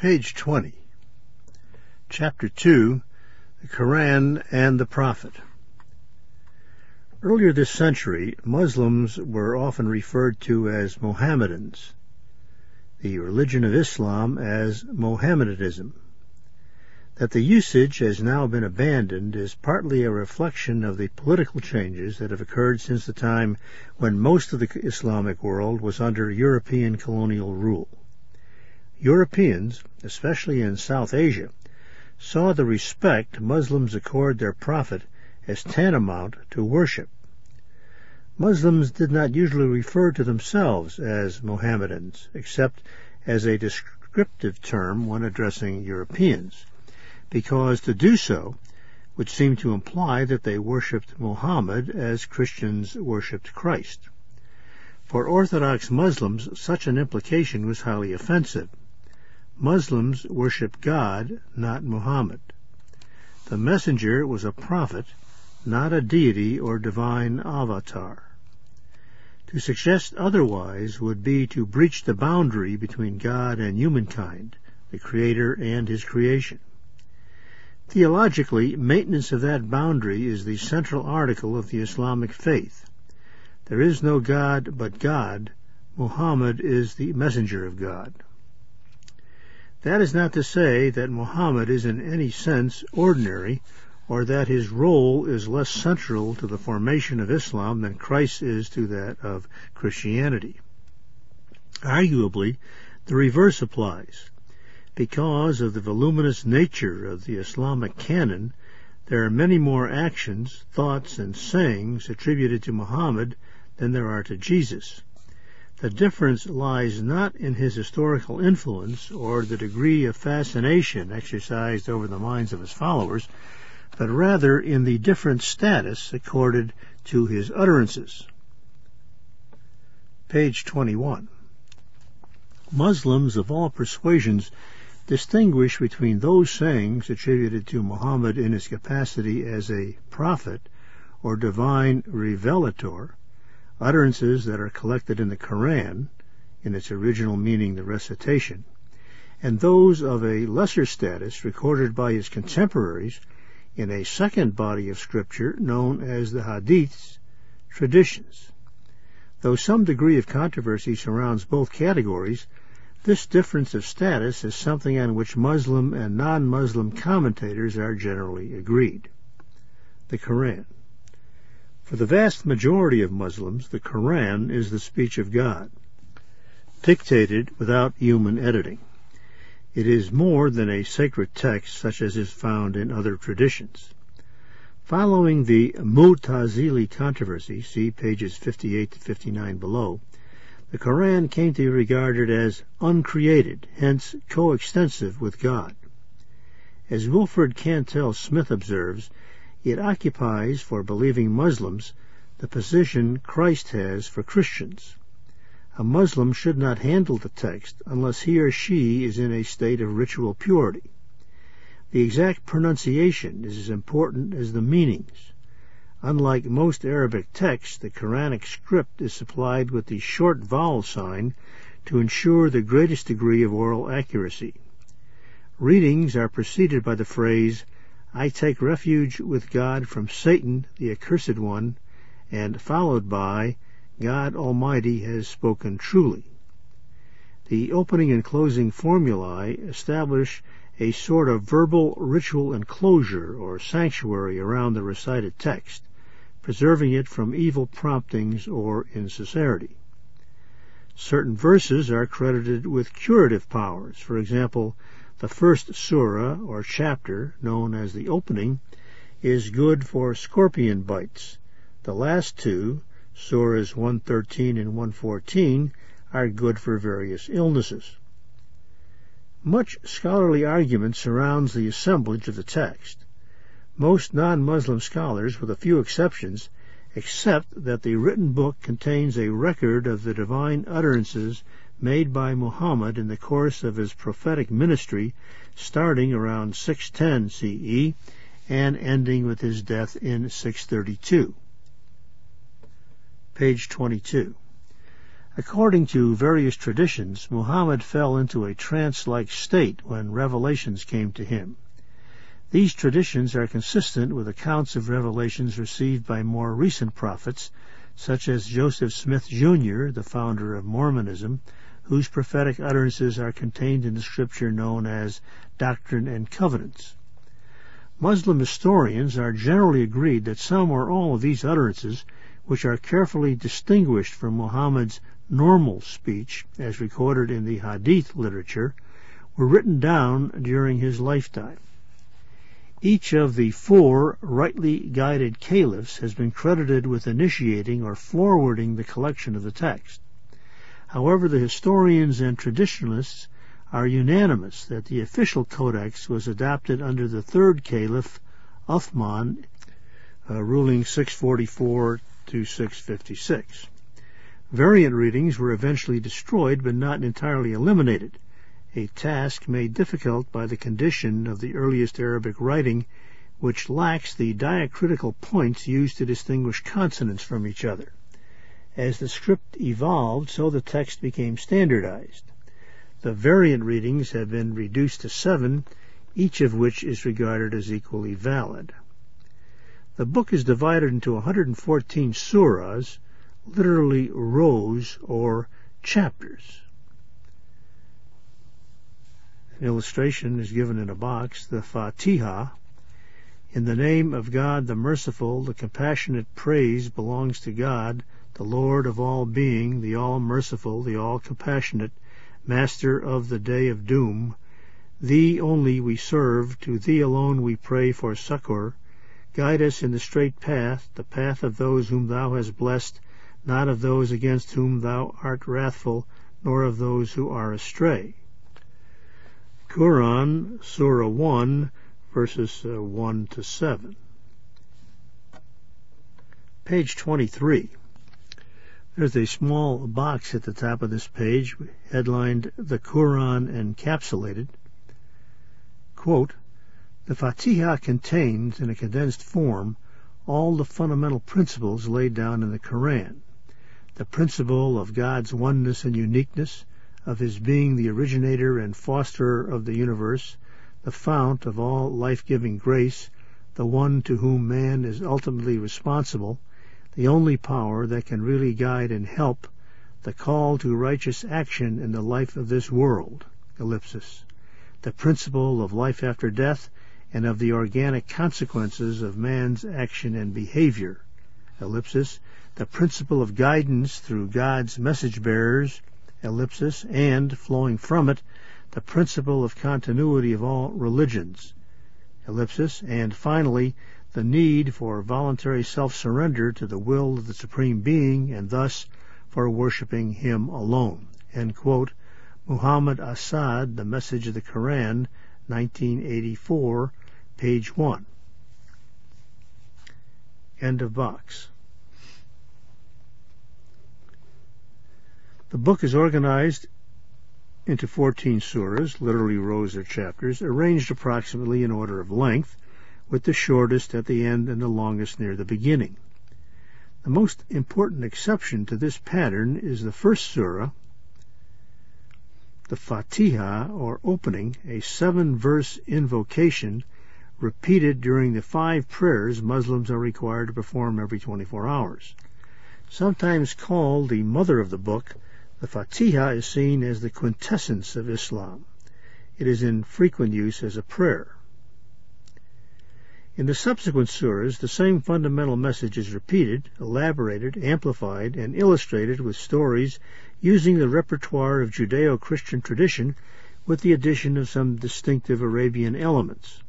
Page 20. Chapter 2 The Koran and the Prophet. Earlier this century, Muslims were often referred to as Mohammedans, the religion of Islam as Mohammedanism. That the usage has now been abandoned is partly a reflection of the political changes that have occurred since the time when most of the Islamic world was under European colonial rule. Europeans, especially in South Asia, saw the respect Muslims accord their prophet as tantamount to worship. Muslims did not usually refer to themselves as Mohammedans, except as a descriptive term when addressing Europeans, because to do so would seem to imply that they worshipped Muhammad as Christians worshipped Christ. For Orthodox Muslims, such an implication was highly offensive. Muslims worship God, not Muhammad. The messenger was a prophet, not a deity or divine avatar. To suggest otherwise would be to breach the boundary between God and humankind, the Creator and His creation. Theologically, maintenance of that boundary is the central article of the Islamic faith. There is no God but God. Muhammad is the messenger of God. That is not to say that Muhammad is in any sense ordinary, or that his role is less central to the formation of Islam than Christ is to that of Christianity. Arguably, the reverse applies. Because of the voluminous nature of the Islamic canon, there are many more actions, thoughts, and sayings attributed to Muhammad than there are to Jesus. The difference lies not in his historical influence or the degree of fascination exercised over the minds of his followers, but rather in the different status accorded to his utterances. Page 21. Muslims of all persuasions distinguish between those sayings attributed to Muhammad in his capacity as a prophet or divine revelator utterances that are collected in the Koran, in its original meaning the recitation, and those of a lesser status recorded by his contemporaries in a second body of scripture known as the Hadiths, traditions. Though some degree of controversy surrounds both categories, this difference of status is something on which Muslim and non-Muslim commentators are generally agreed. The Koran. For the vast majority of Muslims, the Koran is the speech of God, dictated without human editing. It is more than a sacred text such as is found in other traditions. Following the Mu'tazili controversy, see pages 58 to 59 below, the Koran came to be regarded as uncreated, hence coextensive with God. As Wilfred Cantwell Smith observes, it occupies for believing Muslims the position Christ has for Christians. A Muslim should not handle the text unless he or she is in a state of ritual purity. The exact pronunciation is as important as the meanings. Unlike most Arabic texts, the Quranic script is supplied with the short vowel sign to ensure the greatest degree of oral accuracy. Readings are preceded by the phrase, I take refuge with God from Satan, the accursed one, and followed by, God Almighty has spoken truly. The opening and closing formulae establish a sort of verbal ritual enclosure or sanctuary around the recited text, preserving it from evil promptings or insincerity. Certain verses are credited with curative powers. For example, the first surah or chapter, known as the opening, is good for scorpion bites. The last two, surahs 113 and 114, are good for various illnesses. Much scholarly argument surrounds the assemblage of the text. Most non-Muslim scholars, with a few exceptions, accept that the written book contains a record of the divine utterances made by Muhammad in the course of his prophetic ministry starting around 610 CE and ending with his death in 632. Page 22. According to various traditions, Muhammad fell into a trance-like state when revelations came to him. These traditions are consistent with accounts of revelations received by more recent prophets, such as Joseph Smith, Jr., the founder of Mormonism, whose prophetic utterances are contained in the scripture known as Doctrine and Covenants. Muslim historians are generally agreed that some or all of these utterances, which are carefully distinguished from Muhammad's normal speech, as recorded in the Hadith literature, were written down during his lifetime. Each of the four rightly guided caliphs has been credited with initiating or forwarding the collection of the text. However, the historians and traditionalists are unanimous that the official codex was adopted under the third caliph, Uthman, uh, ruling 644 to 656. Variant readings were eventually destroyed but not entirely eliminated a task made difficult by the condition of the earliest Arabic writing, which lacks the diacritical points used to distinguish consonants from each other. As the script evolved, so the text became standardized. The variant readings have been reduced to seven, each of which is regarded as equally valid. The book is divided into 114 surahs, literally rows or chapters. An illustration is given in a box, the Fatiha. In the name of God the merciful, the compassionate praise belongs to God, the Lord of all being, the all merciful, the all compassionate, master of the day of doom. Thee only we serve, to thee alone we pray for succor. Guide us in the straight path, the path of those whom thou hast blessed, not of those against whom thou art wrathful, nor of those who are astray. Quran, Surah 1, verses uh, 1 to 7. Page 23. There's a small box at the top of this page headlined The Quran Encapsulated. Quote, the Fatiha contains, in a condensed form, all the fundamental principles laid down in the Quran. The principle of God's oneness and uniqueness, of his being the originator and fosterer of the universe, the fount of all life-giving grace, the one to whom man is ultimately responsible, the only power that can really guide and help, the call to righteous action in the life of this world, ellipsis, the principle of life after death and of the organic consequences of man's action and behavior, ellipsis, the principle of guidance through God's message bearers, ellipsis, and, flowing from it, the principle of continuity of all religions, ellipsis, and finally, the need for voluntary self-surrender to the will of the Supreme Being and thus for worshipping Him alone. End quote. Muhammad Asad, The Message of the Quran, 1984, page 1. End of box. The book is organized into 14 surahs, literally rows or chapters, arranged approximately in order of length, with the shortest at the end and the longest near the beginning. The most important exception to this pattern is the first surah, the Fatiha, or opening, a seven-verse invocation repeated during the five prayers Muslims are required to perform every 24 hours. Sometimes called the mother of the book, the Fatiha is seen as the quintessence of Islam. It is in frequent use as a prayer. In the subsequent surahs, the same fundamental message is repeated, elaborated, amplified, and illustrated with stories using the repertoire of Judeo-Christian tradition with the addition of some distinctive Arabian elements.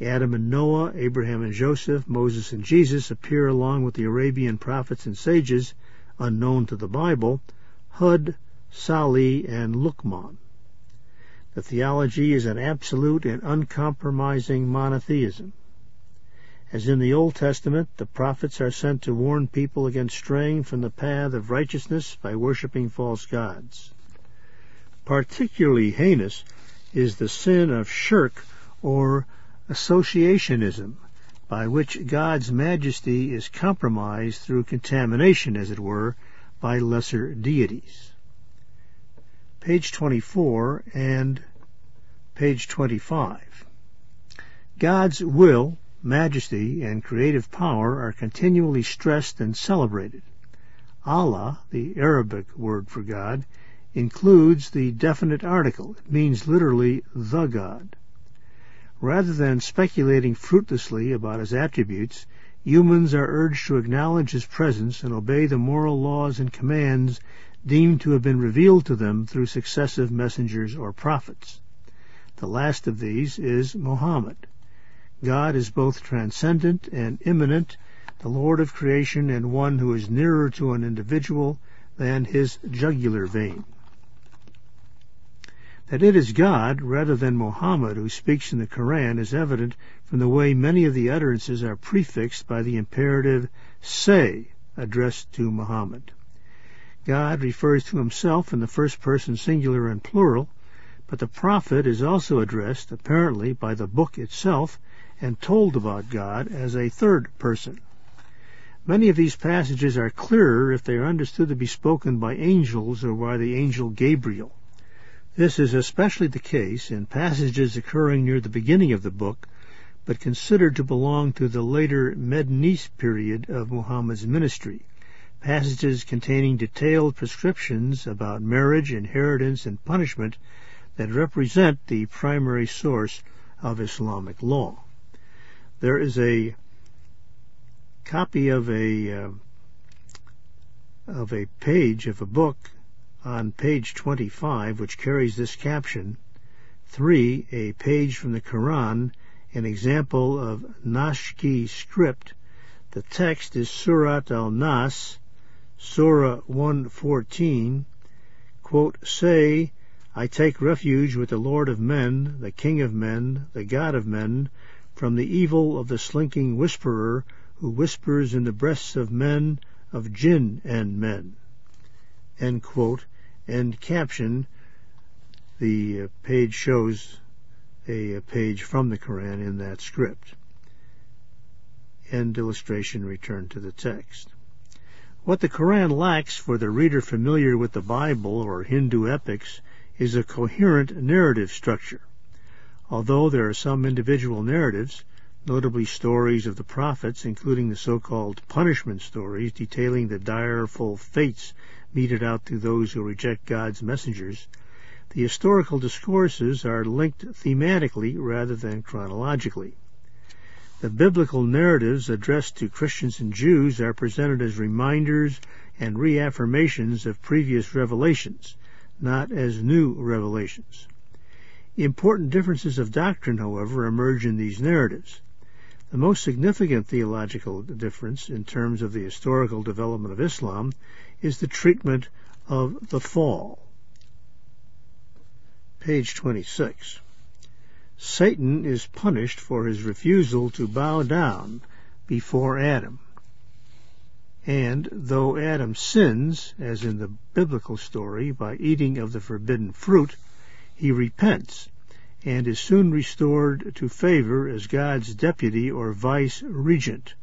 Adam and Noah, Abraham and Joseph, Moses and Jesus appear along with the Arabian prophets and sages, unknown to the Bible, Hud, Salih, and Luqman. The theology is an absolute and uncompromising monotheism. As in the Old Testament, the prophets are sent to warn people against straying from the path of righteousness by worshiping false gods. Particularly heinous is the sin of shirk or associationism, by which God's majesty is compromised through contamination, as it were, by lesser deities. Page 24 and page 25. God's will, majesty, and creative power are continually stressed and celebrated. Allah, the Arabic word for God, includes the definite article. It means literally the God. Rather than speculating fruitlessly about his attributes, humans are urged to acknowledge his presence and obey the moral laws and commands deemed to have been revealed to them through successive messengers or prophets. The last of these is Muhammad. God is both transcendent and immanent, the Lord of creation and one who is nearer to an individual than his jugular vein. That it is God rather than Muhammad who speaks in the Koran is evident from the way many of the utterances are prefixed by the imperative say addressed to Muhammad. God refers to himself in the first person singular and plural, but the prophet is also addressed, apparently by the book itself, and told about God as a third person. Many of these passages are clearer if they are understood to be spoken by angels or by the angel Gabriel. This is especially the case in passages occurring near the beginning of the book, but considered to belong to the later Medinese period of Muhammad's ministry, passages containing detailed prescriptions about marriage, inheritance, and punishment that represent the primary source of Islamic law. There is a copy of a uh, of a page of a book on page 25 which carries this caption 3. A page from the Quran, an example of Nashki script. The text is Surat al-Nas, Surah 114. Quote, Say, I take refuge with the Lord of men, the King of men, the God of men, from the evil of the slinking whisperer who whispers in the breasts of men, of jinn and men. End quote. End caption. The uh, page shows a, page from the Quran in that script. End illustration return to the text. What the Quran lacks for the reader familiar with the Bible or Hindu epics is a coherent narrative structure. Although there are some individual narratives, notably stories of the prophets, including the so-called punishment stories detailing the direful fates meted out to those who reject God's messengers, the historical discourses are linked thematically rather than chronologically. The biblical narratives addressed to Christians and Jews are presented as reminders and reaffirmations of previous revelations, not as new revelations. Important differences of doctrine, however, emerge in these narratives. The most significant theological difference in terms of the historical development of Islam is the treatment of the fall. Page 26. Satan is punished for his refusal to bow down before Adam. And though Adam sins, as in the biblical story, by eating of the forbidden fruit, he repents and is soon restored to favor as God's deputy or vice regent,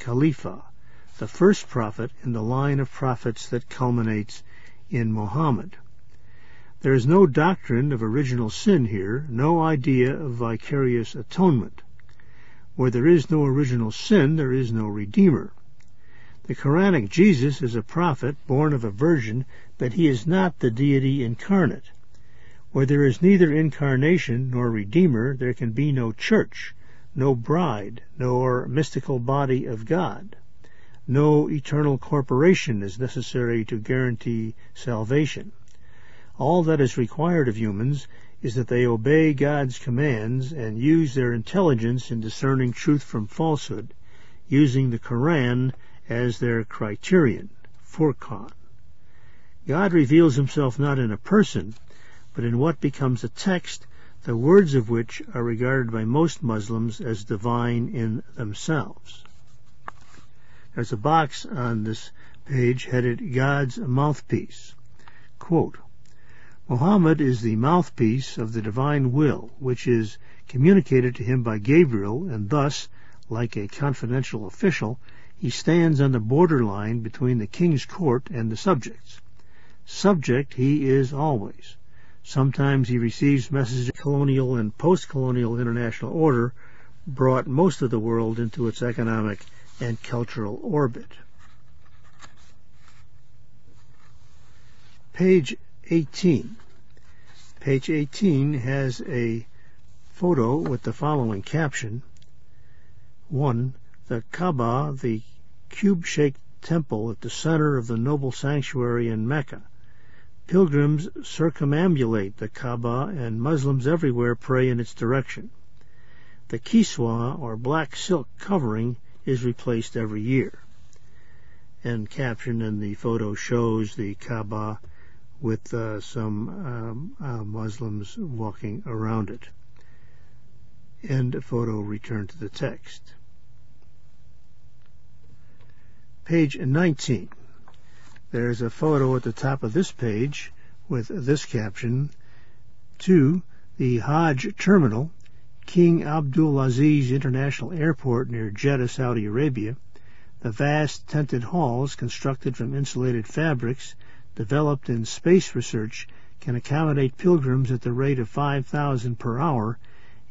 Khalifa, the first prophet in the line of prophets that culminates in Muhammad. There is no doctrine of original sin here, no idea of vicarious atonement. Where there is no original sin, there is no Redeemer. The Quranic Jesus is a prophet born of a virgin, but he is not the deity incarnate. Where there is neither incarnation nor Redeemer, there can be no church, no bride, nor mystical body of God. No eternal corporation is necessary to guarantee salvation. All that is required of humans is that they obey God's commands and use their intelligence in discerning truth from falsehood, using the Koran as their criterion, Furqan. God reveals himself not in a person, but in what becomes a text, the words of which are regarded by most Muslims as divine in themselves. There's a box on this page headed God's Mouthpiece. Quote, Muhammad is the mouthpiece of the divine will, which is communicated to him by Gabriel, and thus, like a confidential official, he stands on the borderline between the king's court and the subjects. Subject he is always. Sometimes he receives messages of colonial and post-colonial international order brought most of the world into its economic and cultural orbit. Page 18. Page 18 has a photo with the following caption. 1. The Kaaba, the cube-shaped temple at the center of the noble sanctuary in Mecca. Pilgrims circumambulate the Kaaba and Muslims everywhere pray in its direction. The kiswa, or black silk covering, is replaced every year. And caption in the photo shows the Kaaba with uh, some um, uh, Muslims walking around it. End photo return to the text. Page 19. There's a photo at the top of this page with this caption, to the Hajj Terminal, King Abdulaziz International Airport near Jeddah, Saudi Arabia. The vast tented halls constructed from insulated fabrics developed in space research can accommodate pilgrims at the rate of 5,000 per hour,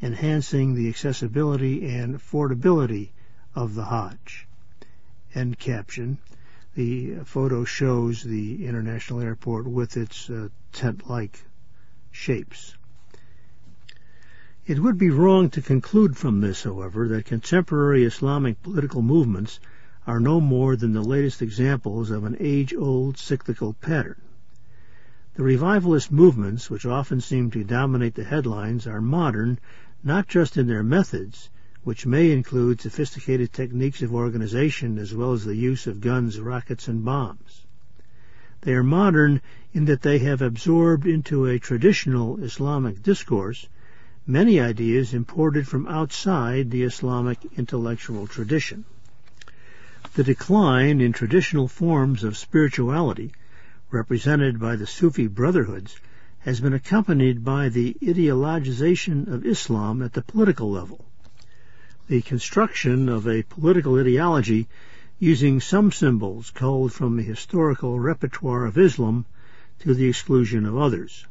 enhancing the accessibility and affordability of the Hajj. End caption. The photo shows the international airport with its uh, tent-like shapes. It would be wrong to conclude from this, however, that contemporary Islamic political movements are no more than the latest examples of an age-old cyclical pattern. The revivalist movements, which often seem to dominate the headlines, are modern not just in their methods, which may include sophisticated techniques of organization as well as the use of guns, rockets, and bombs. They are modern in that they have absorbed into a traditional Islamic discourse many ideas imported from outside the Islamic intellectual tradition. The decline in traditional forms of spirituality, represented by the Sufi brotherhoods, has been accompanied by the ideologization of Islam at the political level the construction of a political ideology using some symbols culled from the historical repertoire of Islam to the exclusion of others.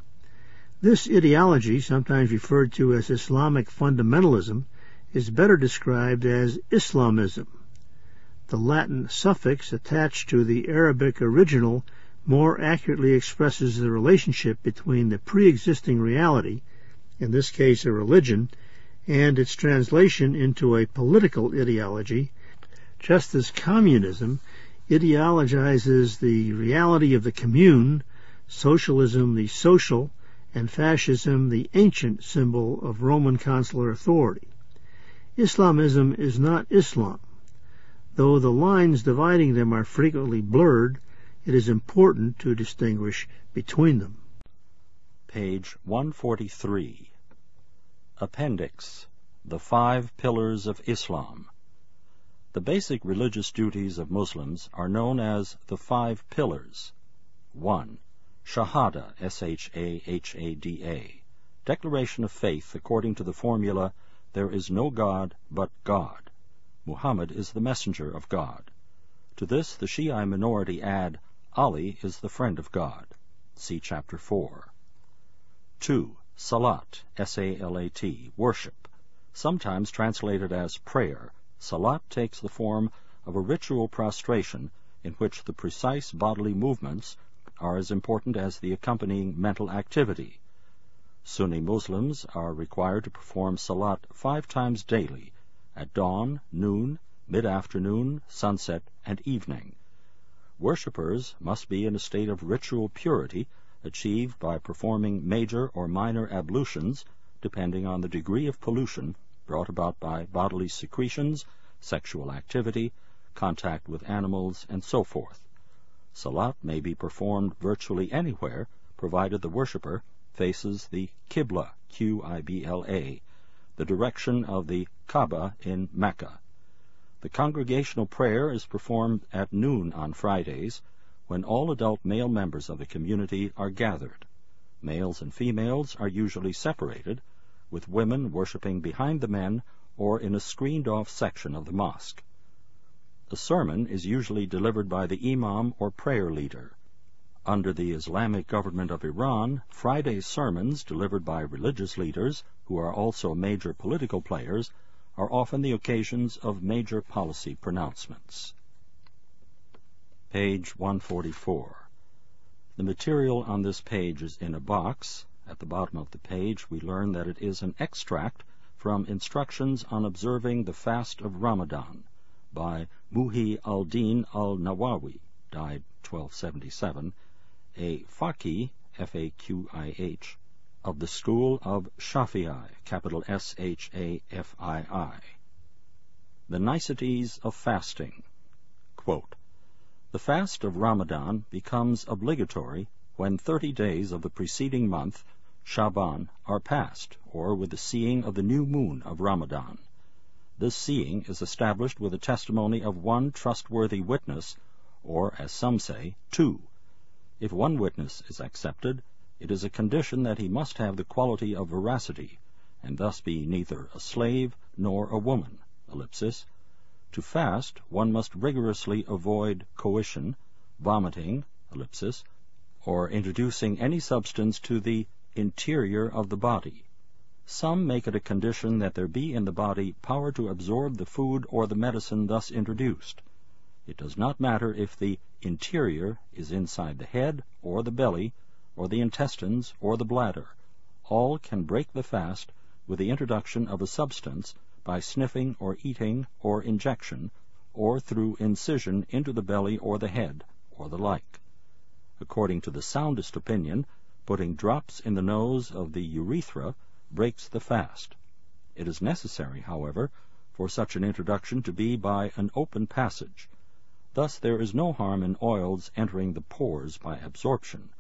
This ideology, sometimes referred to as Islamic fundamentalism, is better described as Islamism. The Latin suffix attached to the Arabic original more accurately expresses the relationship between the pre-existing reality, in this case a religion, and its translation into a political ideology, just as communism ideologizes the reality of the commune, socialism the social, and fascism the ancient symbol of Roman consular authority. Islamism is not Islam. Though the lines dividing them are frequently blurred, it is important to distinguish between them. Page 143. Appendix The Five Pillars of Islam. The basic religious duties of Muslims are known as the Five Pillars. 1. Shahada, S-H-A-H-A-D-A, declaration of faith according to the formula, There is no God but God. Muhammad is the messenger of God. To this the Shiite minority add, Ali is the friend of God. See chapter 4. 2. Salat, S-A-L-A-T, worship. Sometimes translated as prayer, salat takes the form of a ritual prostration in which the precise bodily movements are as important as the accompanying mental activity. Sunni Muslims are required to perform salat five times daily, at dawn, noon, mid-afternoon, sunset, and evening. Worshippers must be in a state of ritual purity achieved by performing major or minor ablutions depending on the degree of pollution brought about by bodily secretions, sexual activity, contact with animals, and so forth. Salat may be performed virtually anywhere, provided the worshipper faces the Qibla, Q-I-B-L-A, the direction of the Kaaba in Mecca. The congregational prayer is performed at noon on Fridays, when all adult male members of the community are gathered. Males and females are usually separated, with women worshiping behind the men or in a screened-off section of the mosque. A sermon is usually delivered by the imam or prayer leader. Under the Islamic government of Iran, Friday sermons delivered by religious leaders, who are also major political players, are often the occasions of major policy pronouncements. Page 144. The material on this page is in a box. At the bottom of the page, we learn that it is an extract from Instructions on Observing the Fast of Ramadan by Muhi al-Din al-Nawawi, died 1277, a faqih, F-A-Q-I-H, of the school of Shafi'i, capital S-H-A-F-I-I. The Niceties of Fasting. Quote, the fast of Ramadan becomes obligatory when thirty days of the preceding month, Shaban, are passed, or with the seeing of the new moon of Ramadan. This seeing is established with the testimony of one trustworthy witness, or, as some say, two. If one witness is accepted, it is a condition that he must have the quality of veracity, and thus be neither a slave nor a woman. Ellipsis. To fast, one must rigorously avoid coition, vomiting, ellipsis, or introducing any substance to the interior of the body. Some make it a condition that there be in the body power to absorb the food or the medicine thus introduced. It does not matter if the interior is inside the head or the belly or the intestines or the bladder. All can break the fast with the introduction of a substance by sniffing or eating or injection, or through incision into the belly or the head, or the like. According to the soundest opinion, putting drops in the nose of the urethra breaks the fast. It is necessary, however, for such an introduction to be by an open passage. Thus there is no harm in oils entering the pores by absorption,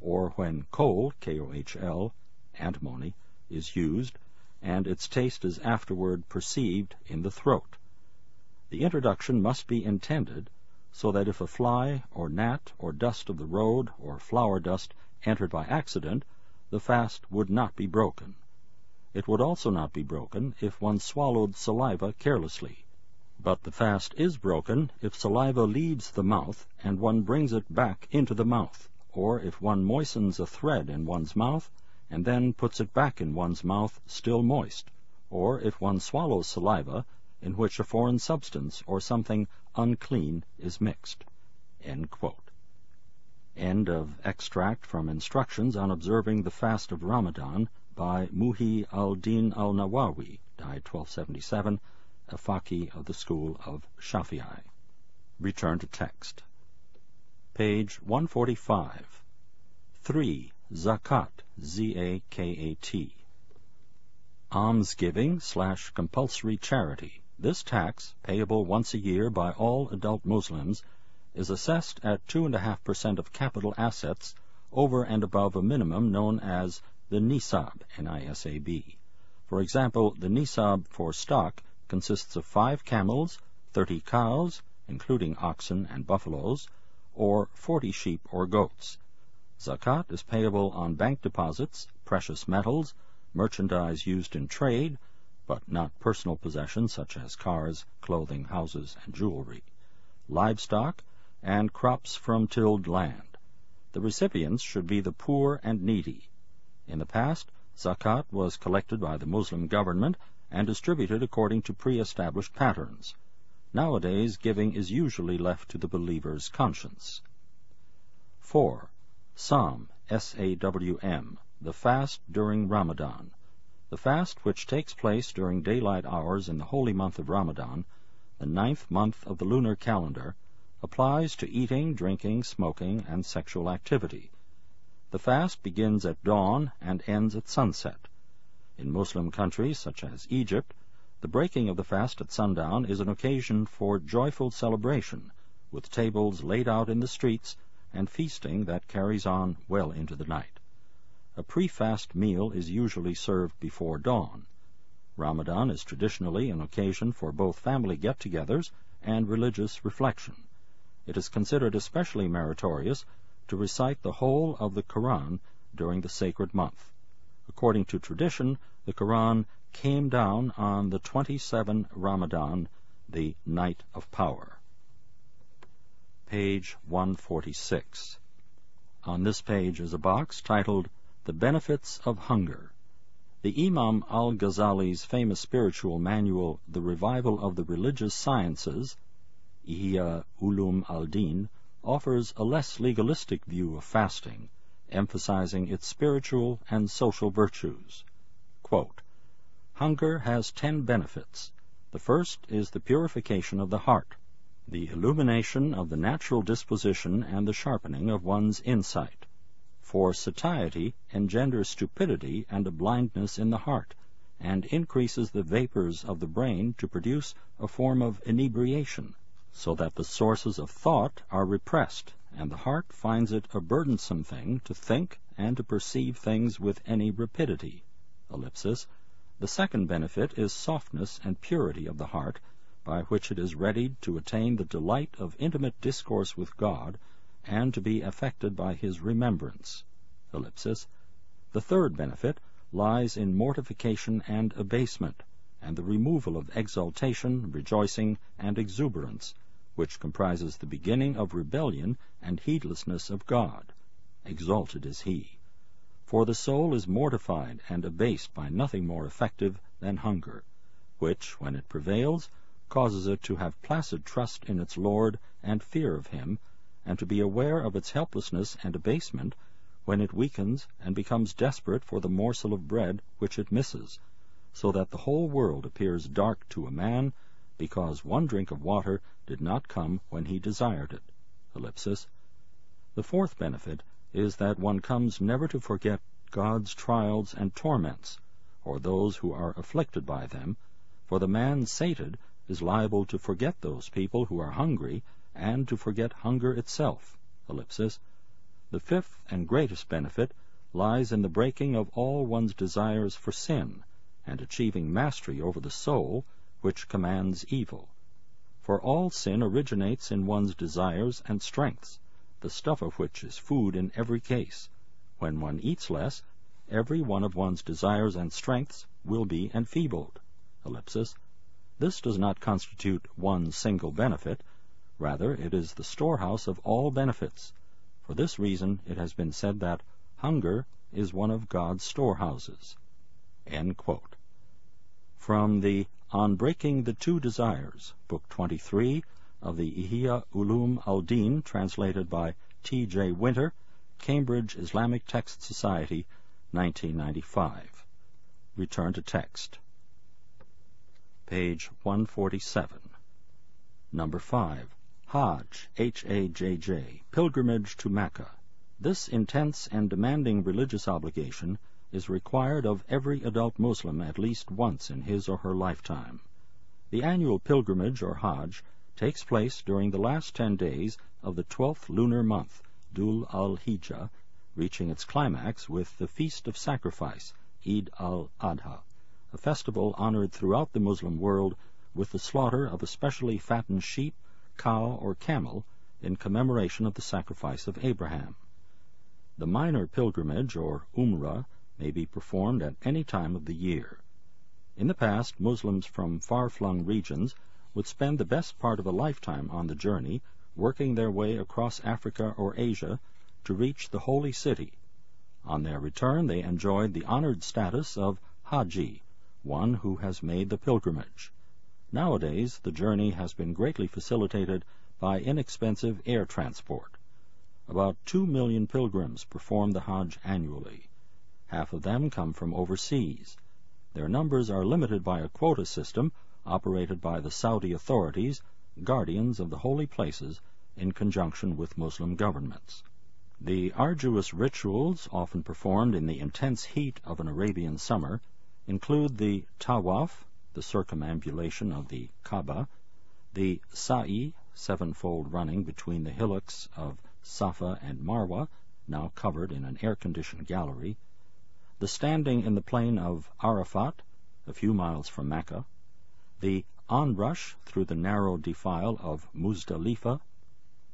or when kohl, K-O-H-L, antimony, is used, and its taste is afterward perceived in the throat. The introduction must be intended so that if a fly or gnat or dust of the road or flower dust entered by accident, the fast would not be broken. It would also not be broken if one swallowed saliva carelessly. But the fast is broken if saliva leaves the mouth and one brings it back into the mouth, or if one moistens a thread in one's mouth and then puts it back in one's mouth still moist, or if one swallows saliva in which a foreign substance or something unclean is mixed. End, End of extract from Instructions on Observing the Fast of Ramadan by Muhi al-Din al-Nawawi, died 1277, a faqih of the school of Shafi'i. Return to text. Page 145. 3. Zakat, Z-A-K-A-T. Almsgiving slash compulsory charity. This tax, payable once a year by all adult Muslims, is assessed at 2.5% of capital assets over and above a minimum known as the nisab, N-I-S-A-B. For example, the nisab for stock consists of five camels, thirty cows, including oxen and buffaloes, or forty sheep or goats. Zakat is payable on bank deposits, precious metals, merchandise used in trade, but not personal possessions such as cars, clothing, houses, and jewelry, livestock, and crops from tilled land. The recipients should be the poor and needy. In the past, zakat was collected by the Muslim government and distributed according to pre-established patterns. Nowadays, giving is usually left to the believer's conscience. 4. Sawm, S-A-W-M, the fast during Ramadan. The fast which takes place during daylight hours in the holy month of Ramadan, the ninth month of the lunar calendar, applies to eating, drinking, smoking, and sexual activity. The fast begins at dawn and ends at sunset. In Muslim countries such as Egypt, the breaking of the fast at sundown is an occasion for joyful celebration, with tables laid out in the streets and feasting that carries on well into the night. A pre-fast meal is usually served before dawn. Ramadan is traditionally an occasion for both family get-togethers and religious reflection. It is considered especially meritorious to recite the whole of the Quran during the sacred month. According to tradition, the Quran came down on the 27 Ramadan, the night of power. Page 146. On this page is a box titled The Benefits of Hunger. The Imam al-Ghazali's famous spiritual manual, The Revival of the Religious Sciences, Ihya Ulum al-Din, offers a less legalistic view of fasting, emphasizing its spiritual and social virtues. Quote, Hunger has ten benefits. The first is the purification of the heart, the illumination of the natural disposition and the sharpening of one's insight. For satiety engenders stupidity and a blindness in the heart, and increases the vapors of the brain to produce a form of inebriation, so that the sources of thought are repressed, and the heart finds it a burdensome thing to think and to perceive things with any rapidity. Ellipsis. The second benefit is softness and purity of the heart, by which it is ready to attain the delight of intimate discourse with God, and to be affected by his remembrance. Ellipsis. The third benefit lies in mortification and abasement, and the removal of exultation, rejoicing, and exuberance, which comprises the beginning of rebellion and heedlessness of God. Exalted is he for the soul is mortified and abased by nothing more effective than hunger, which, when it prevails, causes it to have placid trust in its Lord and fear of him, and to be aware of its helplessness and abasement when it weakens and becomes desperate for the morsel of bread which it misses, so that the whole world appears dark to a man because one drink of water did not come when he desired it. Ellipsis. The fourth benefit is that one comes never to forget God's trials and torments, or those who are afflicted by them, for the man sated is liable to forget those people who are hungry, and to forget hunger itself. Ellipsis. The fifth and greatest benefit lies in the breaking of all one's desires for sin, and achieving mastery over the soul, which commands evil. For all sin originates in one's desires and strengths, the stuff of which is food in every case. When one eats less, every one of one's desires and strengths will be enfeebled. Ellipsis. This does not constitute one single benefit, rather it is the storehouse of all benefits. For this reason it has been said that hunger is one of God's storehouses. From the On Breaking the Two Desires, Book 23, of the Ihya Ulum al-Din, translated by T. J. Winter, Cambridge Islamic Text Society, 1995. Return to text. Page 147. Number 5. Hajj, H-A-J-J, Pilgrimage to Mecca. This intense and demanding religious obligation is required of every adult Muslim at least once in his or her lifetime. The annual pilgrimage or Hajj takes place during the last ten days of the twelfth lunar month, Dhul al-Hijjah, reaching its climax with the Feast of Sacrifice, Eid al-Adha, a festival honored throughout the Muslim world with the slaughter of a specially fattened sheep, cow, or camel in commemoration of the sacrifice of Abraham. The minor pilgrimage, or Umrah, may be performed at any time of the year. In the past, Muslims from far-flung regions would spend the best part of a lifetime on the journey, working their way across Africa or Asia to reach the holy city. On their return, they enjoyed the honored status of Haji, one who has made the pilgrimage. Nowadays, the journey has been greatly facilitated by inexpensive air transport. About two million pilgrims perform the Hajj annually. Half of them come from overseas. Their numbers are limited by a quota system operated by the Saudi authorities, guardians of the holy places, in conjunction with Muslim governments. The arduous rituals, often performed in the intense heat of an Arabian summer, include the tawaf, the circumambulation of the Kaaba, the sa'i, sevenfold running between the hillocks of Safa and Marwa, now covered in an air-conditioned gallery, the standing in the plain of Arafat, a few miles from Mecca, the onrush through the narrow defile of Muzdalifah,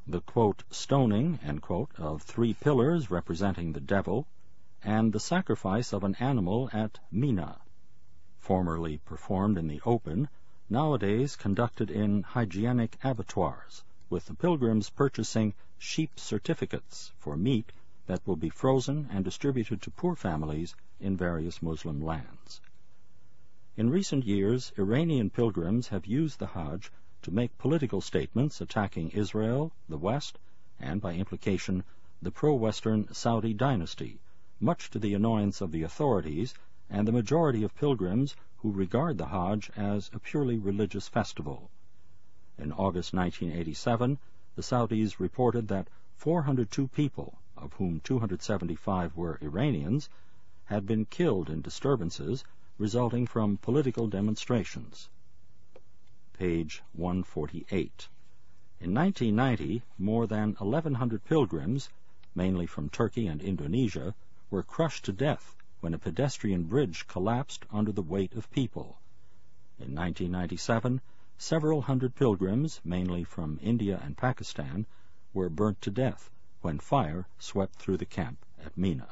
the quote, stoning quote, of three pillars representing the devil, and the sacrifice of an animal at Mina, formerly performed in the open, nowadays conducted in hygienic abattoirs, with the pilgrims purchasing sheep certificates for meat that will be frozen and distributed to poor families in various Muslim lands. In recent years, Iranian pilgrims have used the Hajj to make political statements attacking Israel, the West, and by implication the pro-Western Saudi dynasty, much to the annoyance of the authorities and the majority of pilgrims who regard the Hajj as a purely religious festival. In August 1987, the Saudis reported that 402 people of whom 275 were Iranians, had been killed in disturbances resulting from political demonstrations. Page 148. In 1990, more than 1,100 pilgrims, mainly from Turkey and Indonesia, were crushed to death when a pedestrian bridge collapsed under the weight of people. In 1997, several hundred pilgrims, mainly from India and Pakistan, were burnt to death when fire swept through the camp at Mina.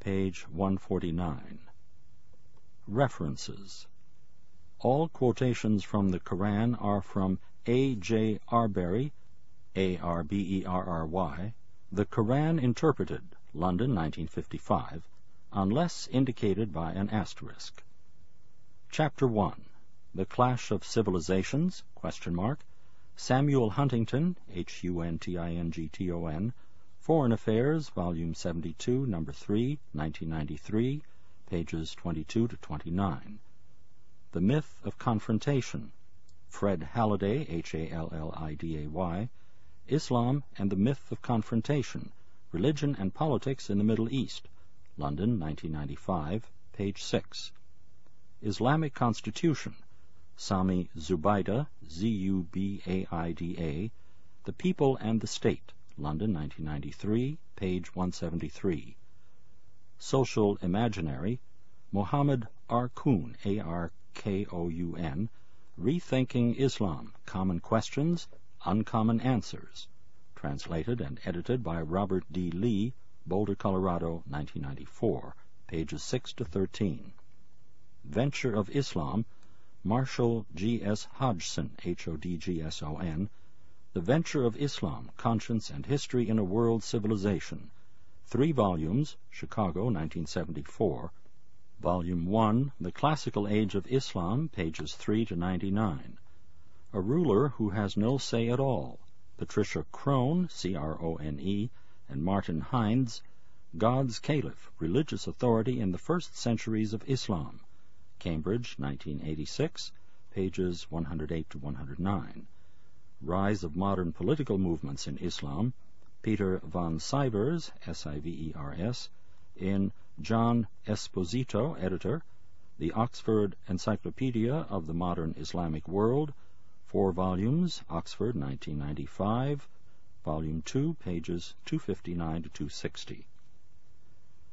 Page 149. References. All quotations from the Koran are from A. J. Arberry, A-R-B-E-R-R-Y, The Koran Interpreted, London, 1955, unless indicated by an asterisk. Chapter 1. The Clash of Civilizations, question mark, Samuel Huntington, H-U-N-T-I-N-G-T-O-N, Foreign Affairs, Volume 72, Number 3, 1993, pages 22 to 29. The Myth of Confrontation, Fred Halliday, H-A-L-L-I-D-A-Y, Islam and the Myth of Confrontation, Religion and Politics in the Middle East, London, 1995, page 6. Islamic Constitution, Sami Zubaida, Z-U-B-A-I-D-A, The People and the State, London, 1993, page 173. Social Imaginary, Mohammed Arkoun, A-R-K-O-U-N, Rethinking Islam, Common Questions, Uncommon Answers, translated and edited by Robert D. Lee, Boulder, Colorado, 1994, pages 6 to 13. Venture of Islam, Marshall G. S. Hodgson, H-O-D-G-S-O-N, The Venture of Islam, Conscience and History in a World Civilization, three volumes, Chicago, 1974, Volume 1, The Classical Age of Islam, pages 3 to 99. A Ruler Who Has No Say at All, Patricia Crone, C-R-O-N-E, and Martin Hinds, God's Caliph, Religious Authority in the First Centuries of Islam, Cambridge, 1986, pages 108 to 109. Rise of Modern Political Movements in Islam, Peter von Sivers, S-I-V-E-R-S, in John Esposito, editor, The Oxford Encyclopedia of the Modern Islamic World, four volumes, Oxford, 1995, Volume 2, pages 259 to 260.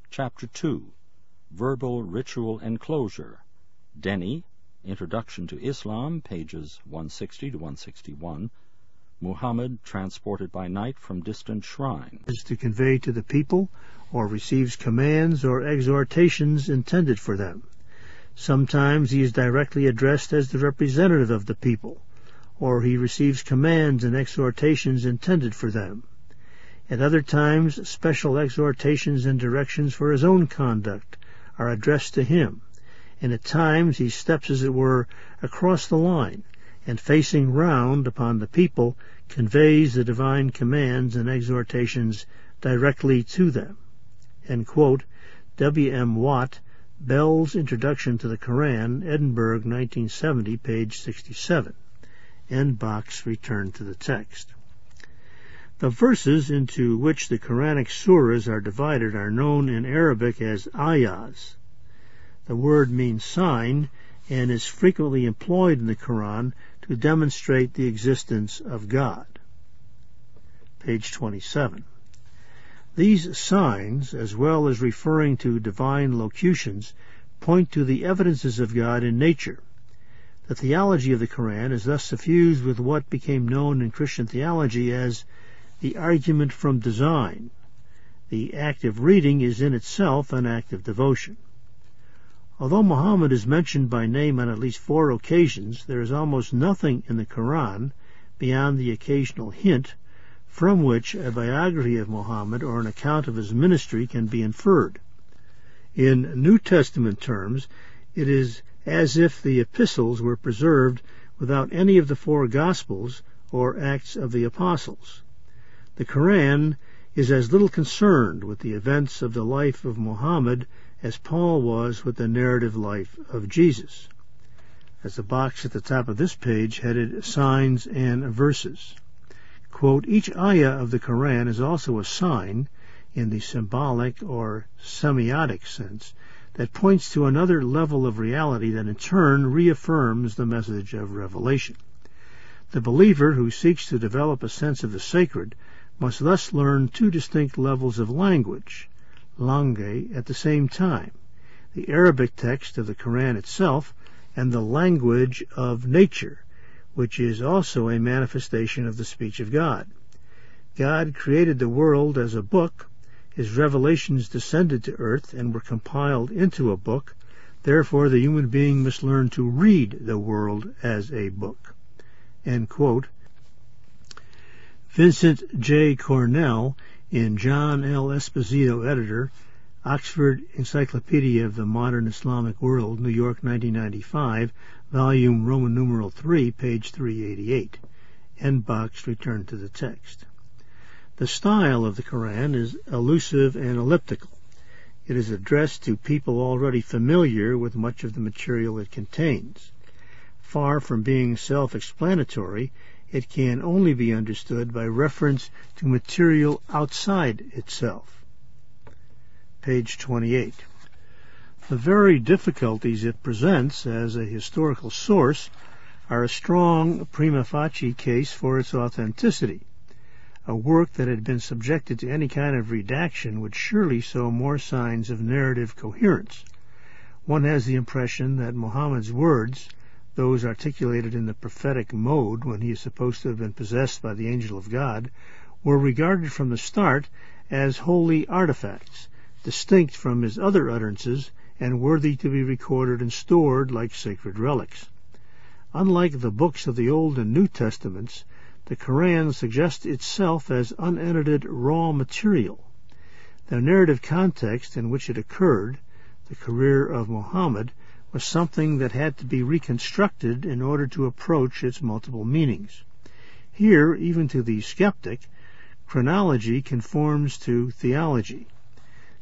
Chapter 2, Verbal Ritual Enclosure, Denny, Introduction to Islam, pages 160 to 161. Muhammad transported by night from distant shrine. Is to convey to the people, or receives commands or exhortations intended for them. Sometimes he is directly addressed as the representative of the people, or he receives commands and exhortations intended for them. At other times, special exhortations and directions for his own conduct are addressed to him and at times he steps, as it were, across the line, and facing round upon the people, conveys the divine commands and exhortations directly to them. W. M. Watt, Bell's Introduction to the Koran, Edinburgh, 1970, page 67. N. Box returned to the text. The verses into which the Quranic surahs are divided are known in Arabic as ayahs. The word means sign and is frequently employed in the Quran to demonstrate the existence of God. Page 27. These signs, as well as referring to divine locutions, point to the evidences of God in nature. The theology of the Quran is thus suffused with what became known in Christian theology as the argument from design. The act of reading is in itself an act of devotion. Although Muhammad is mentioned by name on at least four occasions, there is almost nothing in the Quran beyond the occasional hint from which a biography of Muhammad or an account of his ministry can be inferred. In New Testament terms, it is as if the epistles were preserved without any of the four Gospels or Acts of the Apostles. The Koran is as little concerned with the events of the life of Muhammad as Paul was with the narrative life of Jesus. As the box at the top of this page headed Signs and Verses. Quote, each ayah of the Koran is also a sign, in the symbolic or semiotic sense, that points to another level of reality that in turn reaffirms the message of revelation. The believer who seeks to develop a sense of the sacred must thus learn two distinct levels of language, langue, at the same time, the Arabic text of the Koran itself and the language of nature, which is also a manifestation of the speech of God. God created the world as a book, his revelations descended to earth and were compiled into a book, therefore the human being must learn to read the world as a book. Vincent J. Cornell, in John L. Esposito, editor, Oxford Encyclopedia of the Modern Islamic World, New York, 1995, volume Roman numeral 3, page 388. End box return to the text. The style of the Koran is elusive and elliptical. It is addressed to people already familiar with much of the material it contains. Far from being self-explanatory, it can only be understood by reference to material outside itself. Page 28. The very difficulties it presents as a historical source are a strong prima facie case for its authenticity. A work that had been subjected to any kind of redaction would surely show more signs of narrative coherence. One has the impression that Muhammad's words those articulated in the prophetic mode when he is supposed to have been possessed by the angel of God, were regarded from the start as holy artifacts, distinct from his other utterances and worthy to be recorded and stored like sacred relics. Unlike the books of the Old and New Testaments, the Koran suggests itself as unedited raw material. The narrative context in which it occurred, the career of Muhammad, was something that had to be reconstructed in order to approach its multiple meanings. Here, even to the skeptic, chronology conforms to theology.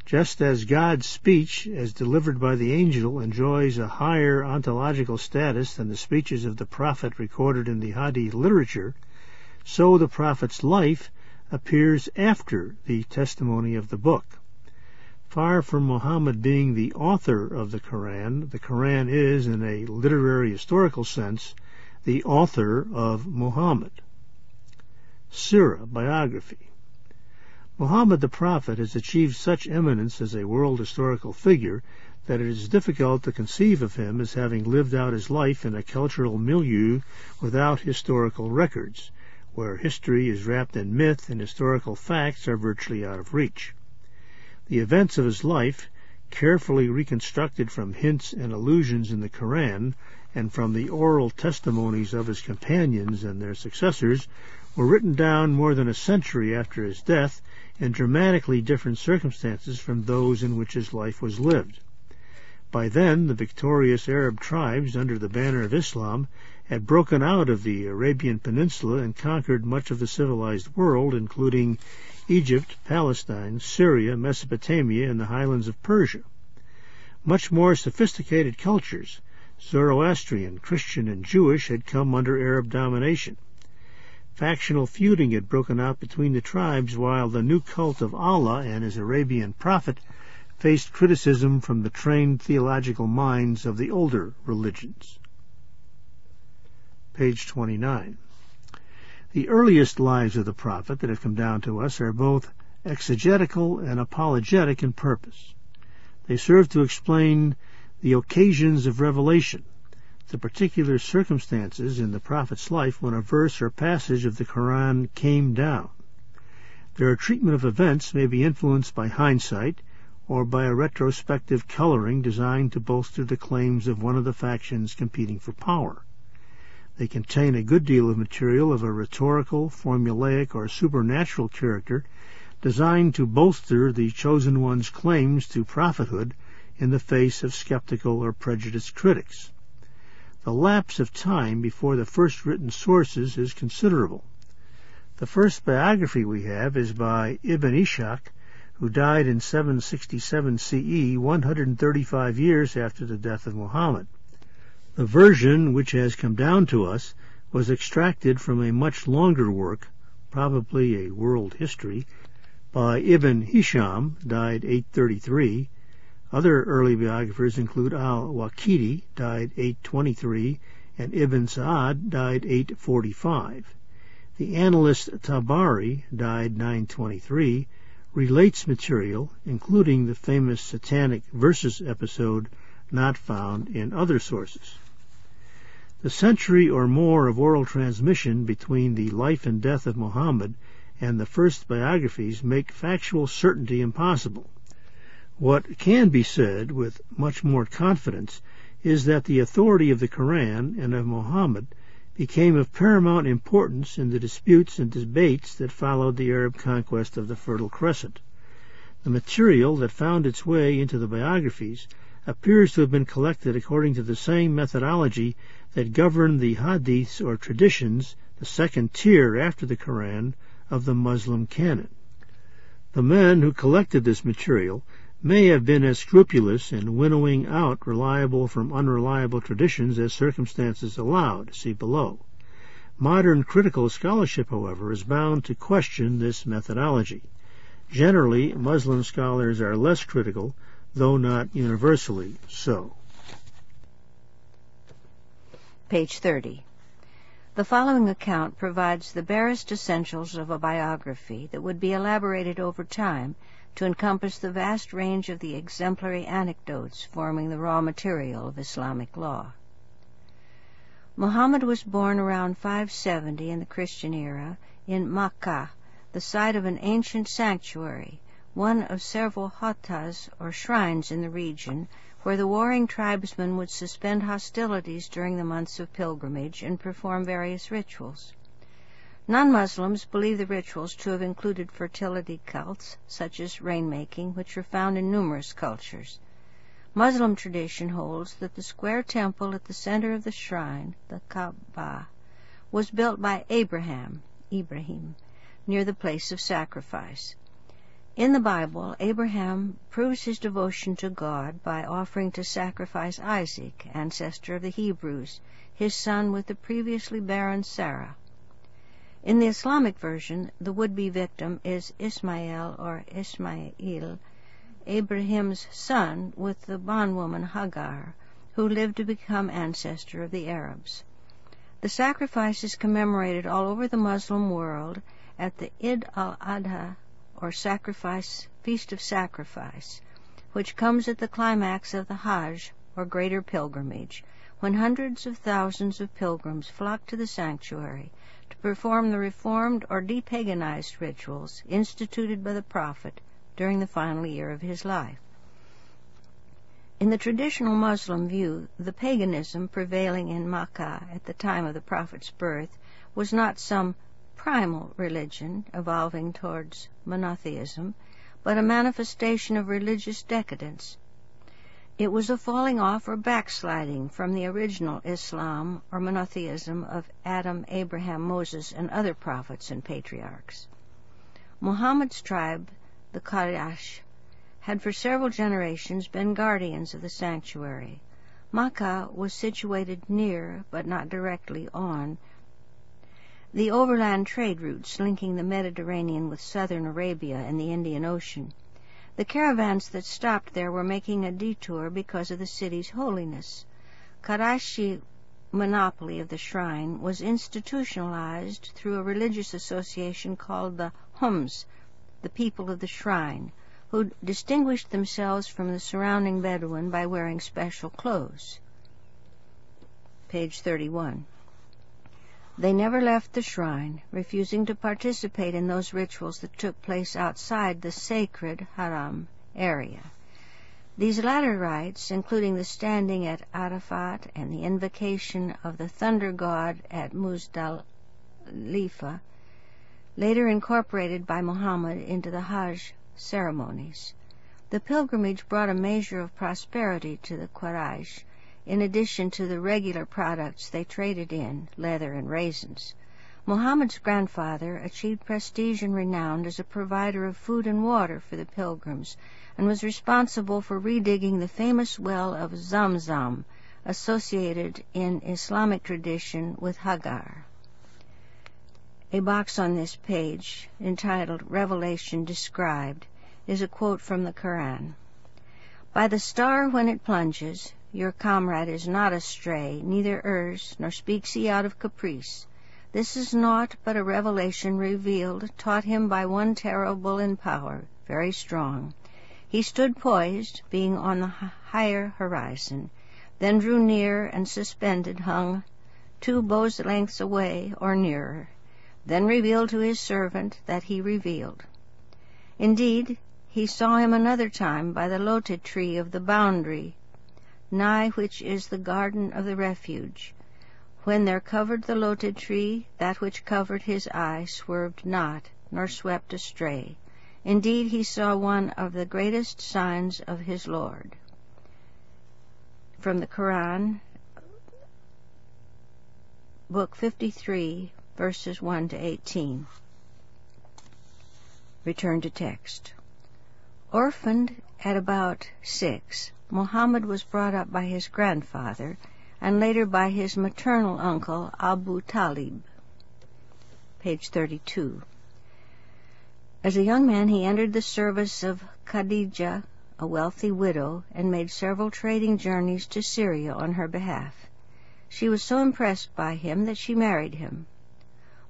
Just as God's speech, as delivered by the angel, enjoys a higher ontological status than the speeches of the prophet recorded in the Hadith literature, so the prophet's life appears after the testimony of the book. Far from Muhammad being the author of the Koran, the Koran is, in a literary historical sense, the author of Muhammad. Sirah, biography. Muhammad the Prophet has achieved such eminence as a world historical figure that it is difficult to conceive of him as having lived out his life in a cultural milieu without historical records, where history is wrapped in myth and historical facts are virtually out of reach. The events of his life, carefully reconstructed from hints and allusions in the Koran and from the oral testimonies of his companions and their successors, were written down more than a century after his death in dramatically different circumstances from those in which his life was lived. By then, the victorious Arab tribes, under the banner of Islam, had broken out of the Arabian Peninsula and conquered much of the civilized world, including Egypt, Palestine, Syria, Mesopotamia, and the highlands of Persia. Much more sophisticated cultures, Zoroastrian, Christian, and Jewish, had come under Arab domination. Factional feuding had broken out between the tribes while the new cult of Allah and his Arabian prophet faced criticism from the trained theological minds of the older religions. Page 29. The earliest lives of the prophet that have come down to us are both exegetical and apologetic in purpose. They serve to explain the occasions of revelation, the particular circumstances in the prophet's life when a verse or passage of the Koran came down. Their treatment of events may be influenced by hindsight or by a retrospective coloring designed to bolster the claims of one of the factions competing for power. They contain a good deal of material of a rhetorical, formulaic, or supernatural character designed to bolster the chosen one's claims to prophethood in the face of skeptical or prejudiced critics. The lapse of time before the first written sources is considerable. The first biography we have is by Ibn Ishaq, who died in 767 CE, 135 years after the death of Muhammad. The version which has come down to us was extracted from a much longer work, probably a world history, by Ibn Hisham, died 833. Other early biographers include al-Waqidi, died 823, and Ibn Sa'ad, died 845. The annalist Tabari, died 923, relates material, including the famous satanic verses episode not found in other sources. The century or more of oral transmission between the life and death of Muhammad and the first biographies make factual certainty impossible. What can be said with much more confidence is that the authority of the Koran and of Muhammad became of paramount importance in the disputes and debates that followed the Arab conquest of the Fertile Crescent. The material that found its way into the biographies appears to have been collected according to the same methodology that governed the hadiths or traditions, the second tier after the Koran, of the Muslim canon. The men who collected this material may have been as scrupulous in winnowing out reliable from unreliable traditions as circumstances allowed, see below. Modern critical scholarship, however, is bound to question this methodology. Generally, Muslim scholars are less critical, though not universally so. Page 30. The following account provides the barest essentials of a biography that would be elaborated over time to encompass the vast range of the exemplary anecdotes forming the raw material of Islamic law. Muhammad was born around 570 in the Christian era in Makkah, the site of an ancient sanctuary, one of several hatas or shrines in the region where the warring tribesmen would suspend hostilities during the months of pilgrimage and perform various rituals. Non-Muslims believe the rituals to have included fertility cults, such as rainmaking, which are found in numerous cultures. Muslim tradition holds that the square temple at the center of the shrine, the Kaaba, was built by Abraham, Ibrahim, near the place of sacrifice. In the Bible, Abraham proves his devotion to God by offering to sacrifice Isaac, ancestor of the Hebrews, his son with the previously barren Sarah. In the Islamic version, the would-be victim is Ismail or Ismail, Abraham's son with the bondwoman Hagar, who lived to become ancestor of the Arabs. The sacrifice is commemorated all over the Muslim world at the Id al-Adha, or sacrifice feast of sacrifice, which comes at the climax of the Hajj, or greater pilgrimage, when hundreds of thousands of pilgrims flock to the sanctuary to perform the reformed or depaganized rituals instituted by the Prophet during the final year of his life. In the traditional Muslim view, the paganism prevailing in Makkah at the time of the Prophet's birth was not some primal religion evolving towards monotheism, but a manifestation of religious decadence it was a falling off or backsliding from the original Islam or monotheism of Adam, Abraham, Moses, and other prophets and patriarchs. Muhammad's tribe, the Quraysh, had for several generations been guardians of the sanctuary. Makkah was situated near, but not directly on, the overland trade routes linking the Mediterranean with southern Arabia and the Indian Ocean. The caravans that stopped there were making a detour because of the city's holiness. Qurayshi monopoly of the shrine was institutionalized through a religious association called the Hums, the people of the shrine, who distinguished themselves from the surrounding Bedouin by wearing special clothes. Page 31. They never left the shrine, refusing to participate in those rituals that took place outside the sacred haram area. These latter rites, including the standing at Arafat and the invocation of the thunder god at Muzdalifah, later incorporated by Muhammad into the Hajj ceremonies. The pilgrimage brought a measure of prosperity to the Quraysh, in addition to the regular products they traded in, leather and raisins. Muhammad's grandfather achieved prestige and renown as a provider of food and water for the pilgrims and was responsible for redigging the famous well of Zamzam, associated in Islamic tradition with Hagar. A box on this page, entitled Revelation Described, is a quote from the Quran. By the star when it plunges, your comrade is not astray, neither errs, nor speaks he out of caprice. This is naught but a revelation revealed, taught him by one terrible in power, very strong. He stood poised, being on the higher horizon, then drew near and suspended hung two bows' lengths away or nearer, then revealed to his servant that he revealed. Indeed, he saw him another time by the lote tree of the boundary, nigh which is the garden of the refuge. When there covered the lote tree, that which covered his eye swerved not, nor swept astray. Indeed, he saw one of the greatest signs of his Lord. From the Quran, Book 53, verses 1 to 18. Return to text. Orphaned at about six, Muhammad was brought up by his grandfather and later by his maternal uncle Abu Talib. Page 32. As a young man he entered the service of Khadijah, a wealthy widow, and made several trading journeys to Syria on her behalf. She was so impressed by him that she married him.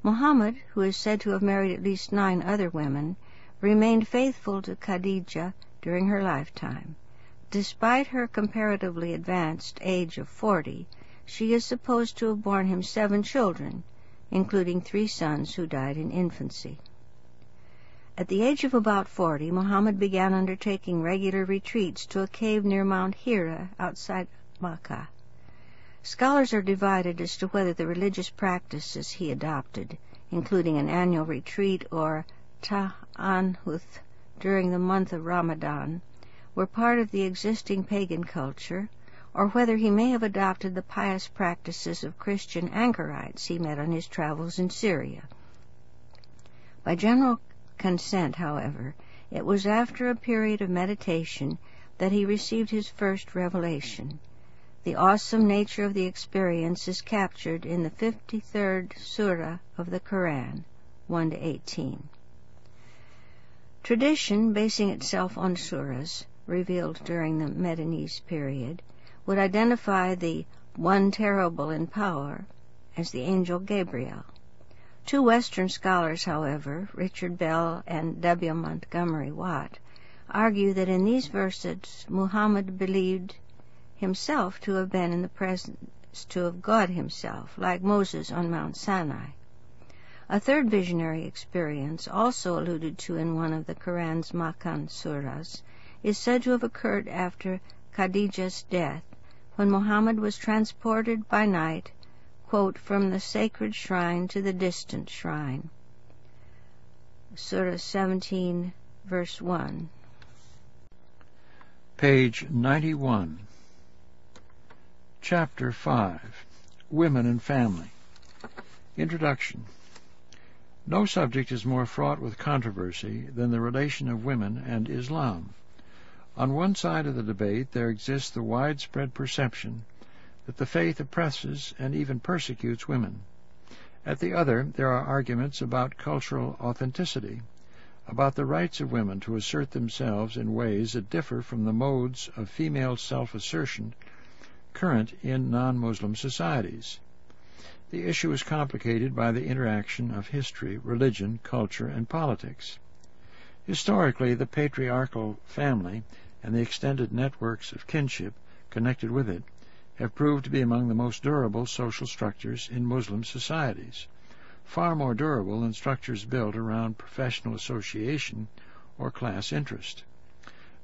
Muhammad, who is said to have married at least nine other women, remained faithful to Khadijah during her lifetime. Despite her comparatively advanced age of forty, she is supposed to have borne him seven children, including three sons who died in infancy. At the age of about forty, Muhammad began undertaking regular retreats to a cave near Mount Hira outside Makkah. Scholars are divided as to whether the religious practices he adopted, including an annual retreat or tahannuth during the month of Ramadan, were part of the existing pagan culture, or whether he may have adopted the pious practices of Christian anchorites he met on his travels in Syria. By general consent, however, it was after a period of meditation that he received his first revelation. The awesome nature of the experience is captured in the 53rd surah of the Koran, 1 to 18. Tradition, basing itself on surahs revealed during the Medinese period, would identify the one terrible in power as the angel Gabriel. Two Western scholars, however, Richard Bell and W. Montgomery Watt, argue that in these verses Muhammad believed himself to have been in the presence to of God himself, like Moses on Mount Sinai. A third visionary experience, also alluded to in one of the Quran's Makkan surahs, is said to have occurred after Khadijah's death, when Muhammad was transported by night, quote, from the sacred shrine to the distant shrine. Surah 17, verse 1. Page 91. Chapter 5 Women and Family Introduction no subject is more fraught with controversy than the relation of women and Islam. On one side of the debate there exists the widespread perception that the faith oppresses and even persecutes women. At the other, there are arguments about cultural authenticity, about the rights of women to assert themselves in ways that differ from the modes of female self-assertion current in non-Muslim societies. The issue is complicated by the interaction of history, religion, culture, and politics. Historically, the patriarchal family and the extended networks of kinship connected with it have proved to be among the most durable social structures in Muslim societies, far more durable than structures built around professional association or class interest.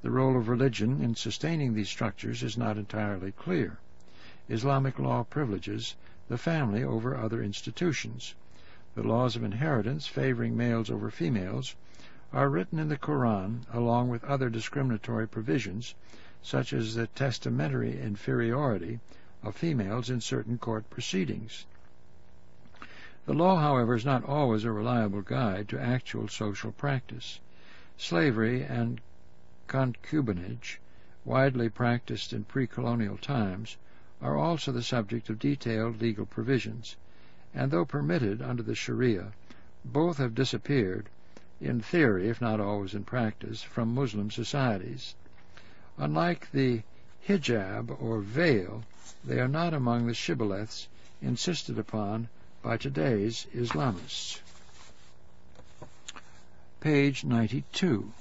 The role of religion in sustaining these structures is not entirely clear. Islamic law privileges the family over other institutions. The laws of inheritance favoring males over females are written in the Quran along with other discriminatory provisions, such as the testamentary inferiority of females in certain court proceedings. The law, however, is not always a reliable guide to actual social practice. Slavery and concubinage, widely practiced in pre-colonial times, are also the subject of detailed legal provisions, and though permitted under the Sharia, both have disappeared, in theory if not always in practice, from Muslim societies. Unlike the hijab or veil, they are not among the shibboleths insisted upon by today's Islamists. Page 92.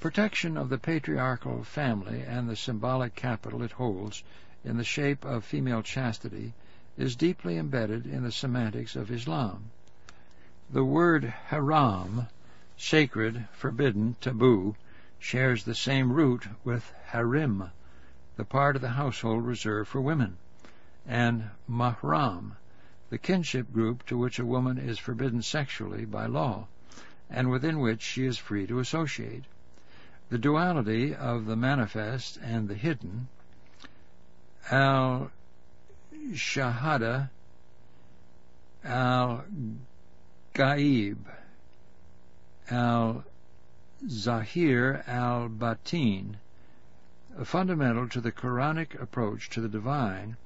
Protection of the patriarchal family and the symbolic capital it holds in the shape of female chastity is deeply embedded in the semantics of Islam. The word haram, sacred, forbidden, taboo, shares the same root with harim, the part of the household reserved for women, and mahram, the kinship group to which a woman is forbidden sexually by law, and within which she is free to associate. The duality of the manifest and the hidden, al shahada, al gaib, al zahir al batin, fundamental to the Quranic approach to the divine,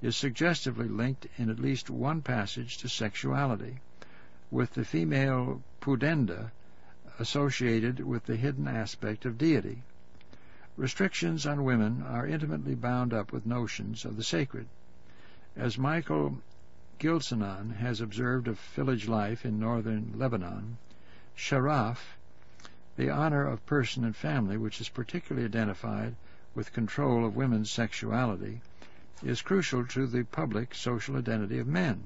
is suggestively linked in at least one passage to sexuality, with the female pudenda associated with the hidden aspect of deity. Restrictions on women are intimately bound up with notions of the sacred. As Michael Gilsenan has observed of village life in northern Lebanon, sharaf, the honor of person and family, which is particularly identified with control of women's sexuality, is crucial to the public social identity of men.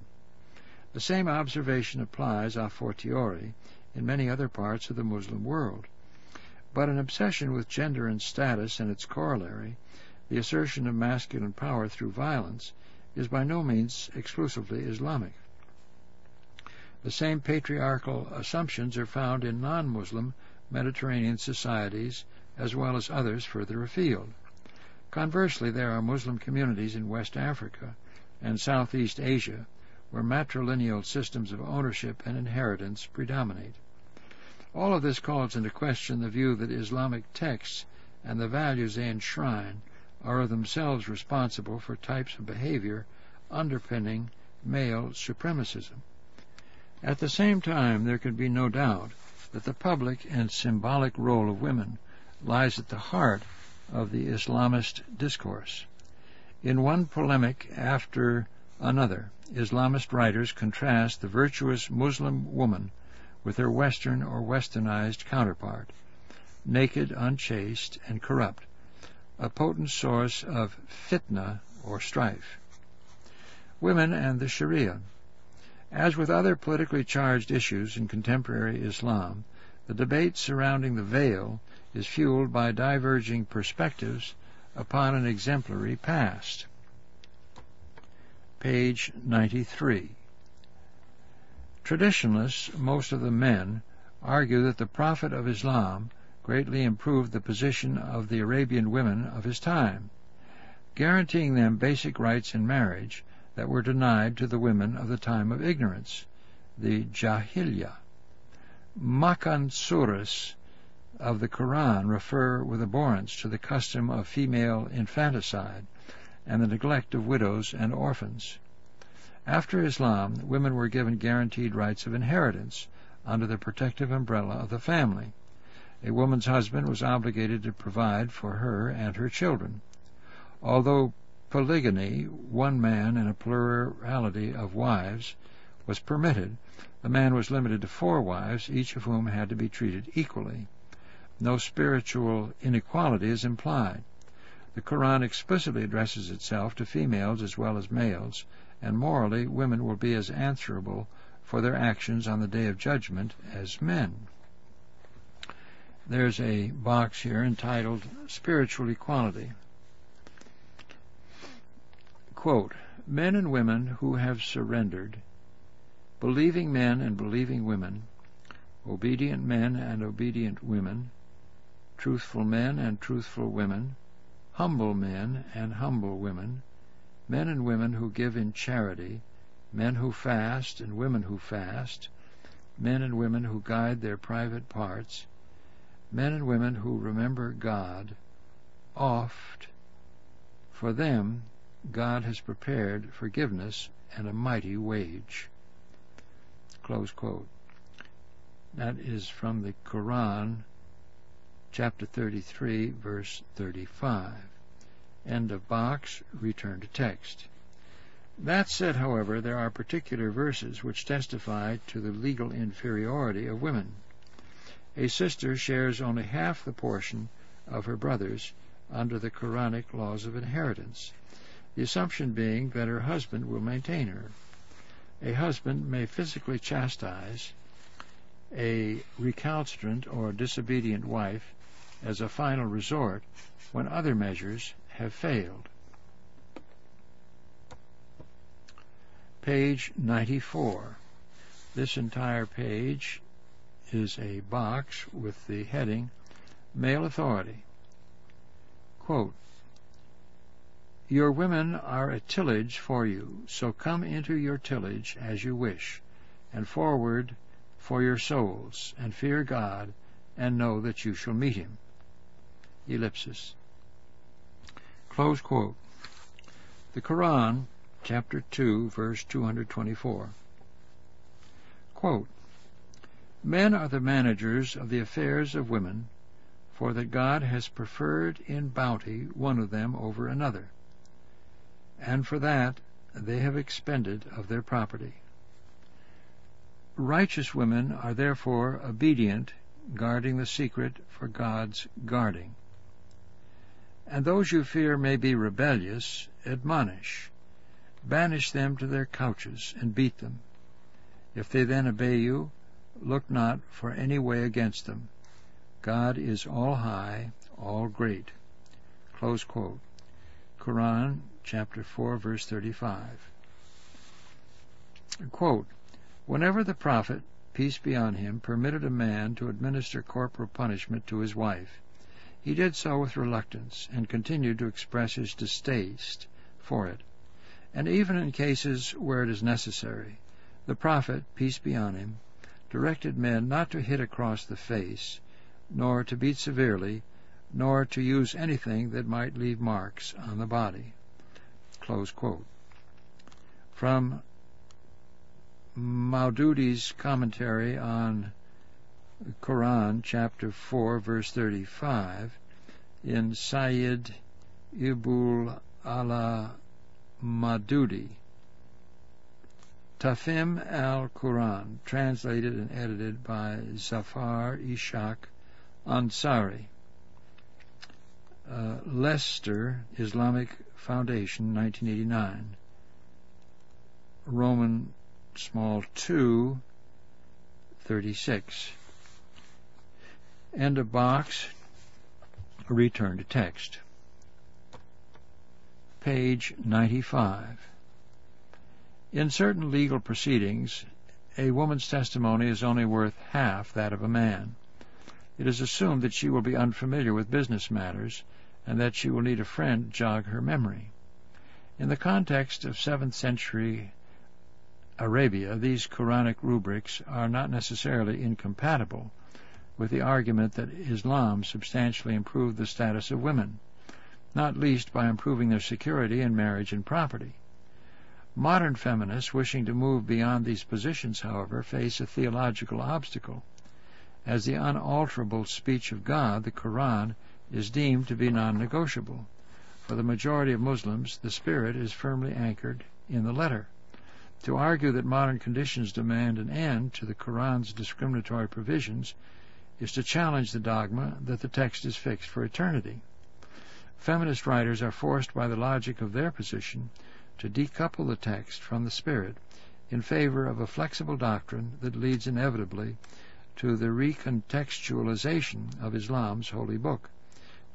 The same observation applies a fortiori in many other parts of the Muslim world. But an obsession with gender and status and its corollary, the assertion of masculine power through violence, is by no means exclusively Islamic. The same patriarchal assumptions are found in non-Muslim Mediterranean societies as well as others further afield. Conversely, there are Muslim communities in West Africa and Southeast Asia where matrilineal systems of ownership and inheritance predominate. All of this calls into question the view that Islamic texts and the values they enshrine are themselves responsible for types of behavior underpinning male supremacism. At the same time, there can be no doubt that the public and symbolic role of women lies at the heart of the Islamist discourse. In one polemic after another, Islamist writers contrast the virtuous Muslim woman with her Western or Westernized counterpart, naked, unchaste, and corrupt, a potent source of fitna or strife. Women and the Sharia. As with other politically charged issues in contemporary Islam, the debate surrounding the veil is fueled by diverging perspectives upon an exemplary past. Page 93. Traditionalists, most of the men, argue that the Prophet of Islam greatly improved the position of the Arabian women of his time, guaranteeing them basic rights in marriage that were denied to the women of the time of ignorance, the Jahiliyyah. Makkan Suras of the Quran refer with abhorrence to the custom of female infanticide and the neglect of widows and orphans. After Islam, women were given guaranteed rights of inheritance under the protective umbrella of the family. A woman's husband was obligated to provide for her and her children. Although polygamy, one man and a plurality of wives, was permitted, the man was limited to four wives, each of whom had to be treated equally no spiritual inequality is implied. The Quran explicitly addresses itself to females as well as males, and morally women will be as answerable for their actions on the day of judgment as men. There's a box here entitled Spiritual Equality. Quote, Men and women who have surrendered, believing men and believing women, obedient men and obedient women, truthful men and truthful women, humble men and humble women, men and women who give in charity, men who fast and women who fast, men and women who guide their private parts, men and women who remember God, oft, for them God has prepared forgiveness and a mighty wage. Close quote. That is from the Quran, chapter 33, verse 35. End of box, return to text. That said, however, there are particular verses which testify to the legal inferiority of women. A sister shares only half the portion of her brothers under the Quranic laws of inheritance the assumption being that her husband will maintain her. A husband may physically chastise a recalcitrant or disobedient wife as a final resort when other measures have failed. Page 94. This entire page is a box with the heading Male Authority. Quote, your women are a tillage for you, so come into your tillage as you wish, and forward for your souls, and fear God, and know that you shall meet him. Ellipsis. Close quote. The Quran, chapter 2, verse 224. Quote, Men are the managers of the affairs of women, for that God has preferred in bounty one of them over another and for that they have expended of their property. Righteous women are therefore obedient, guarding the secret for God's guarding. And those you fear may be rebellious, admonish. Banish them to their couches, and beat them. If they then obey you, look not for any way against them. God is all high, all great. Quran chapter 4, verse 35. Quote, Whenever the prophet, peace be on him, permitted a man to administer corporal punishment to his wife, he did so with reluctance, and continued to express his distaste for it. And even in cases where it is necessary, the prophet, peace be on him, directed men not to hit across the face, nor to beat severely, nor to use anything that might leave marks on the body. From Maududi's commentary on Quran, chapter 4, verse 35, in Sayyid Abul ala Maududi. Tafhim al-Quran, translated and edited by Zafar Ishaq Ansari. Uh, Leicester, Islamic Foundation, 1989. Roman small 2, 36. End of box. Return to text. Page 95. In certain legal proceedings, a woman's testimony is only worth half that of a man. It is assumed that she will be unfamiliar with business matters and that she will need a friend to jog her memory. In the context of 7th century Arabia, these Quranic rubrics are not necessarily incompatible with the argument that Islam substantially improved the status of women, not least by improving their security in marriage and property. Modern feminists wishing to move beyond these positions, however, face a theological obstacle. As the unalterable speech of God, the Quran is deemed to be non-negotiable. For the majority of Muslims, the spirit is firmly anchored in the letter. To argue that modern conditions demand an end to the Quran's discriminatory provisions is to challenge the dogma that the text is fixed for eternity. Feminist writers are forced by the logic of their position to decouple the text from the spirit in favor of a flexible doctrine that leads inevitably to the recontextualization of Islam's holy book.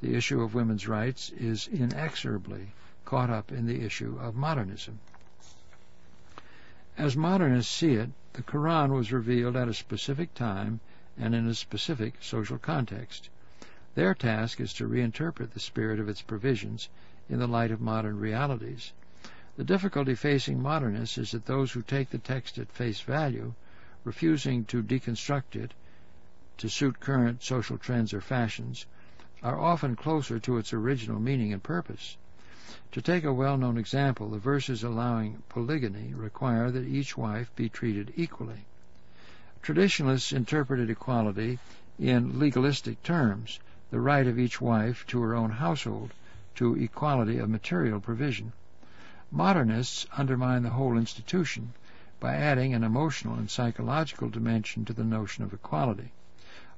The issue of women's rights is inexorably caught up in the issue of modernism. As modernists see it, the Quran was revealed at a specific time and in a specific social context. Their task is to reinterpret the spirit of its provisions in the light of modern realities. The difficulty facing modernists is that those who take the text at face value, refusing to deconstruct it to suit current social trends or fashions, are often closer to its original meaning and purpose. To take a well-known example, the verses allowing polygamy require that each wife be treated equally. Traditionalists interpreted equality in legalistic terms, the right of each wife to her own household, to equality of material provision. Modernists undermine the whole institution by adding an emotional and psychological dimension to the notion of equality,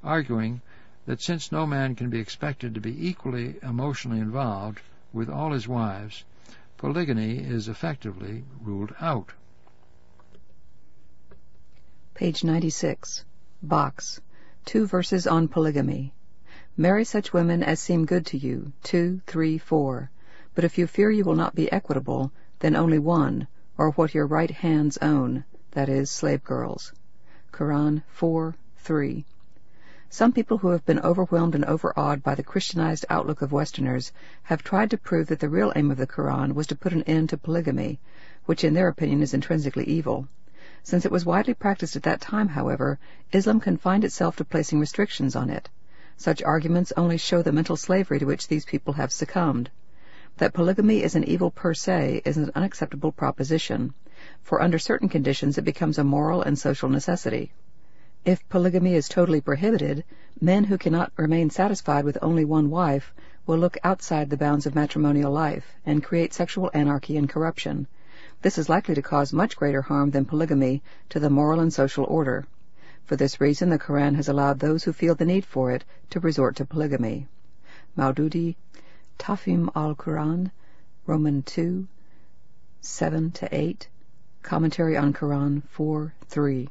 arguing that since no man can be expected to be equally emotionally involved with all his wives, polygamy is effectively ruled out. Page 96. Box. Two verses on polygamy. Marry such women as seem good to you, two, three, four. But if you fear you will not be equitable, then only one, or what your right hands own, that is, slave girls. Quran 4, 3. Some people who have been overwhelmed and overawed by the Christianized outlook of Westerners have tried to prove that the real aim of the Quran was to put an end to polygamy, which in their opinion is intrinsically evil. Since it was widely practiced at that time, however, Islam confined itself to placing restrictions on it. Such arguments only show the mental slavery to which these people have succumbed. That polygamy is an evil per se is an unacceptable proposition, for under certain conditions it becomes a moral and social necessity. If polygamy is totally prohibited, men who cannot remain satisfied with only one wife will look outside the bounds of matrimonial life and create sexual anarchy and corruption. This is likely to cause much greater harm than polygamy to the moral and social order. For this reason, the Koran has allowed those who feel the need for it to resort to polygamy. Maududi, Tafhim al-Quran, Roman 2, 7 to 8, Commentary on Quran 4, 3.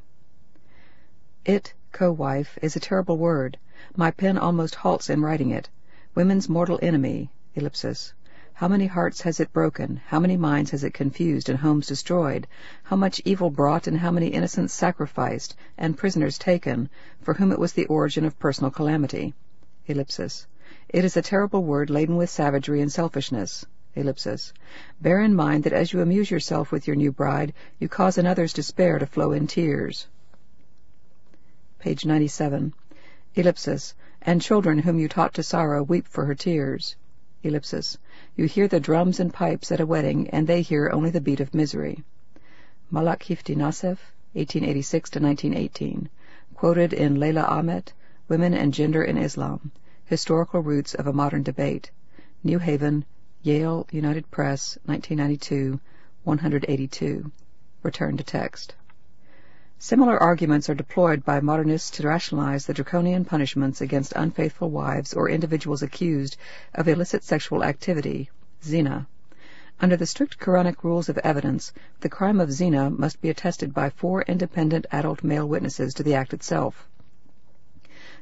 It, co-wife, is a terrible word. My pen almost halts in writing it. Women's mortal enemy, ellipsis. How many hearts has it broken? How many minds has it confused and homes destroyed? How much evil brought and how many innocents sacrificed and prisoners taken, for whom it was the origin of personal calamity? Ellipsis. It is a terrible word laden with savagery and selfishness. Ellipsis. Bear in mind that as you amuse yourself with your new bride, you cause another's despair to flow in tears page 97. Ellipsis. And children whom you taught to sorrow weep for her tears. Ellipsis. You hear the drums and pipes at a wedding, and they hear only the beat of misery. Malak Hifni Nasef, 1886 to 1918. Quoted in Leila Ahmed, Women and Gender in Islam. Historical Roots of a Modern Debate. New Haven, Yale United Press, 1992, 182. Return to text. Similar arguments are deployed by modernists to rationalize the draconian punishments against unfaithful wives or individuals accused of illicit sexual activity, zina. Under the strict Quranic rules of evidence, the crime of zina must be attested by four independent adult male witnesses to the act itself.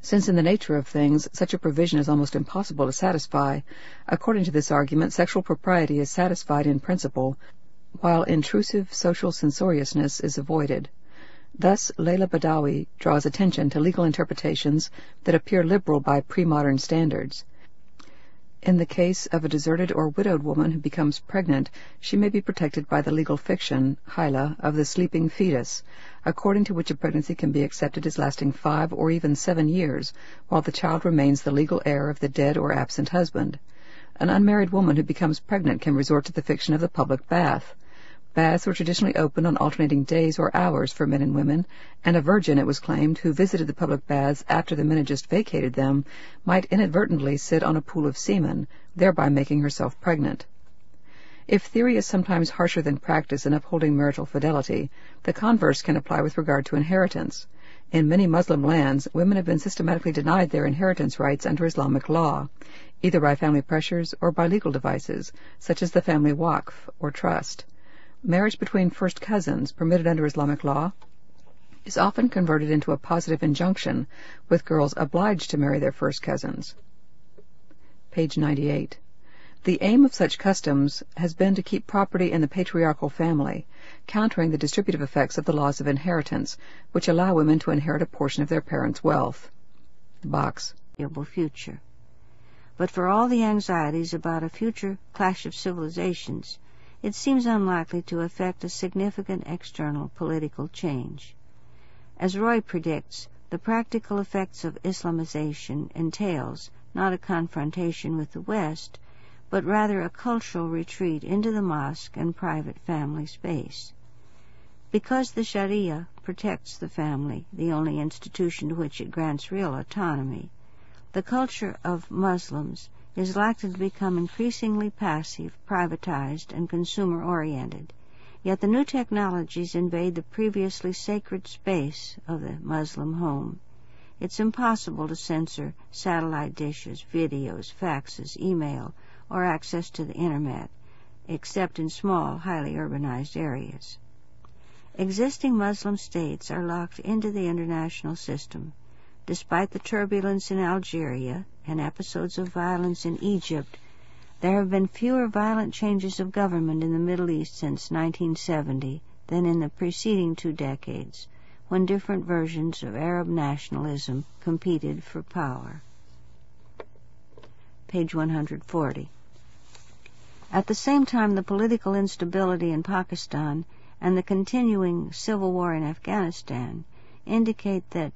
Since in the nature of things such a provision is almost impossible to satisfy, according to this argument sexual propriety is satisfied in principle, while intrusive social censoriousness is avoided. Thus Leila Badawi draws attention to legal interpretations that appear liberal by pre-modern standards. In the case of a deserted or widowed woman who becomes pregnant, she may be protected by the legal fiction, hila, of the sleeping fetus, according to which a pregnancy can be accepted as lasting five or even seven years, while the child remains the legal heir of the dead or absent husband. An unmarried woman who becomes pregnant can resort to the fiction of the public bath. Baths were traditionally open on alternating days or hours for men and women, and a virgin, it was claimed, who visited the public baths after the menagist vacated them might inadvertently sit on a pool of semen, thereby making herself pregnant. If theory is sometimes harsher than practice in upholding marital fidelity, the converse can apply with regard to inheritance. In many Muslim lands, women have been systematically denied their inheritance rights under Islamic law, either by family pressures or by legal devices, such as the family waqf, or trust marriage between first cousins, permitted under Islamic law, is often converted into a positive injunction, with girls obliged to marry their first cousins. Page 98. The aim of such customs has been to keep property in the patriarchal family, countering the distributive effects of the laws of inheritance, which allow women to inherit a portion of their parents' wealth. Box. Future. But for all the anxieties about a future clash of civilizations, it seems unlikely to effect a significant external political change. As Roy predicts, the practical effects of Islamization entails not a confrontation with the West, but rather a cultural retreat into the mosque and private family space. Because the Sharia protects the family, the only institution to which it grants real autonomy, the culture of Muslims is likely to become increasingly passive, privatized, and consumer-oriented, Yet the new technologies invade the previously sacred space of the Muslim home. It's impossible to censor satellite dishes, videos, faxes, email, or access to the Internet, except in small, highly urbanized areas. Existing Muslim states are locked into the international system. Despite the turbulence in Algeria and episodes of violence in Egypt, there have been fewer violent changes of government in the Middle East since 1970 than in the preceding two decades, when different versions of Arab nationalism competed for power. Page 140. At the same time, the political instability in Pakistan and the continuing civil war in Afghanistan indicate that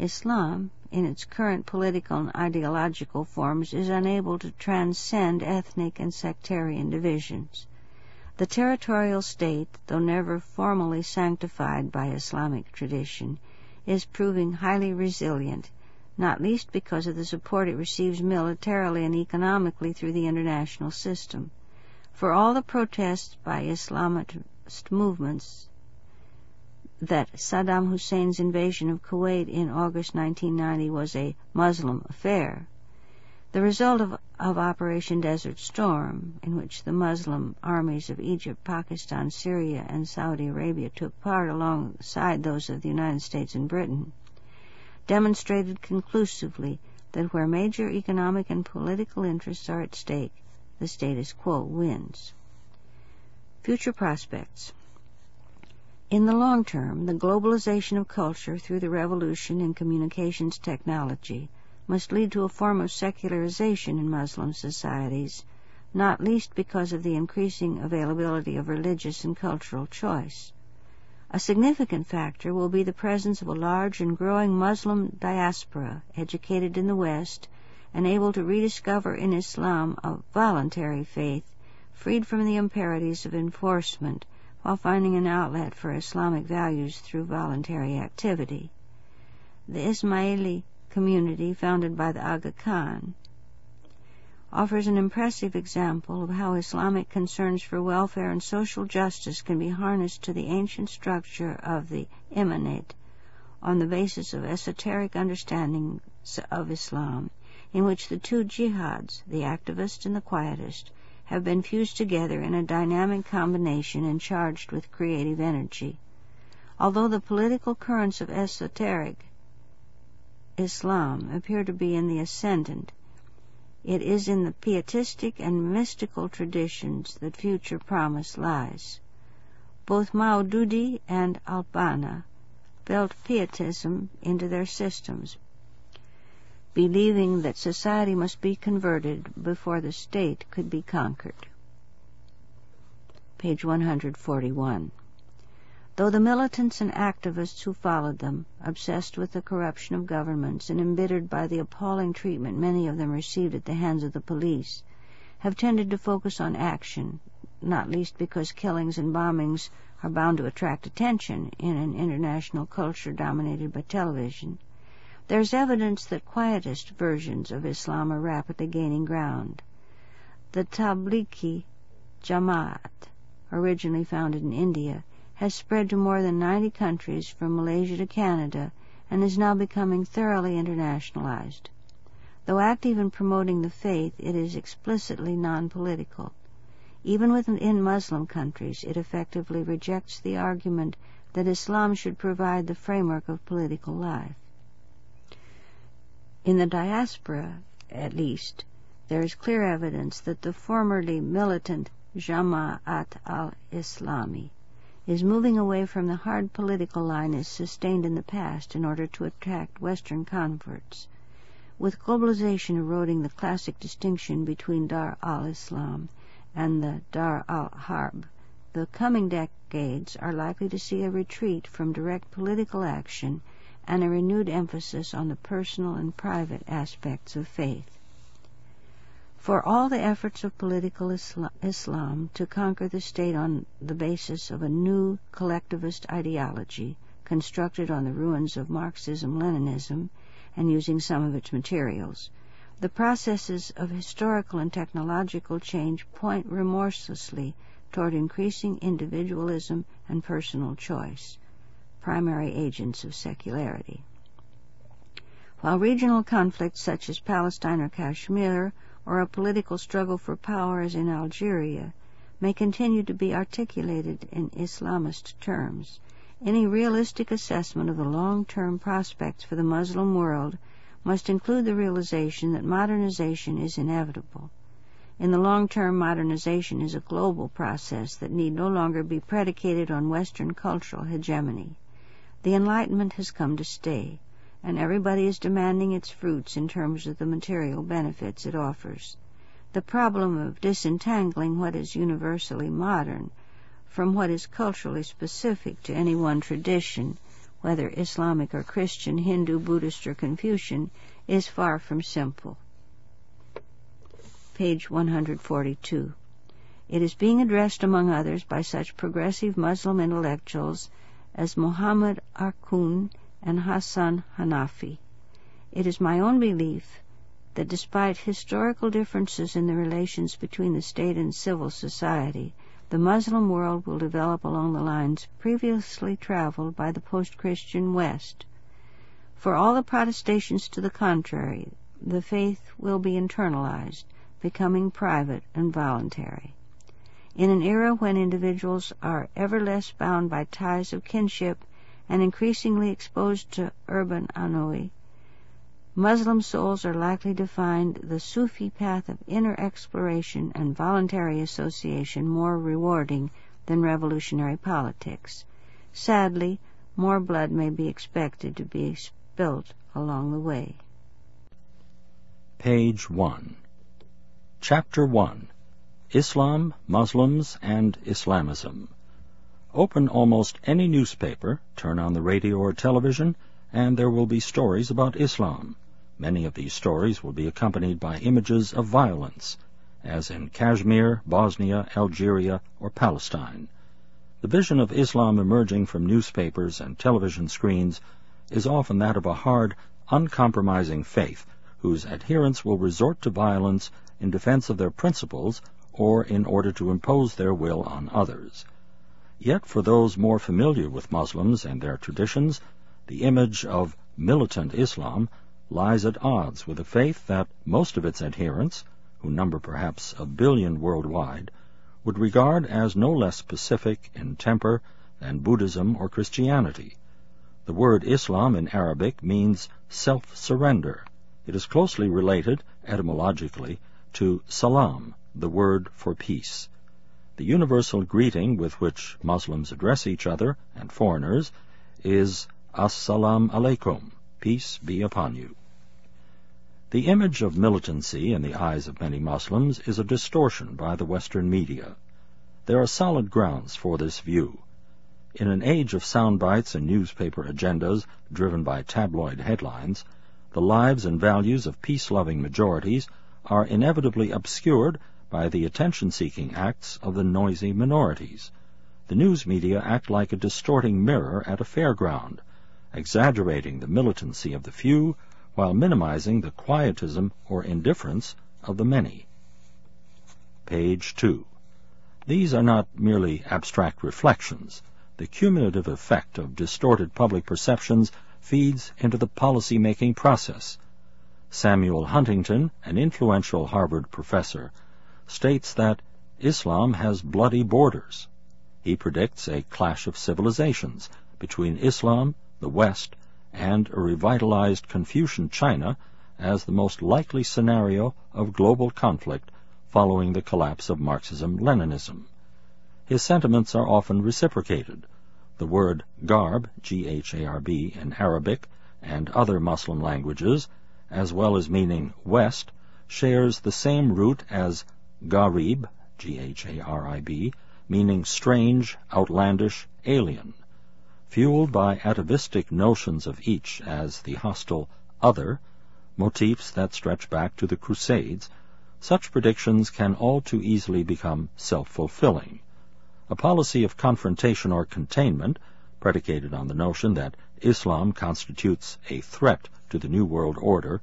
Islam in its current political and ideological forms is unable to transcend ethnic and sectarian divisions. The territorial state, though never formally sanctified by Islamic tradition, is proving highly resilient, not least because of the support it receives militarily and economically through the international system. For all the protests by Islamist movements that Saddam Hussein's invasion of Kuwait in August 1990 was a Muslim affair. The result of, of Operation Desert Storm, in which the Muslim armies of Egypt, Pakistan, Syria, and Saudi Arabia took part alongside those of the United States and Britain, demonstrated conclusively that where major economic and political interests are at stake, the status quo wins. Future prospects. In the long term, the globalization of culture through the revolution in communications technology must lead to a form of secularization in Muslim societies, not least because of the increasing availability of religious and cultural choice. A significant factor will be the presence of a large and growing Muslim diaspora educated in the West and able to rediscover in Islam a voluntary faith freed from the imperatives of enforcement while finding an outlet for Islamic values through voluntary activity. The Ismaili community founded by the Aga Khan offers an impressive example of how Islamic concerns for welfare and social justice can be harnessed to the ancient structure of the imamate on the basis of esoteric understandings of Islam, in which the two jihads, the activist and the quietist, have been fused together in a dynamic combination and charged with creative energy. Although the political currents of esoteric Islam appear to be in the ascendant, it is in the pietistic and mystical traditions that future promise lies. Both Maududi and Al-Banna built pietism into their systems, believing that society must be converted before the state could be conquered. Page 141. Though the militants and activists who followed them, obsessed with the corruption of governments and embittered by the appalling treatment many of them received at the hands of the police, have tended to focus on action, not least because killings and bombings are bound to attract attention in an international culture dominated by television, there's evidence that quietist versions of Islam are rapidly gaining ground. The Tablighi Jamaat, originally founded in India, has spread to more than 90 countries from Malaysia to Canada and is now becoming thoroughly internationalized. Though active in promoting the faith, it is explicitly non-political. Even within Muslim countries, it effectively rejects the argument that Islam should provide the framework of political life. In the diaspora, at least, there is clear evidence that the formerly militant Jama'at al-Islami is moving away from the hard political line as sustained in the past in order to attract Western converts. With globalization eroding the classic distinction between Dar al-Islam and the Dar al-Harb, the coming decades are likely to see a retreat from direct political action and a renewed emphasis on the personal and private aspects of faith. For all the efforts of political Islam to conquer the state on the basis of a new collectivist ideology constructed on the ruins of Marxism-Leninism and using some of its materials, the processes of historical and technological change point remorselessly toward increasing individualism and personal choice, primary agents of secularity. While regional conflicts such as Palestine or Kashmir or a political struggle for power as in Algeria may continue to be articulated in Islamist terms, any realistic assessment of the long-term prospects for the Muslim world must include the realization that modernization is inevitable. In the long term, modernization is a global process that need no longer be predicated on Western cultural hegemony. The Enlightenment has come to stay and everybody is demanding its fruits in terms of the material benefits it offers. The problem of disentangling what is universally modern from what is culturally specific to any one tradition, whether Islamic or Christian, Hindu, Buddhist, or Confucian, is far from simple. Page 142. It is being addressed, among others, by such progressive Muslim intellectuals as Muhammad Arkoun and Hassan Hanafi. It is my own belief that despite historical differences in the relations between the state and civil society, the Muslim world will develop along the lines previously traveled by the post-Christian West. For all the protestations to the contrary, the faith will be internalized, becoming private and voluntary. In an era when individuals are ever less bound by ties of kinship and increasingly exposed to urban ennui, Muslim souls are likely to find the Sufi path of inner exploration and voluntary association more rewarding than revolutionary politics. Sadly, more blood may be expected to be spilt along the way. Page 1. Chapter 1 Islam, Muslims, and Islamism. Open almost any newspaper, turn on the radio or television, and there will be stories about Islam. Many of these stories will be accompanied by images of violence, as in Kashmir, Bosnia, Algeria, or Palestine. The vision of Islam emerging from newspapers and television screens is often that of a hard, uncompromising faith whose adherents will resort to violence in defense of their principles or in order to impose their will on others. Yet for those more familiar with Muslims and their traditions, the image of militant Islam lies at odds with a faith that most of its adherents, who number perhaps a billion worldwide, would regard as no less pacific in temper than Buddhism or Christianity. The word Islam in Arabic means self-surrender. It is closely related, etymologically, to salam, the word for peace. The universal greeting with which Muslims address each other and foreigners is As-salam alaikum, peace be upon you. The image of militancy in the eyes of many Muslims is a distortion by the Western media. There are solid grounds for this view. In an age of sound bites and newspaper agendas driven by tabloid headlines, the lives and values of peace-loving majorities are inevitably obscured by the attention-seeking acts of the noisy minorities. The news media act like a distorting mirror at a fairground, exaggerating the militancy of the few while minimizing the quietism or indifference of the many. Page 2. These are not merely abstract reflections. The cumulative effect of distorted public perceptions feeds into the policy-making process. Samuel Huntington, an influential Harvard professor, states that Islam has bloody borders. He predicts a clash of civilizations between Islam, the West, and a revitalized Confucian China as the most likely scenario of global conflict following the collapse of Marxism-Leninism. His sentiments are often reciprocated. The word gharb, G-H-A-R-B, in Arabic and other Muslim languages, as well as meaning west, shares the same root as gharib, G-H-A-R-I-B, meaning strange, outlandish, alien. Fueled by atavistic notions of each as the hostile other, motifs that stretch back to the Crusades, such predictions can all too easily become self-fulfilling. A policy of confrontation or containment, predicated on the notion that Islam constitutes a threat to the New World Order,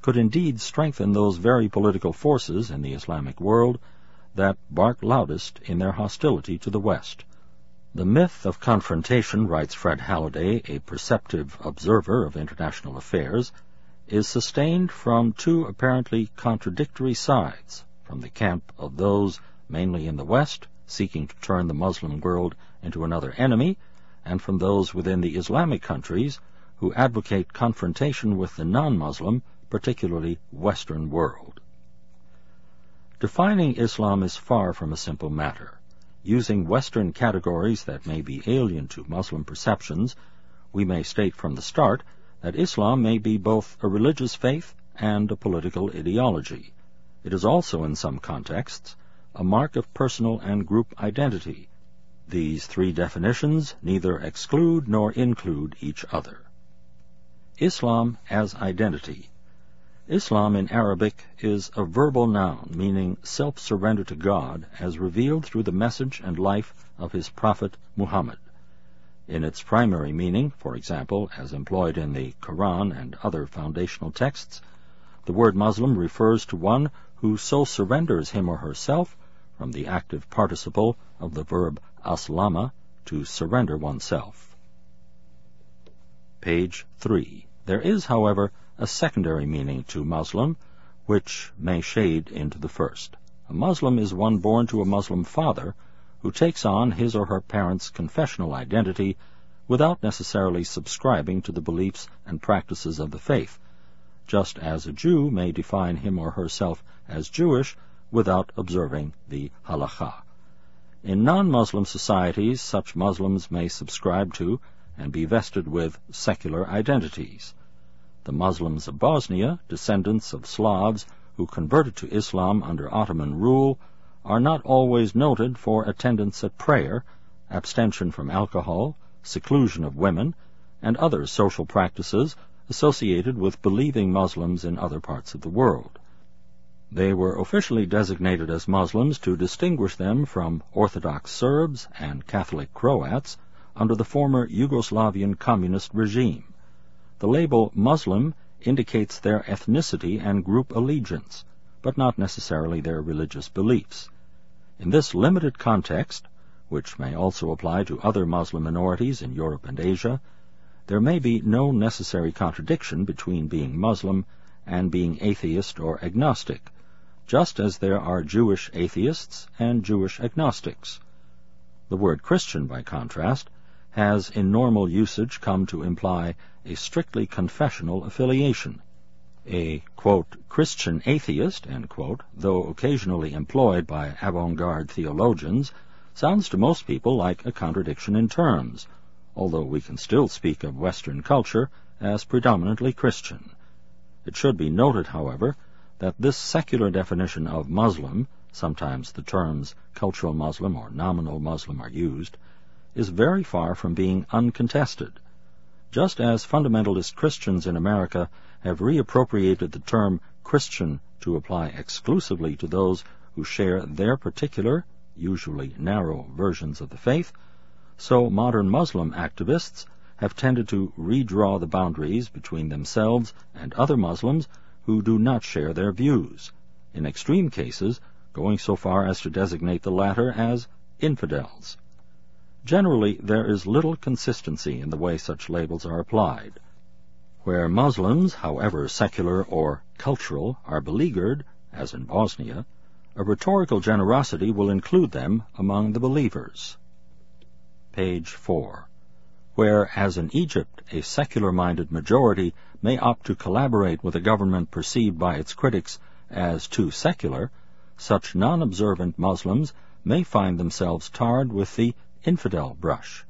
could indeed strengthen those very political forces in the Islamic world that bark loudest in their hostility to the West. The myth of confrontation, writes Fred Halliday, a perceptive observer of international affairs, is sustained from two apparently contradictory sides, from the camp of those mainly in the West seeking to turn the Muslim world into another enemy, and from those within the Islamic countries who advocate confrontation with the non-Muslim, particularly Western world. Defining Islam is far from a simple matter. Using Western categories that may be alien to Muslim perceptions, we may state from the start that Islam may be both a religious faith and a political ideology. It is also, in some contexts, a mark of personal and group identity. These three definitions neither exclude nor include each other. Islam as identity. Islam in Arabic is a verbal noun meaning self-surrender to God as revealed through the message and life of his prophet Muhammad. In its primary meaning, for example, as employed in the Quran and other foundational texts, the word Muslim refers to one who so surrenders him or herself from the active participle of the verb aslama, to surrender oneself. Page 3. There is, however, a secondary meaning to Muslim, which may shade into the first. A Muslim is one born to a Muslim father who takes on his or her parents' confessional identity without necessarily subscribing to the beliefs and practices of the faith, just as a Jew may define him or herself as Jewish without observing the halakha. In non-Muslim societies, such Muslims may subscribe to and be vested with secular identities. The Muslims of Bosnia, descendants of Slavs who converted to Islam under Ottoman rule, are not always noted for attendance at prayer, abstention from alcohol, seclusion of women, and other social practices associated with believing Muslims in other parts of the world. They were officially designated as Muslims to distinguish them from Orthodox Serbs and Catholic Croats under the former Yugoslavian communist regime. The label Muslim indicates their ethnicity and group allegiance, but not necessarily their religious beliefs. In this limited context, which may also apply to other Muslim minorities in Europe and Asia, there may be no necessary contradiction between being Muslim and being atheist or agnostic, just as there are Jewish atheists and Jewish agnostics. The word Christian, by contrast, has in normal usage come to imply a strictly confessional affiliation, a, quote, Christian atheist, quote, though occasionally employed by avant-garde theologians, sounds to most people like a contradiction in terms, although we can still speak of Western culture as predominantly Christian. It should be noted, however, that this secular definition of Muslim, sometimes the terms cultural Muslim or nominal Muslim are used, is very far from being uncontested. Just as fundamentalist Christians in America have reappropriated the term Christian to apply exclusively to those who share their particular, usually narrow, versions of the faith, so modern Muslim activists have tended to redraw the boundaries between themselves and other Muslims who do not share their views, in extreme cases going so far as to designate the latter as infidels. Generally, there is little consistency in the way such labels are applied. Where Muslims, however secular or cultural, are beleaguered, as in Bosnia, a rhetorical generosity will include them among the believers. Page 4. where, as in Egypt, a secular-minded majority may opt to collaborate with a government perceived by its critics as too secular, such non-observant Muslims may find themselves tarred with the infidel brush.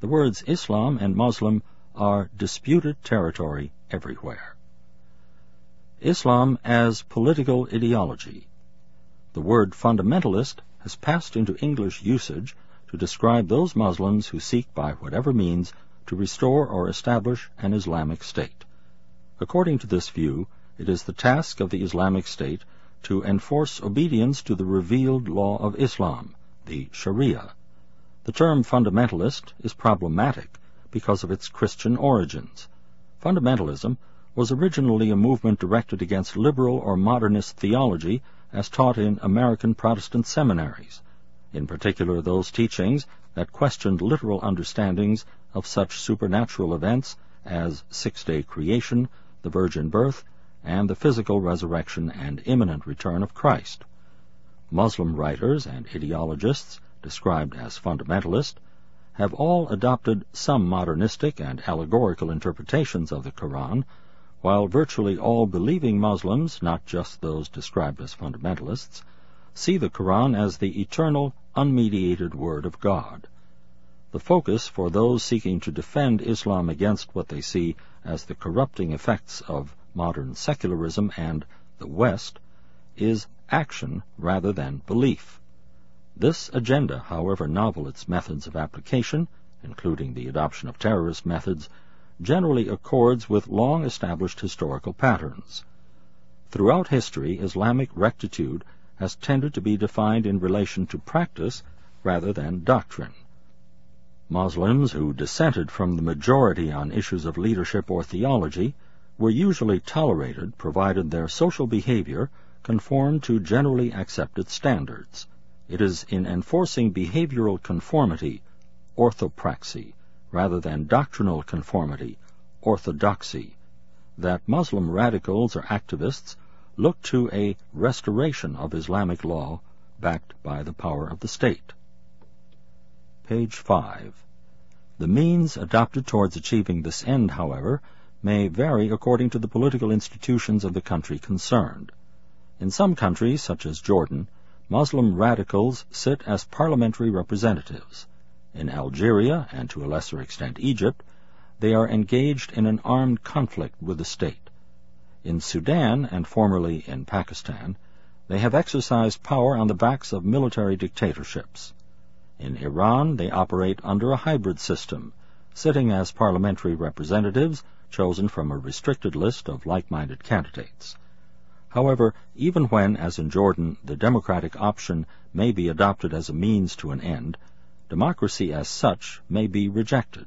The words Islam and Muslim are disputed territory everywhere. Islam as political ideology. The word fundamentalist has passed into English usage to describe those Muslims who seek by whatever means to restore or establish an Islamic State. According to this view, it is the task of the Islamic State to enforce obedience to the revealed law of Islam, the Sharia. The term fundamentalist is problematic because of its Christian origins. Fundamentalism was originally a movement directed against liberal or modernist theology as taught in American Protestant seminaries in particular those teachings that questioned literal understandings of such supernatural events as six-day creation, the virgin birth, and the physical resurrection and imminent return of Christ. Muslim writers and ideologists, described as fundamentalist, have all adopted some modernistic and allegorical interpretations of the Quran, while virtually all believing Muslims, not just those described as fundamentalists, see the Quran as the eternal, unmediated Word of God. The focus for those seeking to defend Islam against what they see as the corrupting effects of modern secularism and the West is action rather than belief. This agenda, however novel its methods of application, including the adoption of terrorist methods, generally accords with long-established historical patterns. Throughout history, Islamic rectitude has tended to be defined in relation to practice rather than doctrine. Muslims who dissented from the majority on issues of leadership or theology were usually tolerated provided their social behavior conformed to generally accepted standards. It is in enforcing behavioral conformity, orthopraxy, rather than doctrinal conformity, orthodoxy, that Muslim radicals or activists look to a restoration of Islamic law backed by the power of the state. Page 5. The means adopted towards achieving this end, however, may vary according to the political institutions of the country concerned. In some countries, such as Jordan, Muslim radicals sit as parliamentary representatives. In Algeria, and to a lesser extent Egypt, they are engaged in an armed conflict with the state. In Sudan, and formerly in Pakistan, they have exercised power on the backs of military dictatorships. In Iran, they operate under a hybrid system, sitting as parliamentary representatives chosen from a restricted list of like-minded candidates. However, even when, as in Jordan, the democratic option may be adopted as a means to an end, democracy as such may be rejected.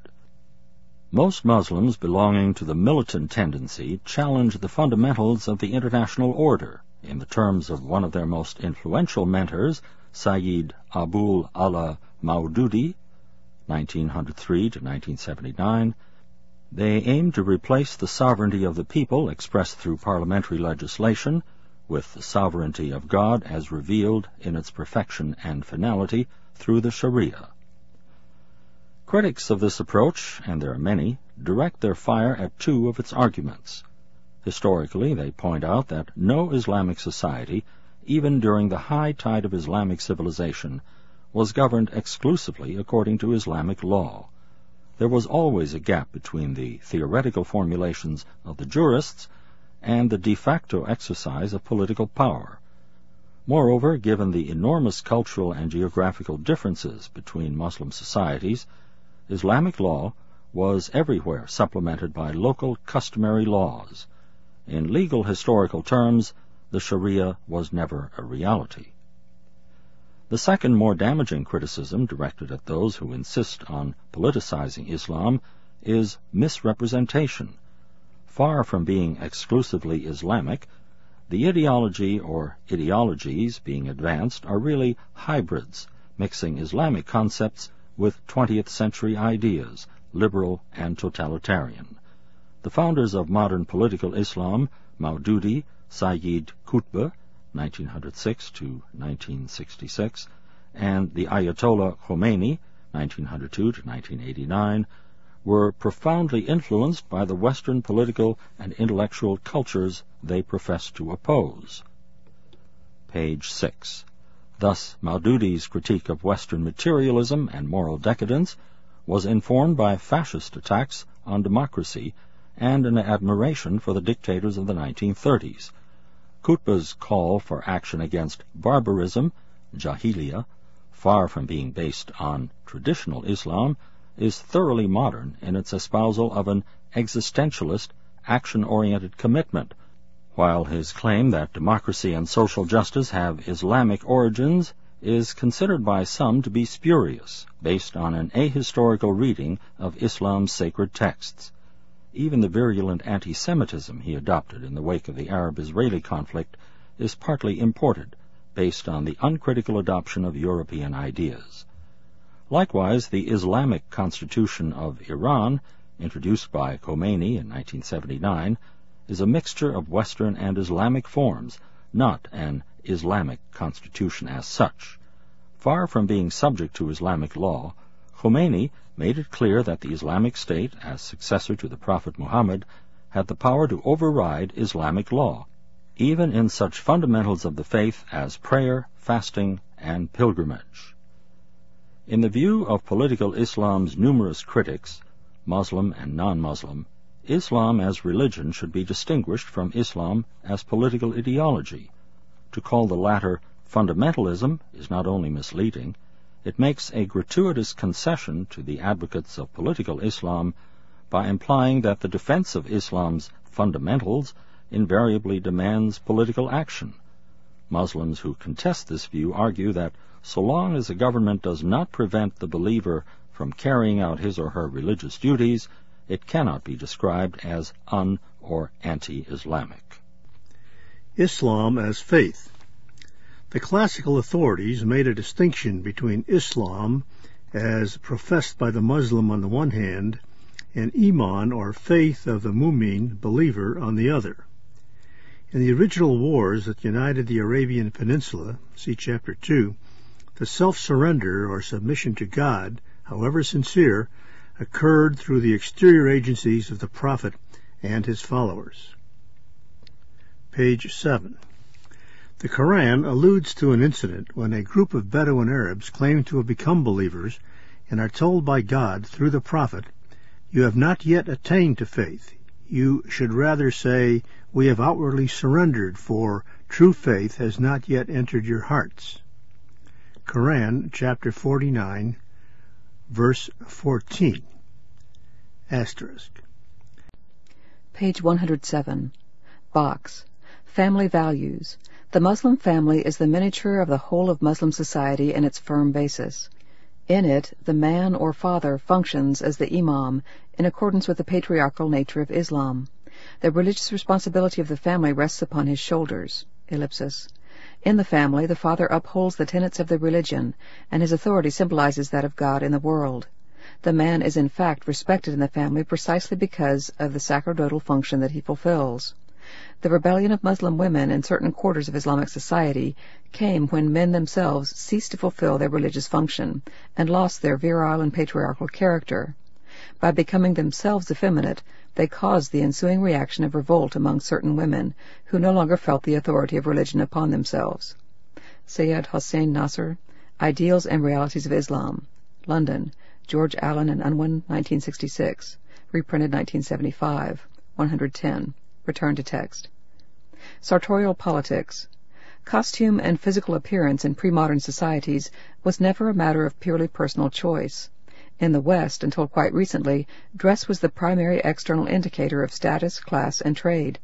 Most Muslims belonging to the militant tendency challenge the fundamentals of the international order, in the terms of one of their most influential mentors, Sayyid Abul Ala Maududi, 1903 to 1979. They aim to replace the sovereignty of the people expressed through parliamentary legislation with the sovereignty of God as revealed in its perfection and finality through the Sharia. Critics of this approach, and there are many, direct their fire at two of its arguments. Historically, they point out that no Islamic society, even during the high tide of Islamic civilization, was governed exclusively according to Islamic law. There was always a gap between the theoretical formulations of the jurists and the de facto exercise of political power. Moreover, given the enormous cultural and geographical differences between Muslim societies, Islamic law was everywhere supplemented by local customary laws. In legal historical terms, the Sharia was never a reality. The second, more damaging criticism directed at those who insist on politicizing Islam is misrepresentation. Far from being exclusively Islamic, the ideology or ideologies being advanced are really hybrids, mixing Islamic concepts with 20th century ideas, liberal and totalitarian. The founders of modern political Islam, Maududi, Sayyid Qutb, 1906 to 1966, and the Ayatollah Khomeini, 1902 to 1989, were profoundly influenced by the Western political and intellectual cultures they professed to oppose. Page 6. Thus, Maududi's critique of Western materialism and moral decadence was informed by fascist attacks on democracy and an admiration for the dictators of the 1930s. Qutb's call for action against barbarism, jahiliya, far from being based on traditional Islam, is thoroughly modern in its espousal of an existentialist, action-oriented commitment, while his claim that democracy and social justice have Islamic origins is considered by some to be spurious, based on an ahistorical reading of Islam's sacred texts. Even the virulent anti-Semitism he adopted in the wake of the Arab-Israeli conflict is partly imported, based on the uncritical adoption of European ideas. Likewise, the Islamic Constitution of Iran, introduced by Khomeini in 1979, is a mixture of Western and Islamic forms, not an Islamic constitution as such. Far from being subject to Islamic law, Khomeini made it clear that the Islamic State, as successor to the Prophet Muhammad, had the power to override Islamic law, even in such fundamentals of the faith as prayer, fasting, and pilgrimage. In the view of political Islam's numerous critics, Muslim and non-Muslim, Islam as religion should be distinguished from Islam as political ideology. To call the latter fundamentalism is not only misleading, it makes a gratuitous concession to the advocates of political Islam by implying that the defense of Islam's fundamentals invariably demands political action. Muslims who contest this view argue that so long as a government does not prevent the believer from carrying out his or her religious duties, it cannot be described as un- or anti-Islamic. Islam as faith. The classical authorities made a distinction between Islam as professed by the Muslim on the one hand and Iman or faith of the Mu'min believer on the other. In the original wars that united the Arabian Peninsula, see chapter 2, the self-surrender or submission to God, however sincere, occurred through the exterior agencies of the Prophet and his followers. Page 7. The Quran alludes to an incident when a group of Bedouin Arabs claim to have become believers and are told by God through the Prophet, You have not yet attained to faith you should rather say, We have outwardly surrendered, for true faith has not yet entered your hearts. Quran, chapter 49, verse 14. Asterisk. Page 107. Box. Family Values. The Muslim family is the miniature of the whole of Muslim society and its firm basis. In it, the man or father functions as the imam in accordance with the patriarchal nature of Islam. The religious responsibility of the family rests upon his shoulders. Ellipsis. In the family, the father upholds the tenets of the religion, and his authority symbolizes that of God in the world. The man is in fact respected in the family precisely because of the sacerdotal function that he fulfills. The rebellion of Muslim women in certain quarters of Islamic society came when men themselves ceased to fulfill their religious function and lost their virile and patriarchal character. By becoming themselves effeminate, they caused the ensuing reaction of revolt among certain women who no longer felt the authority of religion upon themselves. Syed Hossein Nasr, Ideals and Realities of Islam, London, George Allen and Unwin, 1966, reprinted 1975, 110. Return to text. Sartorial politics. Costume and physical appearance in pre-modern societies was never a matter of purely personal choice. In the West, until quite recently, dress was the primary external indicator of status, class, and trade.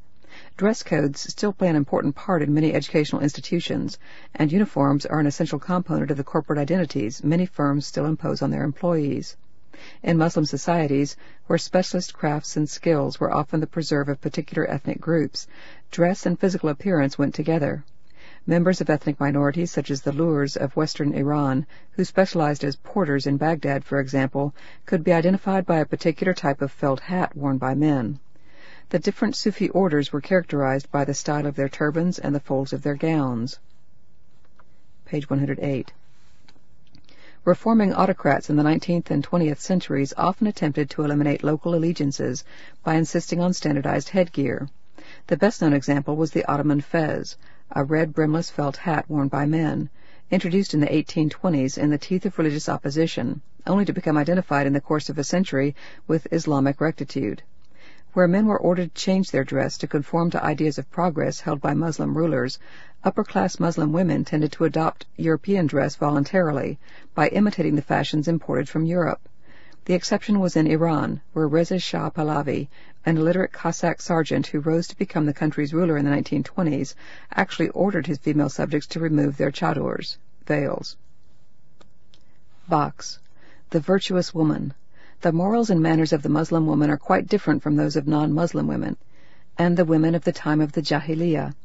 Dress codes still play an important part in many educational institutions, and uniforms are an essential component of the corporate identities many firms still impose on their employees. In Muslim societies, where specialist crafts and skills were often the preserve of particular ethnic groups, dress and physical appearance went together. Members of ethnic minorities, such as the Lurs of western Iran, who specialized as porters in Baghdad, for example, could be identified by a particular type of felt hat worn by men. The different Sufi orders were characterized by the style of their turbans and the folds of their gowns. Page 108. Reforming autocrats in the 19th and 20th centuries often attempted to eliminate local allegiances by insisting on standardized headgear. The best known example was the Ottoman fez, a red brimless felt hat worn by men, introduced in the 1820s in the teeth of religious opposition, only to become identified in the course of a century with Islamic rectitude. Where men were ordered to change their dress to conform to ideas of progress held by Muslim rulers, upper-class Muslim women tended to adopt European dress voluntarily by imitating the fashions imported from Europe. The exception was in Iran, where Reza Shah Pahlavi, an illiterate Cossack sergeant who rose to become the country's ruler in the 1920s, actually ordered his female subjects to remove their chadors, veils. Box. The Virtuous Woman. The morals and manners of the Muslim woman are quite different from those of non-Muslim women, and the women of the time of the Jahiliyyah.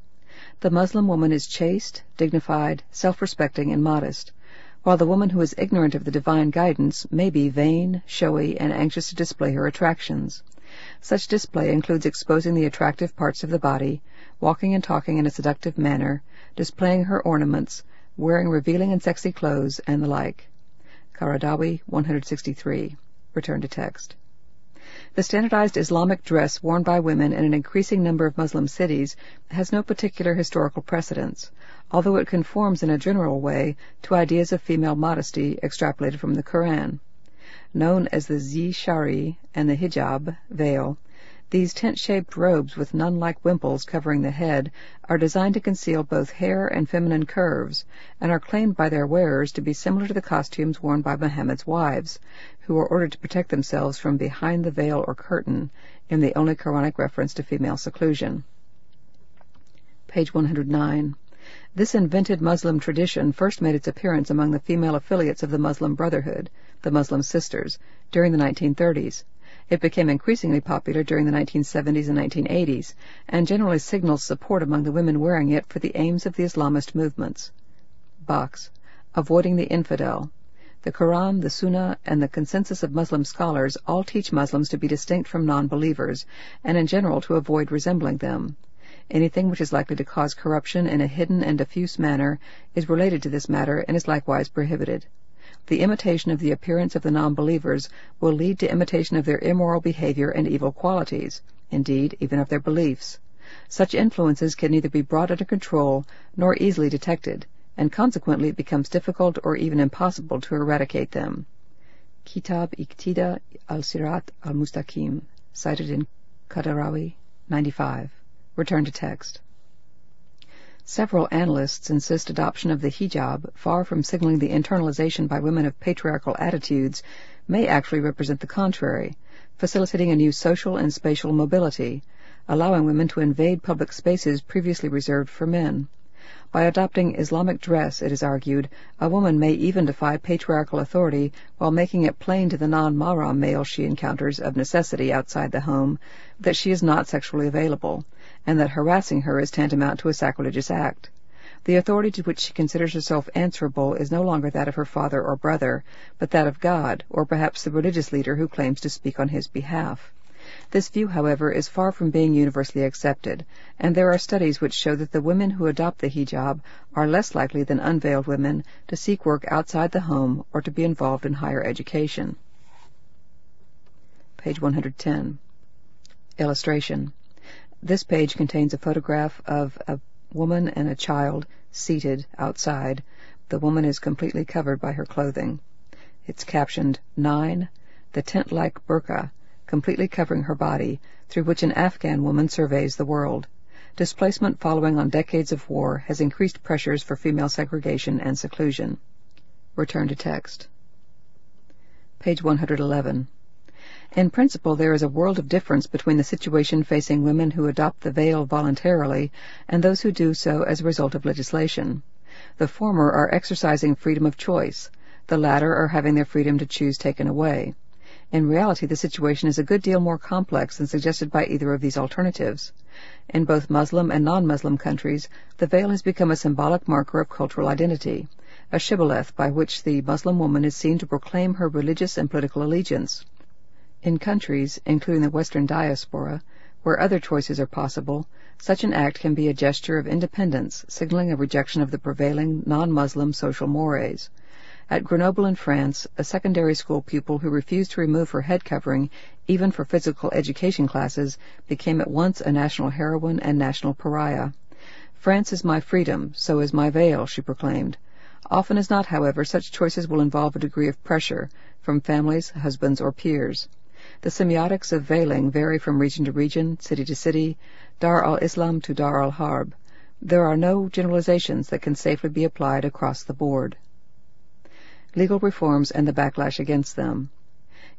The Muslim woman is chaste, dignified, self-respecting, and modest, while the woman who is ignorant of the divine guidance may be vain, showy, and anxious to display her attractions. Such display includes exposing the attractive parts of the body, walking and talking in a seductive manner, displaying her ornaments, wearing revealing and sexy clothes, and the like. Qaradawi 163. Return to text. The standardized Islamic dress worn by women in an increasing number of Muslim cities has no particular historical precedence, although it conforms in a general way to ideas of female modesty extrapolated from the Koran. Known as the zi shari and the hijab veil, these tent-shaped robes with nun-like wimples covering the head are designed to conceal both hair and feminine curves, and are claimed by their wearers to be similar to the costumes worn by Muhammad's wives, who were ordered to protect themselves from behind the veil or curtain, in the only Quranic reference to female seclusion. Page 109. This invented Muslim tradition first made its appearance among the female affiliates of the Muslim Brotherhood, the Muslim Sisters, during the 1930s. It became increasingly popular during the 1970s and 1980s, and generally signals support among the women wearing it for the aims of the Islamist movements. Box. Avoiding the infidel. The Quran, the Sunnah, and the consensus of Muslim scholars all teach Muslims to be distinct from non-believers, and in general to avoid resembling them. Anything which is likely to cause corruption in a hidden and diffuse manner is related to this matter and is likewise prohibited the imitation of the appearance of the non-believers will lead to imitation of their immoral behavior and evil qualities, indeed, even of their beliefs. Such influences can neither be brought under control nor easily detected, and consequently it becomes difficult or even impossible to eradicate them. Kitab Iqtida al-Sirat al-Mustaqim, cited in Qaradawi 95. Return to text. Several analysts insist adoption of the hijab, far from signaling the internalization by women of patriarchal attitudes, may actually represent the contrary, facilitating a new social and spatial mobility, allowing women to invade public spaces previously reserved for men. By adopting Islamic dress, it is argued, a woman may even defy patriarchal authority while making it plain to the non-mahram male she encounters of necessity outside the home that she is not sexually available, and that harassing her is tantamount to a sacrilegious act. The authority to which she considers herself answerable is no longer that of her father or brother, but that of God, or perhaps the religious leader who claims to speak on his behalf. This view, however, is far from being universally accepted, and there are studies which show that the women who adopt the hijab are less likely than unveiled women to seek work outside the home or to be involved in higher education. Page 110. Illustration. This page contains a photograph of a woman and a child seated outside. The woman is completely covered by her clothing. It's captioned 9. The tent-like burqa, completely covering her body, through which an Afghan woman surveys the world. Displacement following on decades of war has increased pressures for female segregation and seclusion. Return to text. Page 111. In principle, there is a world of difference between the situation facing women who adopt the veil voluntarily and those who do so as a result of legislation. The former are exercising freedom of choice. The latter are having their freedom to choose taken away. In reality, the situation is a good deal more complex than suggested by either of these alternatives. In both Muslim and non-Muslim countries, the veil has become a symbolic marker of cultural identity, a shibboleth by which the Muslim woman is seen to proclaim her religious and political allegiance. In countries, including the Western diaspora, where other choices are possible, such an act can be a gesture of independence, signaling a rejection of the prevailing non-Muslim social mores. At Grenoble in France, a secondary school pupil who refused to remove her head covering, even for physical education classes, became at once a national heroine and national pariah. France is my freedom, so is my veil, she proclaimed. Often as not, however, such choices will involve a degree of pressure from families, husbands, or peers. The semiotics of veiling vary from region to region, city to city, Dar al-Islam to Dar al-Harb. There are no generalizations that can safely be applied across the board. Legal reforms and the backlash against them.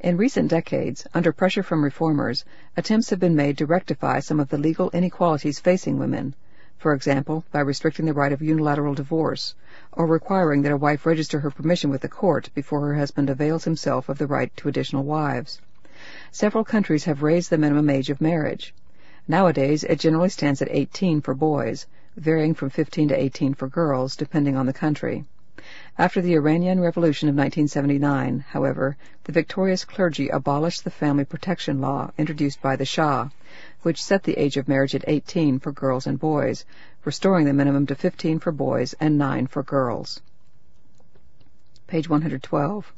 In recent decades, under pressure from reformers, attempts have been made to rectify some of the legal inequalities facing women, for example, by restricting the right of unilateral divorce, or requiring that a wife register her permission with the court before her husband avails himself of the right to additional wives. Several countries have raised the minimum age of marriage. Nowadays, it generally stands at 18 for boys, varying from 15 to 18 for girls, depending on the country. After the Iranian Revolution of 1979, however, the victorious clergy abolished the family protection law introduced by the Shah, which set the age of marriage at 18 for girls and boys, restoring the minimum to 15 for boys and 9 for girls. Page 112.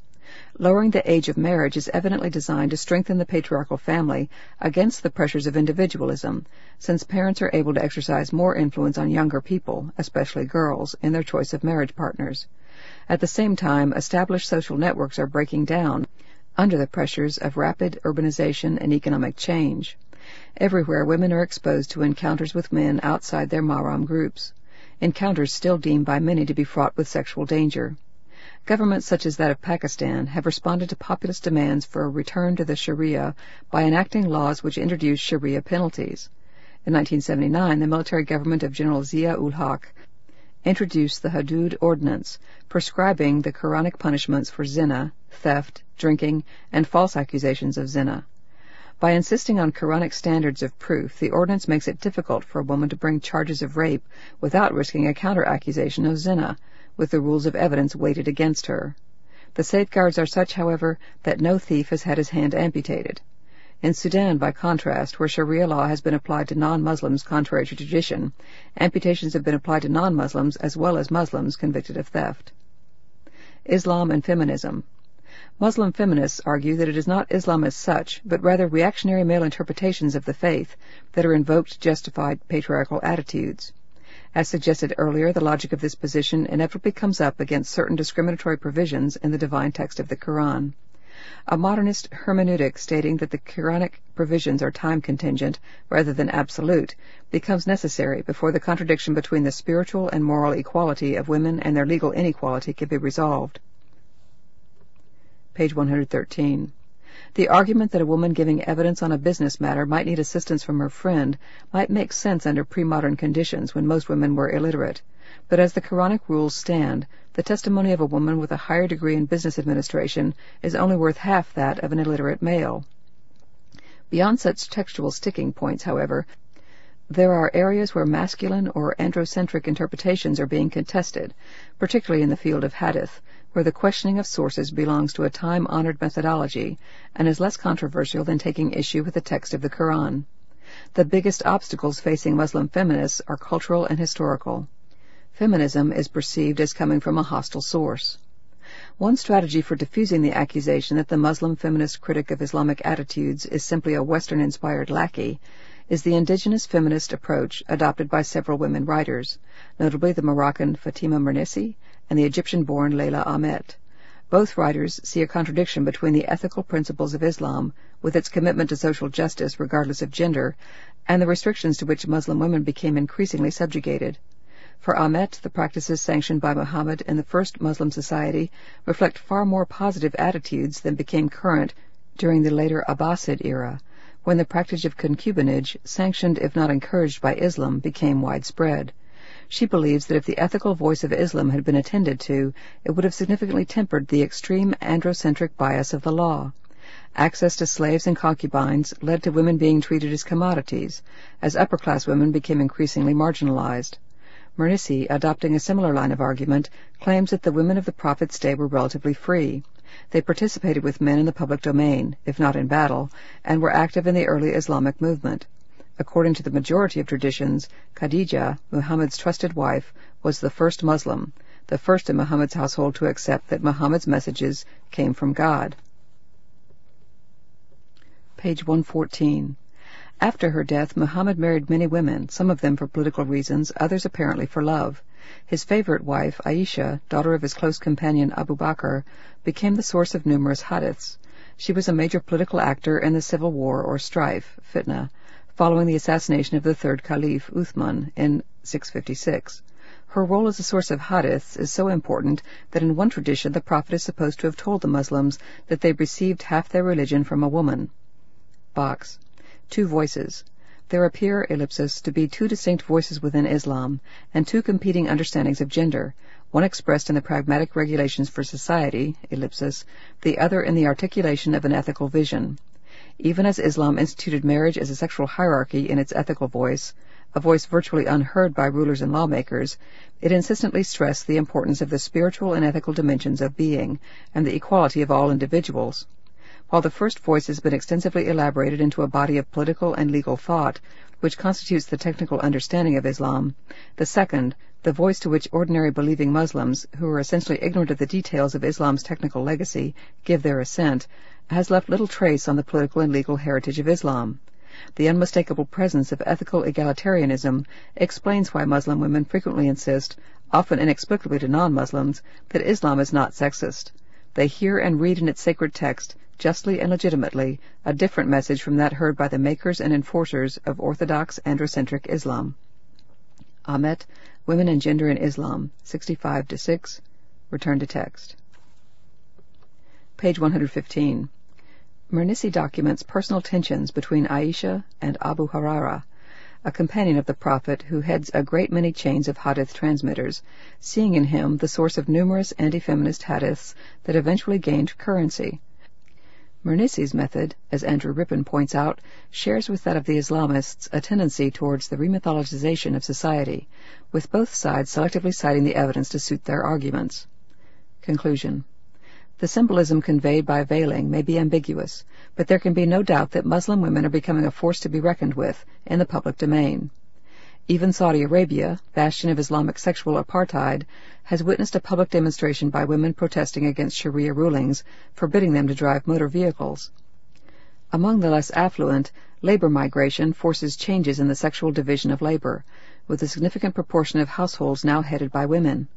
Lowering the age of marriage is evidently designed to strengthen the patriarchal family against the pressures of individualism, since parents are able to exercise more influence on younger people, especially girls, in their choice of marriage partners. At the same time, established social networks are breaking down under the pressures of rapid urbanization and economic change. Everywhere, women are exposed to encounters with men outside their mahram groups, encounters still deemed by many to be fraught with sexual danger. Governments such as that of Pakistan have responded to populist demands for a return to the Sharia by enacting laws which introduce Sharia penalties. In 1979, the military government of General Zia-ul-Haq introduced the Hudud Ordinance, prescribing the Quranic punishments for zina, theft, drinking, and false accusations of zina. By insisting on Quranic standards of proof, the ordinance makes it difficult for a woman to bring charges of rape without risking a counter-accusation of zina, with the rules of evidence weighted against her. The safeguards are such, however, that no thief has had his hand amputated. In Sudan, by contrast, where Sharia law has been applied to non-Muslims contrary to tradition, amputations have been applied to non-Muslims as well as Muslims convicted of theft. Islam and Feminism Muslim feminists argue that it is not Islam as such, but rather reactionary male interpretations of the faith that are invoked to justify patriarchal attitudes. As suggested earlier, the logic of this position inevitably comes up against certain discriminatory provisions in the divine text of the Quran. A modernist hermeneutic stating that the Quranic provisions are time contingent rather than absolute becomes necessary before the contradiction between the spiritual and moral equality of women and their legal inequality can be resolved. Page 113. The argument that a woman giving evidence on a business matter might need assistance from her friend might make sense under pre-modern conditions when most women were illiterate. But as the Quranic rules stand, the testimony of a woman with a higher degree in business administration is only worth half that of an illiterate male. Beyond such textual sticking points, however, there are areas where masculine or androcentric interpretations are being contested, particularly in the field of hadith, where the questioning of sources belongs to a time-honored methodology and is less controversial than taking issue with the text of the Quran. The biggest obstacles facing Muslim feminists are cultural and historical. Feminism is perceived as coming from a hostile source. One strategy for diffusing the accusation that the Muslim feminist critic of Islamic attitudes is simply a Western-inspired lackey is the indigenous feminist approach adopted by several women writers, notably the Moroccan Fatima Mernissi and the Egyptian-born Leila Ahmed. Both writers see a contradiction between the ethical principles of Islam, with its commitment to social justice regardless of gender, and the restrictions to which Muslim women became increasingly subjugated. For Ahmed, the practices sanctioned by Muhammad in the first Muslim society reflect far more positive attitudes than became current during the later Abbasid era, when the practice of concubinage, sanctioned if not encouraged by Islam, became widespread. She believes that if the ethical voice of Islam had been attended to, it would have significantly tempered the extreme androcentric bias of the law. Access to slaves and concubines led to women being treated as commodities, as upper-class women became increasingly marginalized. Mernissi, adopting a similar line of argument, claims that the women of the Prophet's day were relatively free. They participated with men in the public domain, if not in battle, and were active in the early Islamic movement. According to the majority of traditions, Khadija, Muhammad's trusted wife, was the first Muslim, the first in Muhammad's household to accept that Muhammad's messages came from God. Page 114. After her death, Muhammad married many women, some of them for political reasons, others apparently for love. His favorite wife, Aisha, daughter of his close companion Abu Bakr, became the source of numerous hadiths. She was a major political actor in the civil war or strife, fitna, following the assassination of the third caliph, Uthman, in 656. Her role as a source of hadiths is so important that in one tradition the Prophet is supposed to have told the Muslims that they received half their religion from a woman. Box. Two voices. There appear, ellipsis, to be two distinct voices within Islam, and two competing understandings of gender, one expressed in the pragmatic regulations for society, ellipsis, the other in the articulation of an ethical vision. Even as Islam instituted marriage as a sexual hierarchy in its ethical voice, a voice virtually unheard by rulers and lawmakers, it insistently stressed the importance of the spiritual and ethical dimensions of being, and the equality of all individuals. While the first voice has been extensively elaborated into a body of political and legal thought, which constitutes the technical understanding of Islam, the second, the voice to which ordinary believing Muslims, who are essentially ignorant of the details of Islam's technical legacy, give their assent, has left little trace on the political and legal heritage of Islam. The unmistakable presence of ethical egalitarianism explains why Muslim women frequently insist, often inexplicably to non-Muslims, that Islam is not sexist. They hear and read in its sacred text, justly and legitimately, a different message from that heard by the makers and enforcers of orthodox androcentric Islam. Ahmed, Women and Gender in Islam, 65 to 6. Return to text. Page 115. Mernissi documents personal tensions between Aisha and Abu Huraira, a companion of the Prophet who heads a great many chains of hadith transmitters, seeing in him the source of numerous anti-feminist hadiths that eventually gained currency. Mernissi's method, as Andrew Rippin points out, shares with that of the Islamists a tendency towards the remythologization of society, with both sides selectively citing the evidence to suit their arguments. Conclusion. The symbolism conveyed by veiling may be ambiguous, but there can be no doubt that Muslim women are becoming a force to be reckoned with in the public domain. Even Saudi Arabia, bastion of Islamic sexual apartheid, has witnessed a public demonstration by women protesting against Sharia rulings forbidding them to drive motor vehicles. Among the less affluent, labor migration forces changes in the sexual division of labor, with a significant proportion of households now headed by women.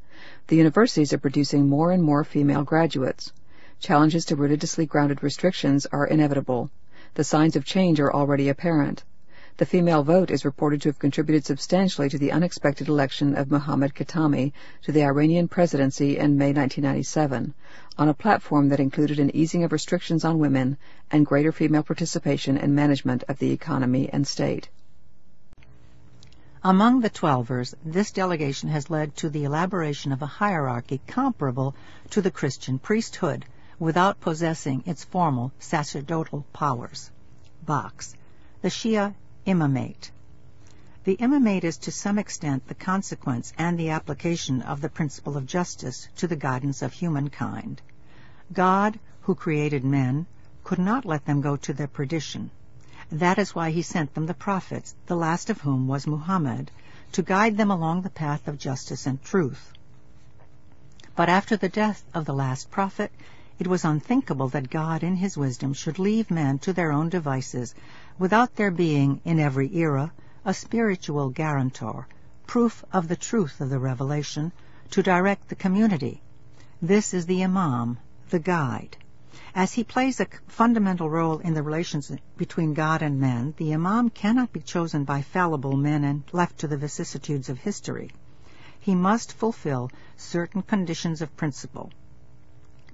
The universities are producing more and more female graduates. Challenges to religiously grounded restrictions are inevitable. The signs of change are already apparent. The female vote is reported to have contributed substantially to the unexpected election of Mohammad Khatami to the Iranian presidency in May 1997, on a platform that included an easing of restrictions on women and greater female participation in management of the economy and state. Among the Twelvers, this delegation has led to the elaboration of a hierarchy comparable to the Christian priesthood, without possessing its formal sacerdotal powers. Box. The Shia Imamate. The imamate is to some extent the consequence and the application of the principle of justice to the guidance of humankind. God, who created men, could not let them go to their perdition. That is why he sent them the prophets, the last of whom was Muhammad, to guide them along the path of justice and truth. But after the death of the last prophet, it was unthinkable that God in his wisdom should leave men to their own devices without there being, in every era, a spiritual guarantor, proof of the truth of the revelation, to direct the community. This is the Imam, the guide. As he plays a fundamental role in the relations between God and men, the Imam cannot be chosen by fallible men and left to the vicissitudes of history. He must fulfill certain conditions of principle.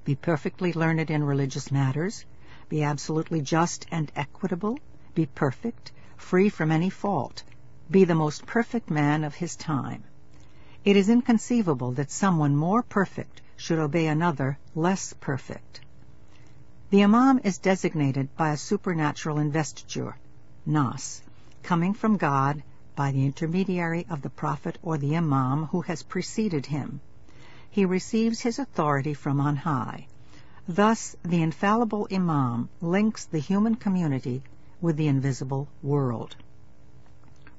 Be perfectly learned in religious matters, be absolutely just and equitable, be perfect, free from any fault, be the most perfect man of his time. It is inconceivable that someone more perfect should obey another less perfect. The Imam is designated by a supernatural investiture, nass, coming from God by the intermediary of the Prophet or the Imam who has preceded him. He receives his authority from on high. Thus, the infallible Imam links the human community with the invisible world.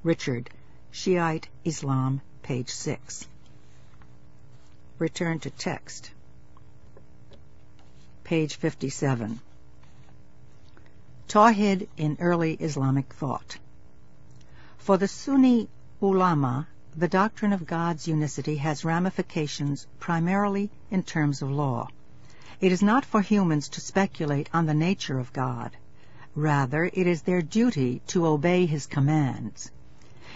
Richard, Shiite Islam, page 6. return to text. Page 57. Tawhid in early Islamic thought. For the Sunni ulama, the doctrine of God's unicity has ramifications primarily in terms of law. It is not for humans to speculate on the nature of God. Rather, it is their duty to obey his commands.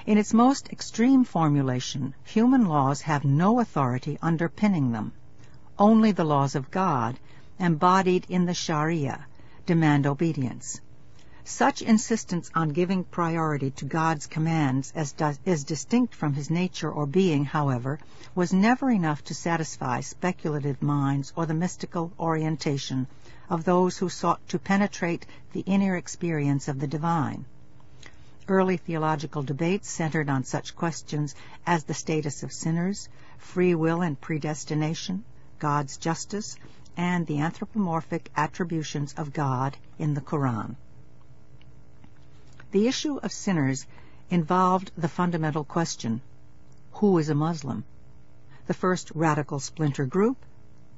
In its most extreme formulation, human laws have no authority underpinning them. Only the laws of God, embodied in the Sharia, demand obedience. Such insistence on giving priority to God's commands as is distinct from his nature or being, however, was never enough to satisfy speculative minds or the mystical orientation of those who sought to penetrate the inner experience of the divine. Early theological debates centered on such questions as the status of sinners, free will and predestination, God's justice, and the anthropomorphic attributions of God in the Quran. The issue of sinners involved the fundamental question, who is a Muslim? The first radical splinter group,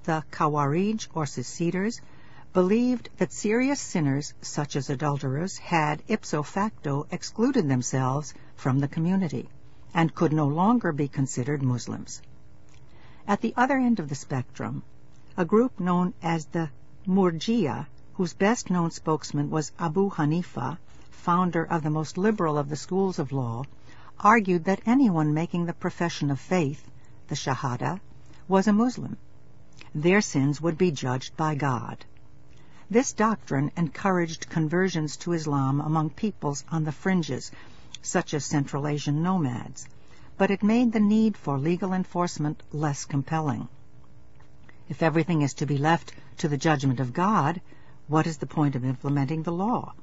the Khawarij or Seceders, believed that serious sinners, such as adulterers, had ipso facto excluded themselves from the community and could no longer be considered Muslims. At the other end of the spectrum, a group known as the Murji'a, whose best known spokesman was Abu Hanifa, founder of the most liberal of the schools of law, argued that anyone making the profession of faith, the Shahada, was a Muslim. Their sins would be judged by God. This doctrine encouraged conversions to Islam among peoples on the fringes, such as Central Asian nomads, but it made the need for legal enforcement less compelling. If everything is to be left to the judgment of God, what is the point of implementing the law?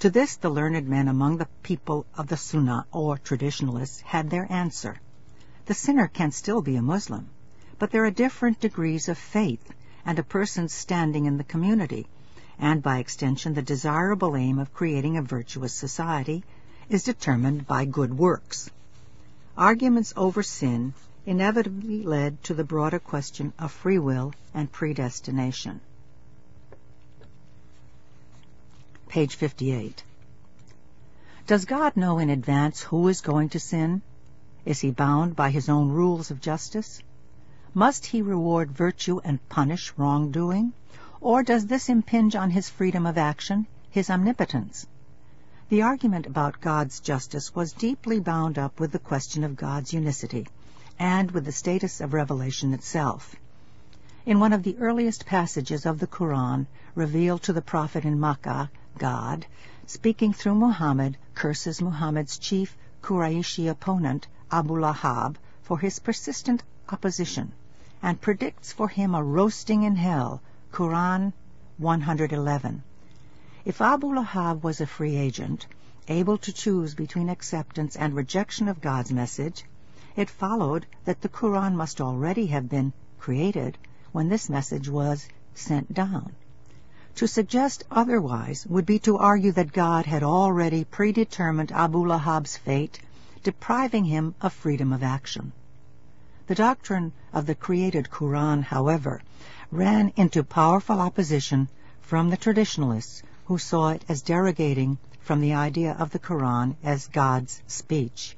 To this the learned men among the people of the Sunnah or traditionalists had their answer. The sinner can still be a Muslim, but there are different degrees of faith and a person's standing in the community, and by extension the desirable aim of creating a virtuous society is determined by good works. Arguments over sin inevitably led to the broader question of free will and predestination. Page 58. Does God know in advance who is going to sin? Is he bound by his own rules of justice? Must he reward virtue and punish wrongdoing? Or does this impinge on his freedom of action, his omnipotence? The argument about God's justice was deeply bound up with the question of God's unicity and with the status of revelation itself. In one of the earliest passages of the Quran revealed to the prophet in Makkah, God, speaking through Muhammad, curses Muhammad's chief Quraishi opponent, Abu Lahab, for his persistent opposition, and predicts for him a roasting in hell, Quran 111. If Abu Lahab was a free agent, able to choose between acceptance and rejection of God's message, it followed that the Quran must already have been created when this message was sent down. To suggest otherwise would be to argue that God had already predetermined Abu Lahab's fate, depriving him of freedom of action. The doctrine of the created Quran, however, ran into powerful opposition from the traditionalists who saw it as derogating from the idea of the Quran as God's speech.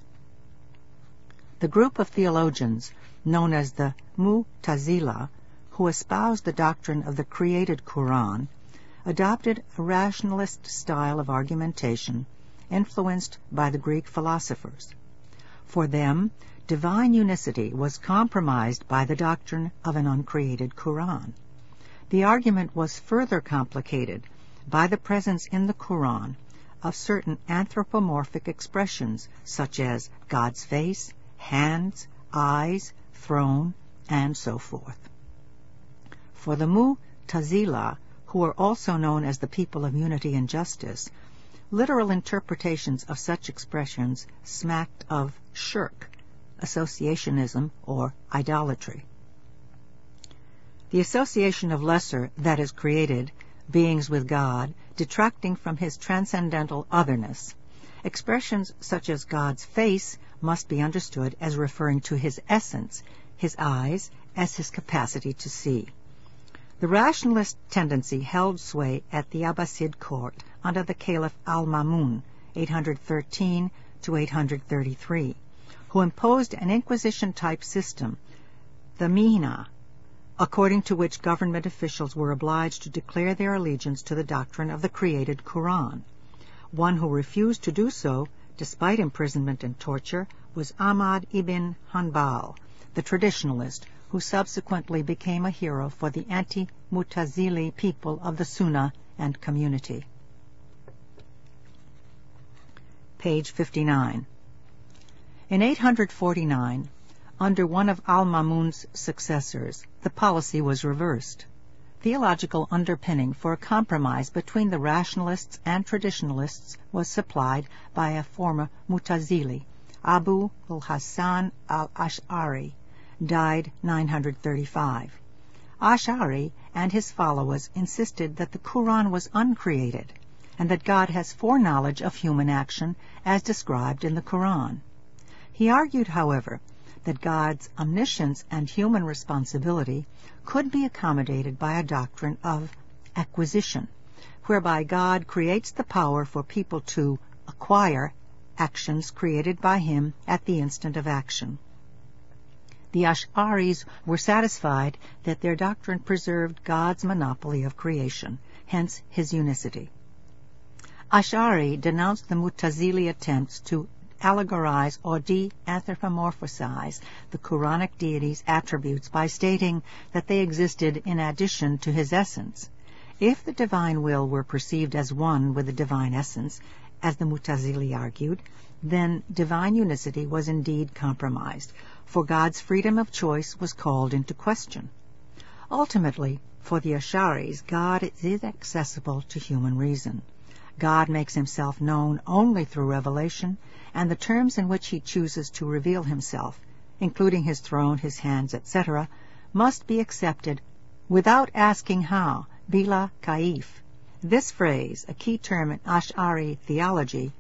The group of theologians known as the Mu'tazila, who espoused the doctrine of the created Quran, adopted a rationalist style of argumentation influenced by the Greek philosophers. For them, divine unicity was compromised by the doctrine of an uncreated Quran. The argument was further complicated by the presence in the Quran of certain anthropomorphic expressions such as God's face, hands, eyes, throne, and so forth. For the Mu'tazila, who are also known as the people of unity and justice, literal interpretations of such expressions smacked of shirk, associationism, or idolatry. The association of lesser, that is created, beings with God, detracting from his transcendental otherness. Expressions such as God's face must be understood as referring to his essence, his eyes, as his capacity to see. The rationalist tendency held sway at the Abbasid court under the Caliph al-Mamun, 813 to 833, who imposed an Inquisition-type system, the Mihna, according to which government officials were obliged to declare their allegiance to the doctrine of the created Quran. One who refused to do so, despite imprisonment and torture, was Ahmad ibn Hanbal, the traditionalist, who subsequently became a hero for the anti-Mutazili people of the Sunnah and community. Page 59. In 849, under one of al-Mamun's successors, the policy was reversed. Theological underpinning for a compromise between the rationalists and traditionalists was supplied by a former Mutazili, Abu al-Hasan al-Ash'ari, died 935. Ash'ari and his followers insisted that the Quran was uncreated and that God has foreknowledge of human action as described in the Quran. He argued, however, that God's omniscience and human responsibility could be accommodated by a doctrine of acquisition, whereby God creates the power for people to acquire actions created by him at the instant of action. The Ash'aris were satisfied that their doctrine preserved God's monopoly of creation, hence his unicity. Ash'ari denounced the Mutazili attempts to allegorize or de-anthropomorphize the Quranic deity's attributes by stating that they existed in addition to his essence. If the divine will were perceived as one with the divine essence, as the Mutazili argued, then divine unicity was indeed compromised, for God's freedom of choice was called into question. Ultimately, for the Asharis, God is accessible to human reason. God makes himself known only through revelation, and the terms in which he chooses to reveal himself, including his throne, his hands, etc., must be accepted without asking how, bila kaif. This phrase, a key term in Ash'ari theology,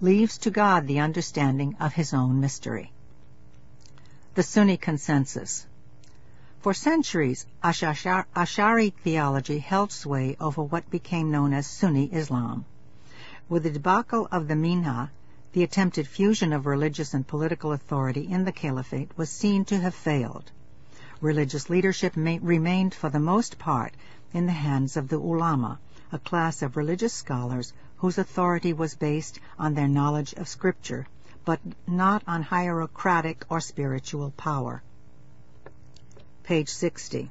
leaves to God the understanding of his own mystery. The Sunni Consensus For centuries, Ash'ari theology held sway over what became known as Sunni Islam. With the debacle of the Mihna, the attempted fusion of religious and political authority in the caliphate was seen to have failed. Religious leadership remained for the most part in the hands of the ulama, a class of religious scholars whose authority was based on their knowledge of Scripture, but not on hierocratic or spiritual power. Page 60.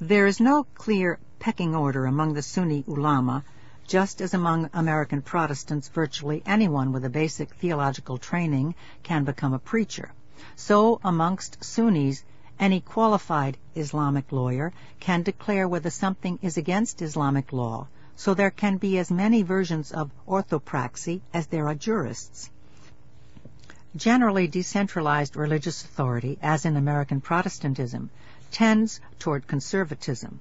There is no clear pecking order among the Sunni ulama just as among American Protestants virtually anyone with a basic theological training can become a preacher, so amongst Sunnis any qualified Islamic lawyer can declare whether something is against Islamic law, so there can be as many versions of orthopraxy as there are jurists. Generally decentralized religious authority, as in American Protestantism, tends toward conservatism.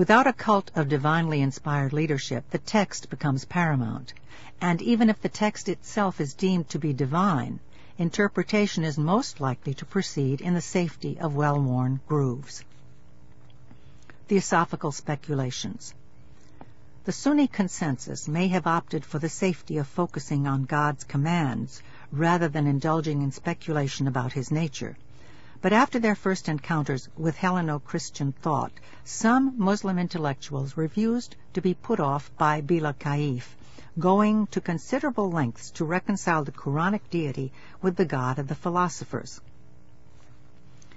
Without a cult of divinely inspired leadership, the text becomes paramount. And even if the text itself is deemed to be divine, interpretation is most likely to proceed in the safety of well-worn grooves. Theosophical speculations. The Sunni consensus may have opted for the safety of focusing on God's commands rather than indulging in speculation about his nature. But after their first encounters with Helleno-Christian thought, some Muslim intellectuals refused to be put off by Bila Kaif, going to considerable lengths to reconcile the Quranic deity with the God of the philosophers.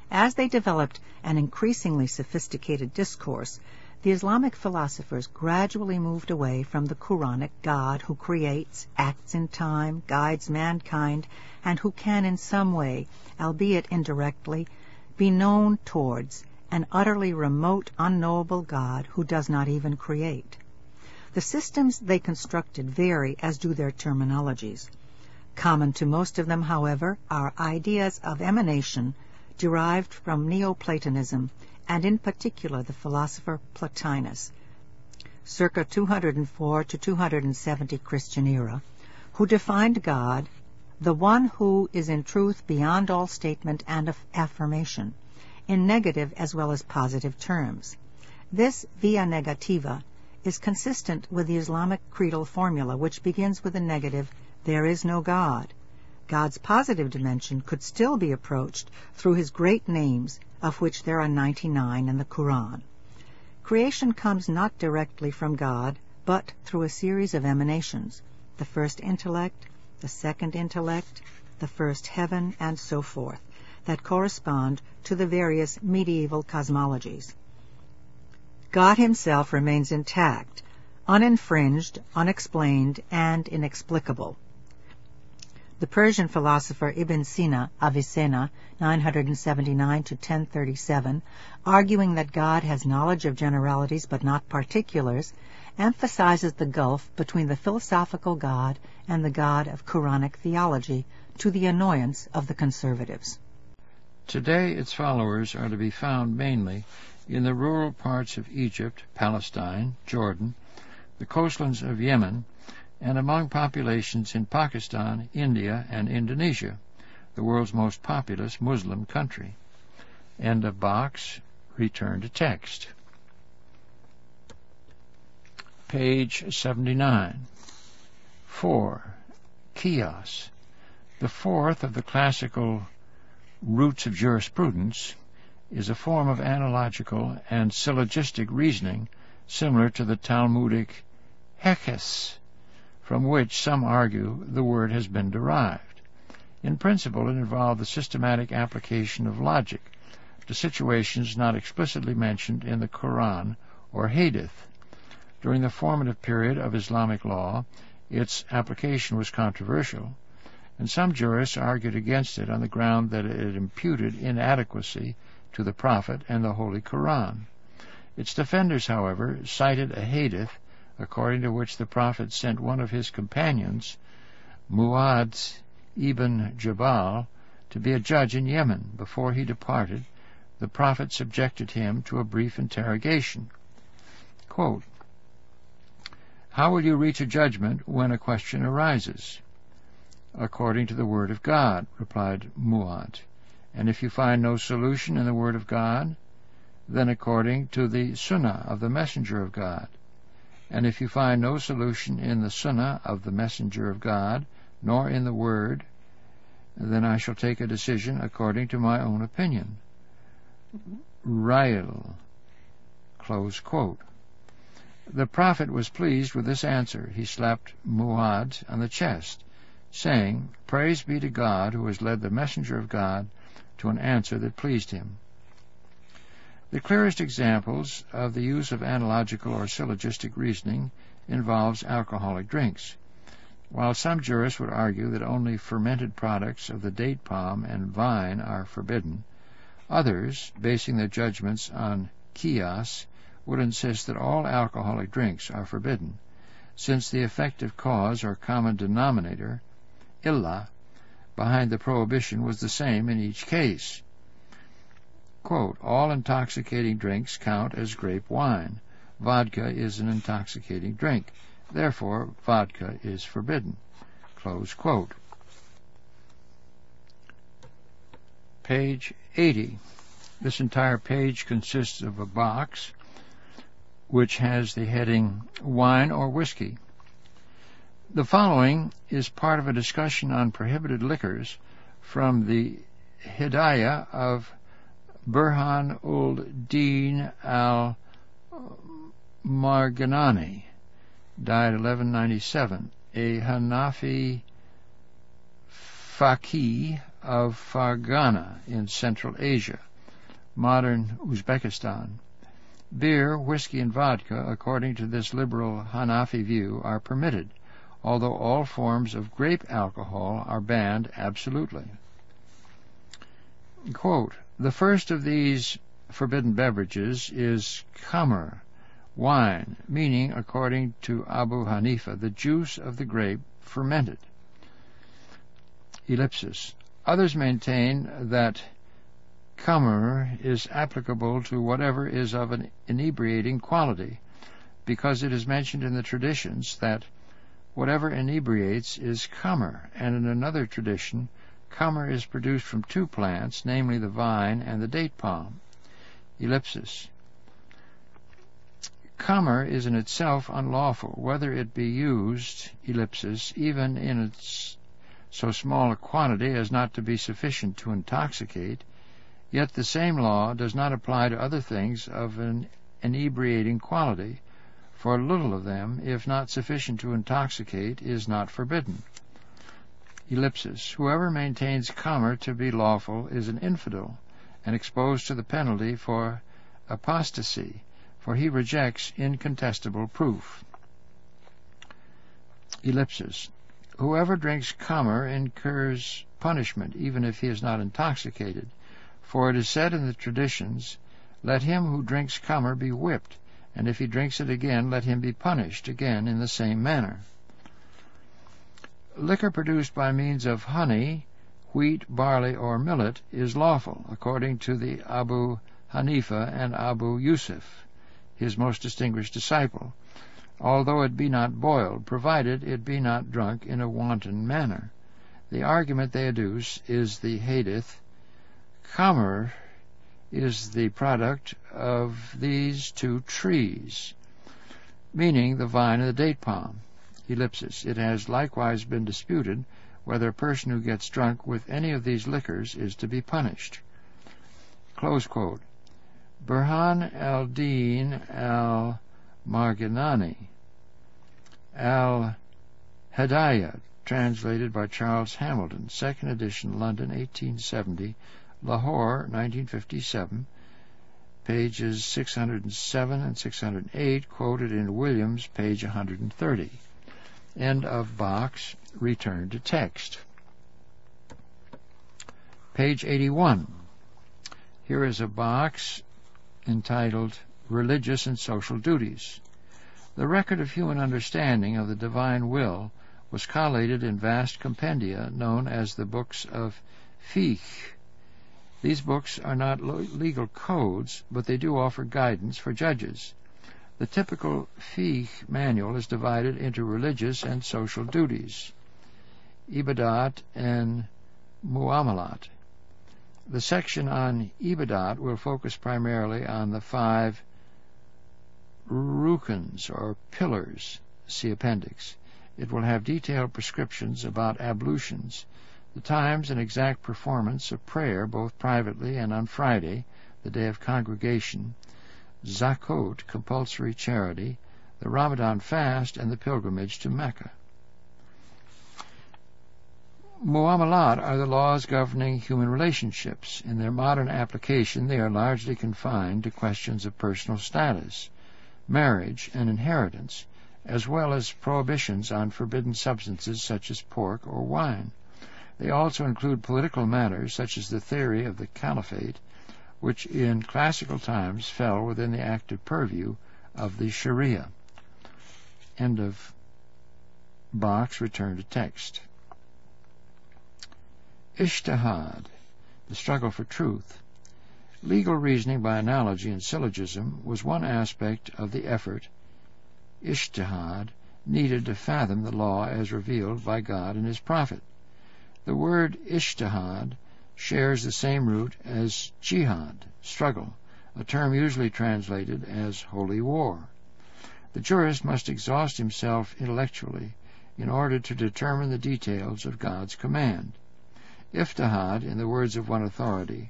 As they developed an increasingly sophisticated discourse, the Islamic philosophers gradually moved away from the Quranic God who creates, acts in time, guides mankind, and who can in some way, albeit indirectly, be known towards an utterly remote, unknowable God who does not even create. The systems they constructed vary as do their terminologies. Common to most of them, however, are ideas of emanation derived from Neoplatonism and in particular the philosopher Plotinus, circa 204 to 270 Christian era, who defined God, the one who is in truth beyond all statement and affirmation, in negative as well as positive terms. This via negativa is consistent with the Islamic creedal formula, which begins with the negative, there is no God. God's positive dimension could still be approached through his great names, of which there are 99 in the Quran. Creation comes not directly from God, but through a series of emanations, the first intellect, the second intellect, the first heaven, and so forth, that correspond to the various medieval cosmologies. God himself remains intact, uninfringed, unexplained, and inexplicable. The Persian philosopher Ibn Sina, Avicenna, 979 to 1037, arguing that God has knowledge of generalities but not particulars, emphasizes the gulf between the philosophical God and the God of Quranic theology to the annoyance of the conservatives. Today its followers are to be found mainly in the rural parts of Egypt, Palestine, Jordan, the coastlands of Yemen, and among populations in Pakistan, India, and Indonesia, the world's most populous Muslim country. End of box. Return to text. Page 79. 4. Qiyas. The fourth of the classical roots of jurisprudence is a form of analogical and syllogistic reasoning similar to the Talmudic hekes, from which some argue the word has been derived. In principle, it involved the systematic application of logic to situations not explicitly mentioned in the Quran or Hadith. During the formative period of Islamic law, its application was controversial, and some jurists argued against it on the ground that it imputed inadequacy to the Prophet and the Holy Quran. Its defenders, however, cited a hadith according to which the Prophet sent one of his companions, Mu'adh ibn Jabal, to be a judge in Yemen. Before he departed, the Prophet subjected him to a brief interrogation. Quote, how will you reach a judgment when a question arises? According to the Word of God, replied Mu'adh. And if you find no solution in the Word of God, then according to the Sunnah of the Messenger of God. And if you find no solution in the Sunnah of the Messenger of God, nor in the Word, then I shall take a decision according to my own opinion. Ra'y. Close quote. The Prophet was pleased with this answer. He slapped Mu'adh on the chest, saying, Praise be to God who has led the messenger of God to an answer that pleased him. The clearest examples of the use of analogical or syllogistic reasoning involves alcoholic drinks. While some jurists would argue that only fermented products of the date palm and vine are forbidden, others, basing their judgments on qiyas, would insist that all alcoholic drinks are forbidden, since the effective cause or common denominator, illah, behind the prohibition was the same in each case. Quote, all intoxicating drinks count as grape wine. Vodka is an intoxicating drink. Therefore, vodka is forbidden. Close quote. Page 80. This entire page consists of a box which has the heading Wine or Whiskey. The following is part of a discussion on prohibited liquors from the Hidayah of Burhan ul Din al Marghinani, died 1197, a Hanafi faqih of Farghana in Central Asia, modern Uzbekistan. Beer, whiskey, and vodka, according to this liberal Hanafi view, are permitted, although all forms of grape alcohol are banned absolutely. Quote, the first of these forbidden beverages is khamr, wine, meaning, according to Abu Hanifa, the juice of the grape fermented. Ellipsis. Others maintain that khamr is applicable to whatever is of an inebriating quality, because it is mentioned in the traditions that whatever inebriates is khamr, and in another tradition, Khamr is produced from two plants, namely the vine and the date palm. Ellipsis. Khamr is in itself unlawful, whether it be used, ellipsis, even in its so small a quantity as not to be sufficient to intoxicate, yet the same law does not apply to other things of an inebriating quality, for little of them, if not sufficient to intoxicate, is not forbidden. Ellipsis. Whoever maintains khamr to be lawful is an infidel, and exposed to the penalty for apostasy, for he rejects incontestable proof. Ellipsis. Whoever drinks khamr incurs punishment, even if he is not intoxicated, for it is said in the traditions, Let him who drinks khamr be whipped, and if he drinks it again, let him be punished again in the same manner. Liquor produced by means of honey, wheat, barley, or millet is lawful, according to the Abu Hanifa and Abu Yusuf, his most distinguished disciple, although it be not boiled, provided it be not drunk in a wanton manner. The argument they adduce is the hadith, Khamr is the product of these two trees, meaning the vine and the date palm ellipsis. It has likewise been disputed whether a person who gets drunk with any of these liquors is to be punished. Close quote. Burhan al-Din al-Marghinani al-Hidayah, translated by Charles Hamilton, second edition, London, 1870, Lahore, 1957, pages 607 and 608, quoted in Williams, page 130. End of box. Return to text. Page 81. Here is a box entitled Religious and Social Duties. The record of human understanding of the divine will was collated in vast compendia known as the books of Fiqh. These books are not legal codes, but they do offer guidance for judges. The typical fiqh manual is divided into religious and social duties, ibadat and muamalat. The section on ibadat will focus primarily on the five rukns or pillars. See appendix. It will have detailed prescriptions about ablutions, the times and exact performance of prayer both privately and on Friday, the day of congregation, zakat, compulsory charity, the Ramadan fast, and the pilgrimage to Mecca. Muamalat are the laws governing human relationships. In their modern application, they are largely confined to questions of personal status, marriage, and inheritance, as well as prohibitions on forbidden substances such as pork or wine. They also include political matters such as the theory of the caliphate which in classical times fell within the active purview of the Sharia. End of box, return to text. Ijtihad, the struggle for truth. Legal reasoning by analogy and syllogism was one aspect of the effort, ijtihad, needed to fathom the law as revealed by God and His prophet. The word ijtihad shares the same root as jihad, struggle, a term usually translated as holy war. The jurist must exhaust himself intellectually in order to determine the details of God's command. Ijtihad, in the words of one authority,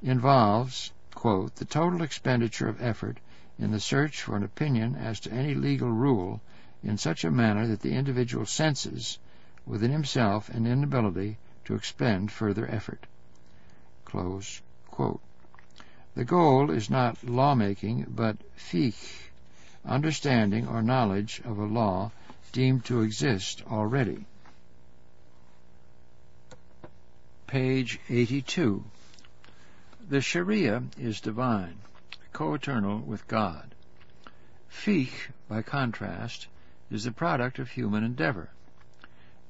involves, quote, the total expenditure of effort in the search for an opinion as to any legal rule in such a manner that the individual senses within himself an inability to expend further effort. The goal is not lawmaking, but fiqh, understanding or knowledge of a law deemed to exist already. Page 82. The Sharia is divine, co-eternal with God. Fiqh, by contrast, is the product of human endeavor.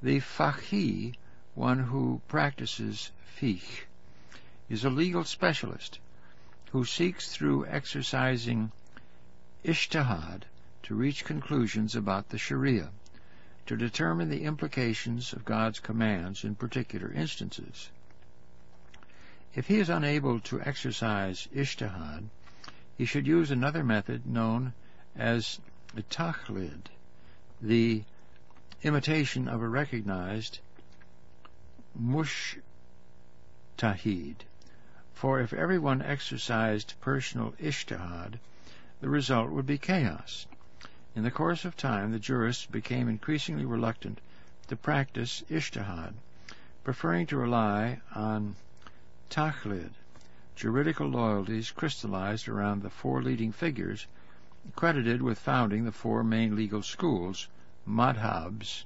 The faqih one who practices fiqh, is a legal specialist who seeks through exercising ijtihad to reach conclusions about the Sharia. to determine the implications of God's commands in particular instances. If he is unable to exercise ijtihad, he should use another method known as taqlid, the imitation of a recognized mujtahid. For if everyone exercised personal ijtihad, the result would be chaos. In the course of time, the jurists became increasingly reluctant to practice ijtihad, preferring to rely on taqlid, juridical loyalties crystallized around the four leading figures credited with founding the four main legal schools, madhabs,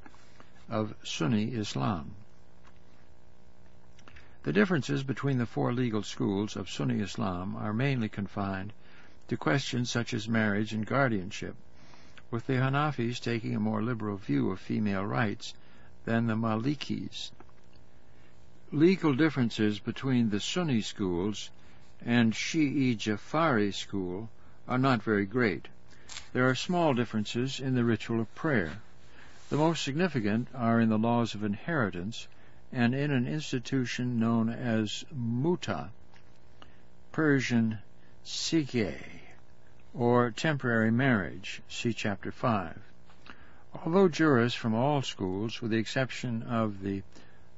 of Sunni Islam. The differences between the four legal schools of Sunni Islam are mainly confined to questions such as marriage and guardianship, with the Hanafis taking a more liberal view of female rights than the Malikis legal differences between the Sunni schools and Shi'i Jafari school are not very great. There are small differences in the ritual of prayer. The most significant are in the laws of inheritance and in an institution known as muta, Persian sikhe, or temporary marriage, see chapter 5. Although jurists from all schools, with the exception of the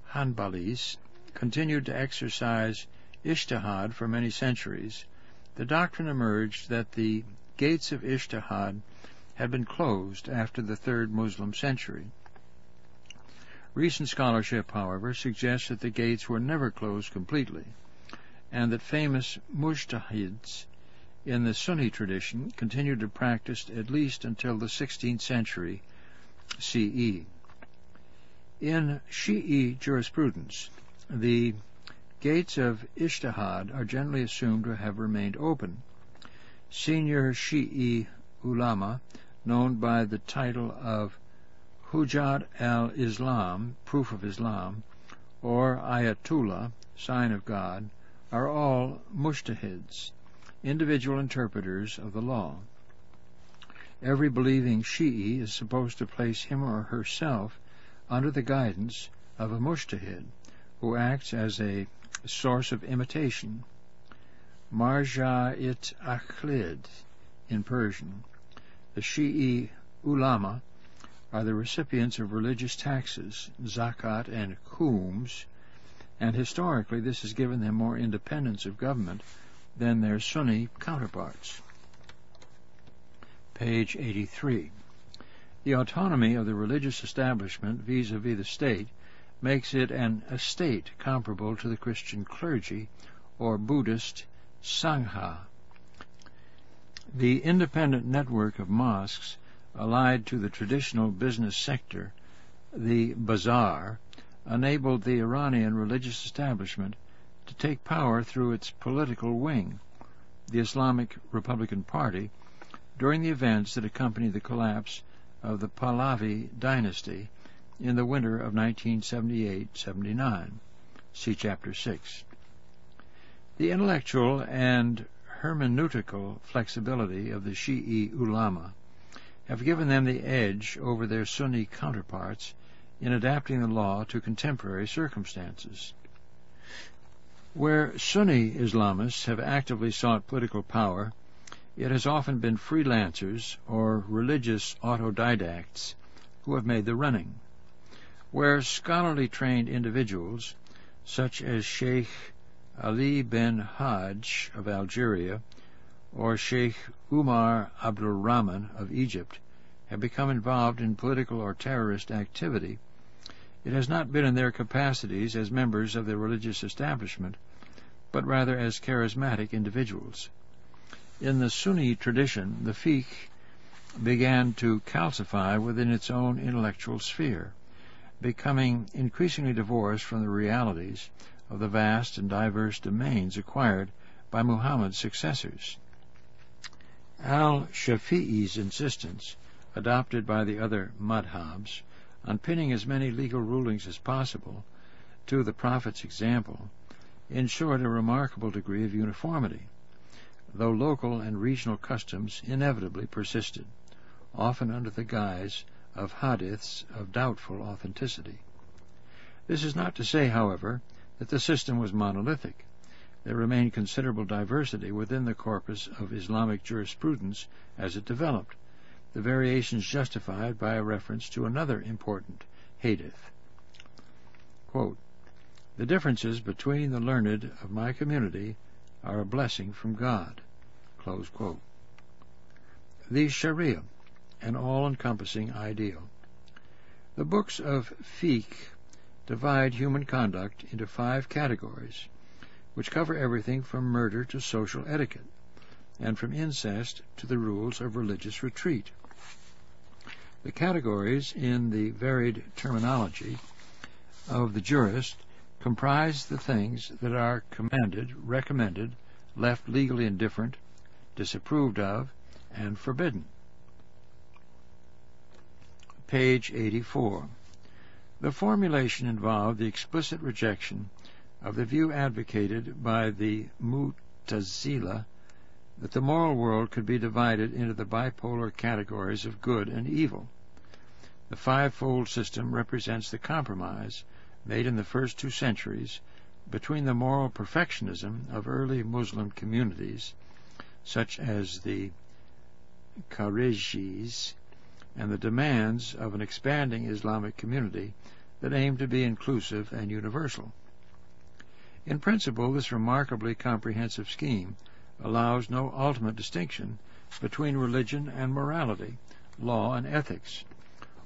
Hanbalis, continued to exercise Ijtihad for many centuries, the doctrine emerged that the gates of Ijtihad had been closed after the third Muslim century. Recent scholarship, however, suggests that the gates were never closed completely, and that famous mujtahids in the Sunni tradition continued to practice at least until the 16th century CE. In Shi'i jurisprudence, the gates of Ijtihad are generally assumed to have remained open. Senior Shi'i ulama, known by the title of Hujjat al-Islam, Proof of Islam, or Ayatullah, Sign of God, are all mujtahids, individual interpreters of the law. Every believing Shi'i is supposed to place him or herself under the guidance of a mujtahid, who acts as a source of imitation. Marja it Akhlid in Persian. The Shi'i ulama are the recipients of religious taxes, zakat and khums, and historically this has given them more independence of government than their Sunni counterparts. Page 83. The autonomy of the religious establishment vis-a-vis the state makes it an estate comparable to the Christian clergy or Buddhist Sangha. The independent network of mosques allied to the traditional business sector, the bazaar, enabled the Iranian religious establishment to take power through its political wing, the Islamic Republican Party, during the events that accompanied the collapse of the Pahlavi dynasty in the winter of 1978-79. See Chapter 6. The intellectual and hermeneutical flexibility of the Shi'i ulama have given them the edge over their Sunni counterparts in adapting the law to contemporary circumstances. Where Sunni Islamists have actively sought political power, it has often been freelancers or religious autodidacts who have made the running where scholarly trained individuals, such as Sheikh Ali bin Hajj of Algeria or Sheikh Umar Abdul Rahman of Egypt, have become involved in political or terrorist activity, it has not been in their capacities as members of the religious establishment, but rather as charismatic individuals. In the Sunni tradition, the fiqh began to calcify within its own intellectual sphere becoming increasingly divorced from the realities of the vast and diverse domains acquired by Muhammad's successors. Al-Shafi'i's insistence, adopted by the other madhabs, on pinning as many legal rulings as possible to the Prophet's example, ensured a remarkable degree of uniformity, though local and regional customs inevitably persisted, often under the guise of hadiths of doubtful authenticity. This is not to say, however, that the system was monolithic. There remained considerable diversity within the corpus of Islamic jurisprudence as it developed, the variations justified by a reference to another important hadith. Quote, the differences between the learned of my community are a blessing from God. The Sharia, an all-encompassing ideal. The books of fiqh divide human conduct into five categories, which cover everything from murder to social etiquette, and from incest to the rules of religious retreat. The categories in the varied terminology of the jurist comprise the things that are commanded, recommended, left legally indifferent, disapproved of, and forbidden. Page 84. The formulation involved the explicit rejection of the view advocated by the Mu'tazila that the moral world could be divided into the bipolar categories of good and evil. The fivefold system represents the compromise made in the first two centuries between the moral perfectionism of early Muslim communities, such as the Kharijis, and the demands of an expanding Islamic community that aimed to be inclusive and universal. In principle, this remarkably comprehensive scheme allows no ultimate distinction between religion and morality, law and ethics,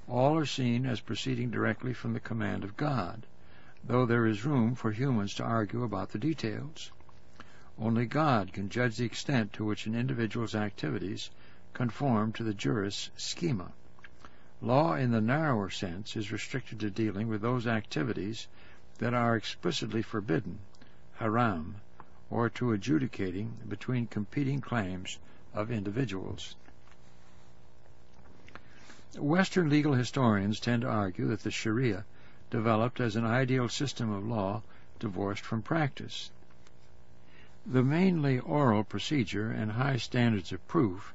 all are seen as proceeding directly from the command of God, though there is room for humans to argue about the details. Only God can judge the extent to which an individual's activities conform to the jurist's schema. Law in the narrower sense is restricted to dealing with those activities that are explicitly forbidden, haram, or to adjudicating between competing claims of individuals. Western legal historians tend to argue that the Sharia developed as an ideal system of law divorced from practice. The mainly oral procedure and high standards of proof,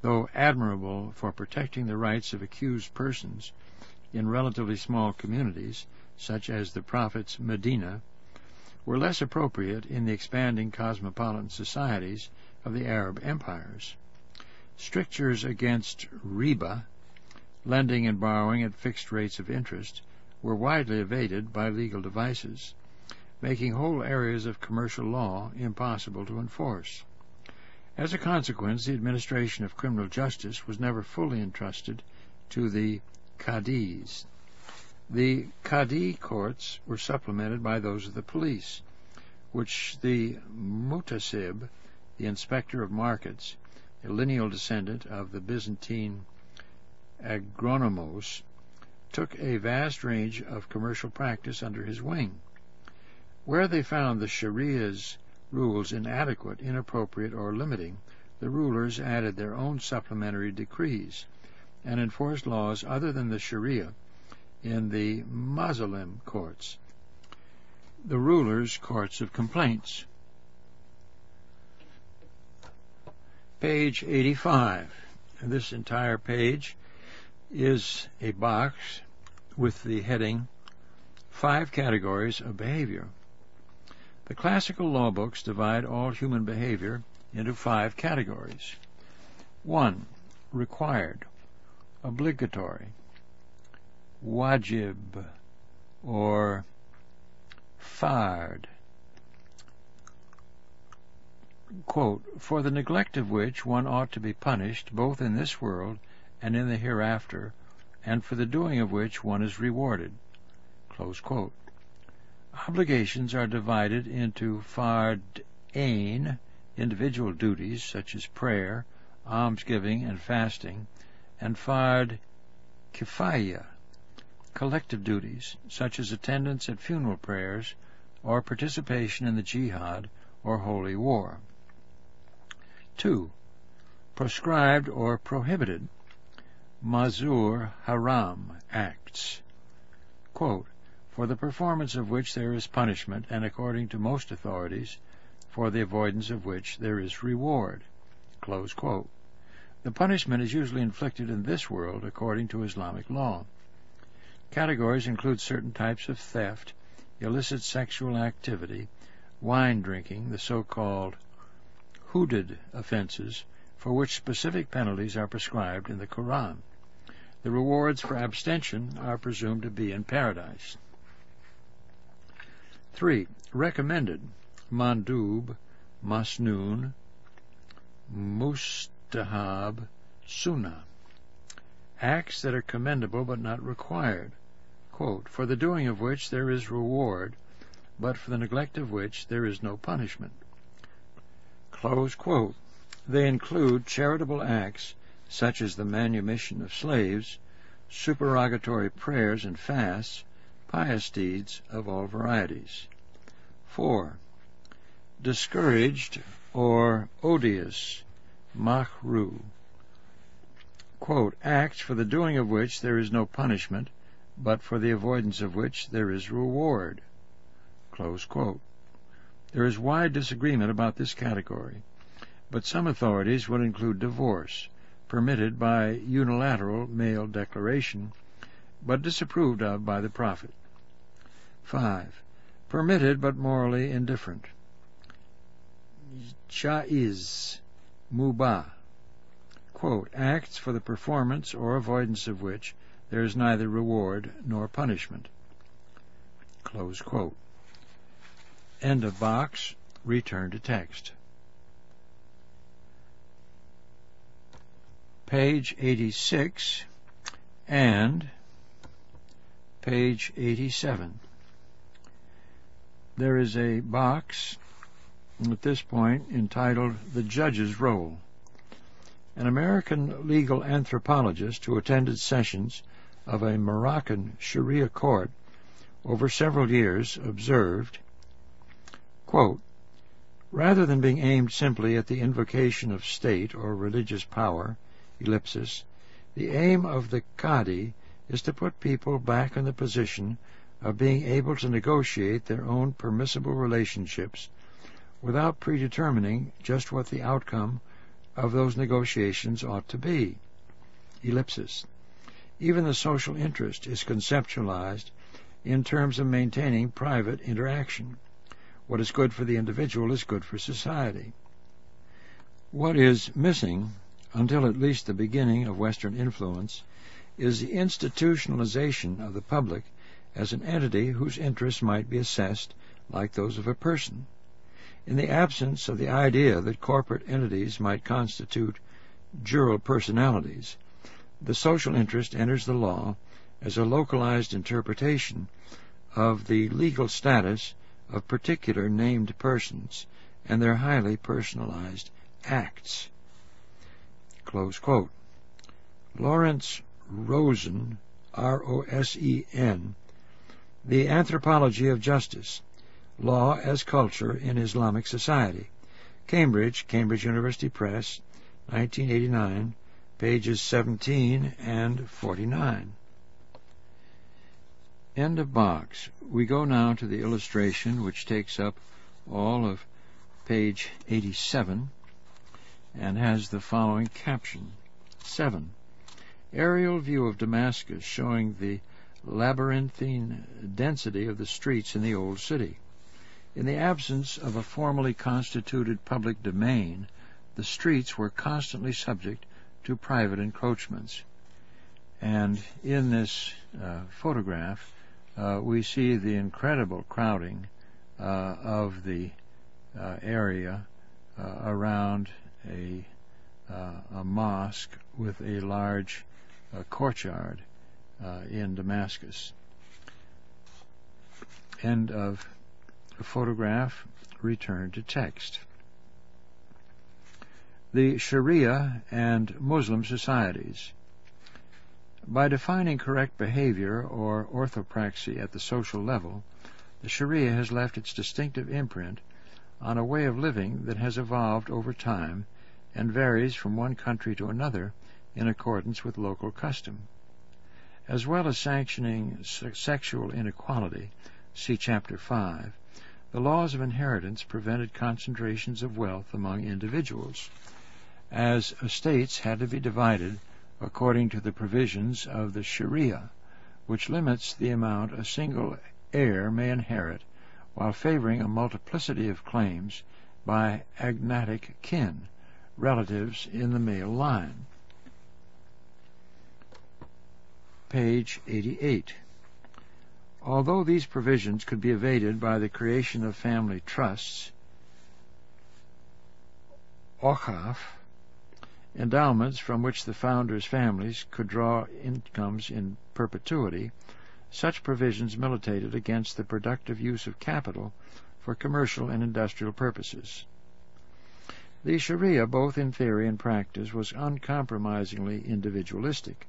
though admirable for protecting the rights of accused persons in relatively small communities, such as the Prophet's Medina, were less appropriate in the expanding cosmopolitan societies of the Arab empires. Strictures against riba lending and borrowing at fixed rates of interest, were widely evaded by legal devices, making whole areas of commercial law impossible to enforce. As a consequence, the administration of criminal justice was never fully entrusted to the Qadis. The Qadi courts were supplemented by those of the police, which the Muhtasib, the inspector of markets, a lineal descendant of the Byzantine agoranomos, took a vast range of commercial practice under his wing. Where they found the Sharia's rules inadequate, inappropriate, or limiting, the rulers added their own supplementary decrees and enforced laws other than the Sharia in the Muslim courts, the rulers' courts of complaints. Page 85. This entire page is a box with the heading Five Categories of Behavior. The classical law books divide all human behavior into five categories. 1. Required, obligatory, wajib, or fard. Quote, for the neglect of which one ought to be punished both in this world and in the hereafter, and for the doing of which one is rewarded. Obligations are divided into fard ain, individual duties such as prayer, almsgiving, and fasting, and fard kifaya, collective duties such as attendance at funeral prayers or participation in the jihad or holy war. 2. Proscribed or prohibited mahzur haram acts, quote, for the performance of which there is punishment, and according to most authorities, for the avoidance of which there is reward. The punishment is usually inflicted in this world according to Islamic law. Categories include certain types of theft, illicit sexual activity, wine drinking, the so-called hudud offenses, for which specific penalties are prescribed in the Quran. The rewards for abstention are presumed to be in paradise. 3. Recommended mandub, masnoon, mustahab, sunnah. Acts that are commendable but not required. Quote, for the doing of which there is reward, but for the neglect of which there is no punishment. Close quote. They include charitable acts such as the manumission of slaves, supererogatory prayers and fasts, pious deeds of all varieties. 4. Discouraged or odious, makruh. Quote, acts for the doing of which there is no punishment, but for the avoidance of which there is reward. There is wide disagreement about this category, but some authorities would include divorce, permitted by unilateral male declaration, but disapproved of by the Prophet. 5. Permitted but morally indifferent. Jaiz, mubah. Quote, acts for the performance or avoidance of which there is neither reward nor punishment. Close quote. End of box. Return to text. Page 86 and page 87. There is a box at this point entitled The Judge's Role. An American legal anthropologist who attended sessions of a Moroccan Sharia court over several years observed, quote, Rather than being aimed simply at the invocation of state or religious power, ellipsis, the aim of the Qadi is to put people back in the position of being able to negotiate their own permissible relationships without predetermining just what the outcome of those negotiations ought to be. Ellipsis. Even the social interest is conceptualized in terms of maintaining private interaction. What is good for the individual is good for society. What is missing, until at least the beginning of Western influence, is the institutionalization of the public as an entity whose interests might be assessed like those of a person. In the absence of the idea that corporate entities might constitute jural personalities, the social interest enters the law as a localized interpretation of the legal status of particular named persons and their highly personalized acts. Lawrence Rosen, R-O-S-E-N, The Anthropology of Justice, Law as Culture in Islamic Society, Cambridge, Cambridge University Press, 1989, pages 17 and 49. End of box. We go now to the illustration which takes up all of page 87 and has the following caption. 7. Aerial view of Damascus showing the labyrinthine density of the streets in the old city. In the absence of a formally constituted public domain, the streets were constantly subject to private encroachments. And in this uh, photograph, uh, we see the incredible crowding uh, of the area around a, a, mosque with a large courtyard in Damascus. End of photograph. Return to text the Sharia and Muslim societies. By defining correct behavior or orthopraxy at the social level, the Sharia has left its distinctive imprint on a way of living that has evolved over time and varies from one country to another in accordance with local custom. As well as sanctioning sexual inequality, see Chapter 5, the laws of inheritance prevented concentrations of wealth among individuals as estates had to be divided according to the provisions of the Sharia, which limits the amount a single heir may inherit while favoring a multiplicity of claims by agnatic kin, relatives in the male line. Page 88. Although these provisions could be evaded by the creation of family trusts, awqaf, endowments from which the founders' families could draw incomes in perpetuity, such provisions militated against the productive use of capital for commercial and industrial purposes. The Sharia, both in theory and practice, was uncompromisingly individualistic.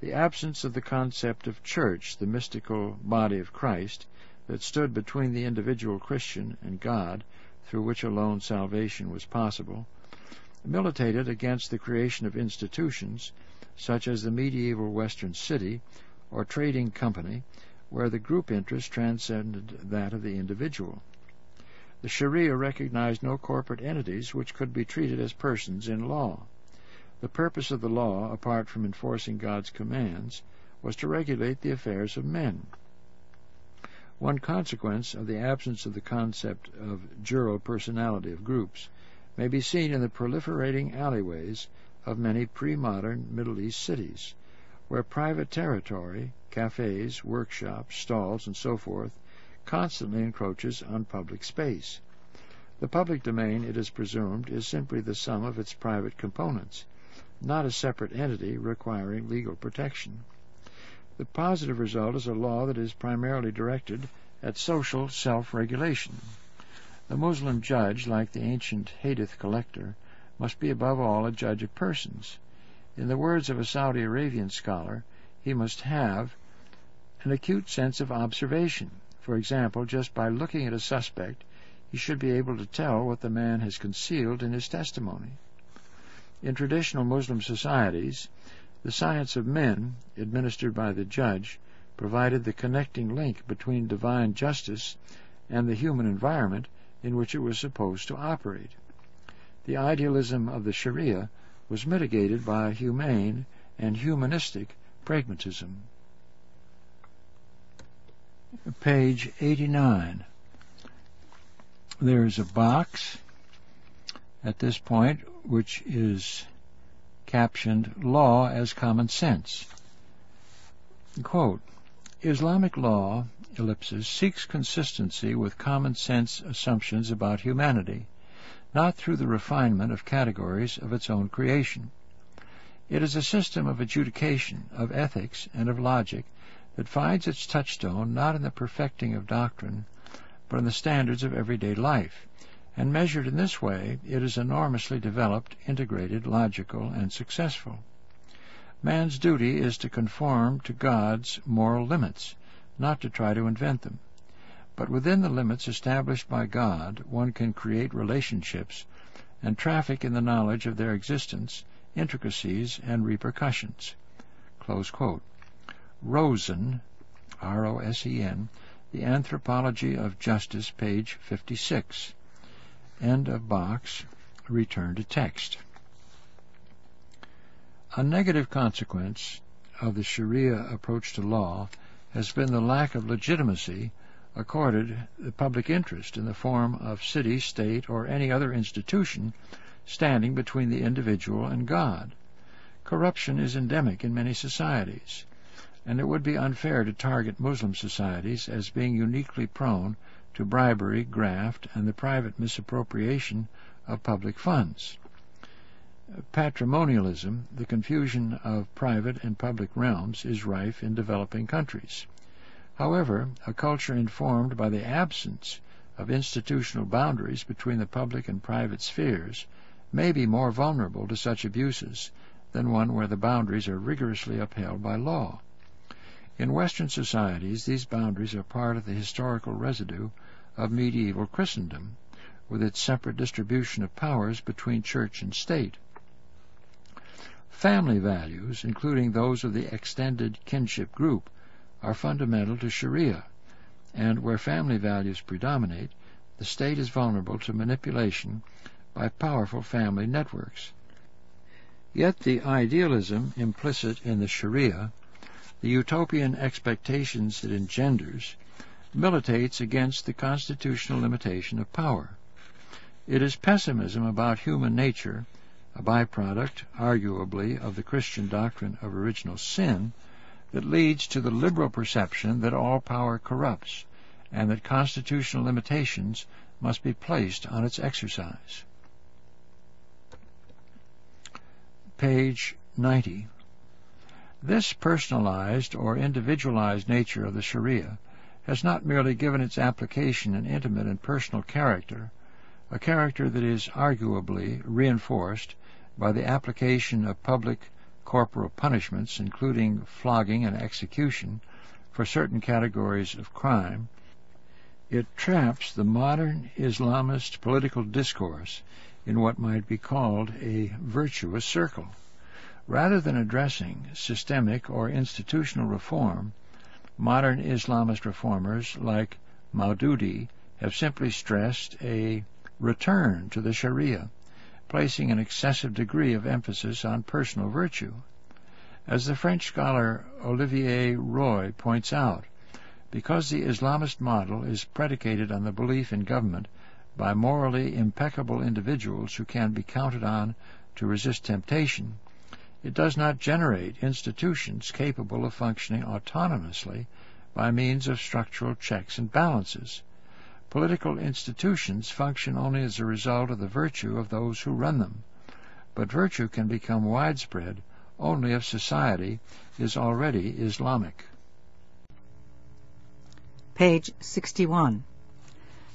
The absence of the concept of church, the mystical body of Christ, that stood between the individual Christian and God, through which alone salvation was possible, militated against the creation of institutions such as the medieval Western city or trading company, where the group interest transcended that of the individual. The Sharia recognized no corporate entities which could be treated as persons in law. The purpose of the law, apart from enforcing God's commands, was to regulate the affairs of men. One consequence of the absence of the concept of jural personality of groups may be seen in the proliferating alleyways of many pre-modern Middle East cities, where private territory, cafes, workshops, stalls, and so forth, constantly encroaches on public space. The public domain, it is presumed, is simply the sum of its private components, not a separate entity requiring legal protection. The positive result is a law that is primarily directed at social self-regulation. The Muslim judge, like the ancient hadith collector, must be above all a judge of persons. In the words of a Saudi Arabian scholar, he must have an acute sense of observation. For example, just by looking at a suspect, he should be able to tell what the man has concealed in his testimony. In traditional Muslim societies, the science of men, administered by the judge, provided the connecting link between divine justice and the human environment in which it was supposed to operate. The idealism of the Sharia was mitigated by a humane and humanistic pragmatism. Page 89. There is a box at this point which is captioned Law as Common Sense. Quote, Islamic law, ellipsis, seeks consistency with common sense assumptions about humanity, not through the refinement of categories of its own creation. It is a system of adjudication, of ethics, and of logic that finds its touchstone not in the perfecting of doctrine, but in the standards of everyday life, and measured in this way, it is enormously developed, integrated, logical, and successful. Man's duty is to conform to God's moral limits, not to try to invent them. But within the limits established by God, one can create relationships and traffic in the knowledge of their existence, intricacies, and repercussions. Rosen, R-O-S-E-N, The Anthropology of Justice, page 56. End of box. Return to text. A negative consequence of the Sharia approach to law has been the lack of legitimacy accorded the public interest in the form of city, state, or any other institution standing between the individual and God. Corruption is endemic in many societies, and it would be unfair to target Muslim societies as being uniquely prone to bribery, graft, and the private misappropriation of public funds. Patrimonialism, the confusion of private and public realms, is rife in developing countries. However, a culture informed by the absence of institutional boundaries between the public and private spheres may be more vulnerable to such abuses than one where the boundaries are rigorously upheld by law. In Western societies, these boundaries are part of the historical residue of medieval Christendom, with its separate distribution of powers between church and state. Family values, including those of the extended kinship group, are fundamental to Sharia, and where family values predominate, the state is vulnerable to manipulation by powerful family networks. Yet the idealism implicit in the Sharia, the utopian expectations it engenders, militates against the constitutional limitation of power. It is pessimism about human nature, a byproduct, arguably, of the Christian doctrine of original sin, that leads to the liberal perception that all power corrupts, and that constitutional limitations must be placed on its exercise. Page 90. This personalized or individualized nature of the Sharia has not merely given its application an intimate and personal character, a character that is arguably reinforced by the application of public corporal punishments, including flogging and execution, for certain categories of crime, it traps the modern Islamist political discourse in what might be called a virtuous circle. Rather than addressing systemic or institutional reform, modern Islamist reformers like Maududi have simply stressed a return to the Sharia, placing an excessive degree of emphasis on personal virtue. As the French scholar Olivier Roy points out, because the Islamist model is predicated on the belief in government by morally impeccable individuals who can be counted on to resist temptation, it does not generate institutions capable of functioning autonomously by means of structural checks and balances. Political institutions function only as a result of the virtue of those who run them, but virtue can become widespread only if society is already Islamic page 61.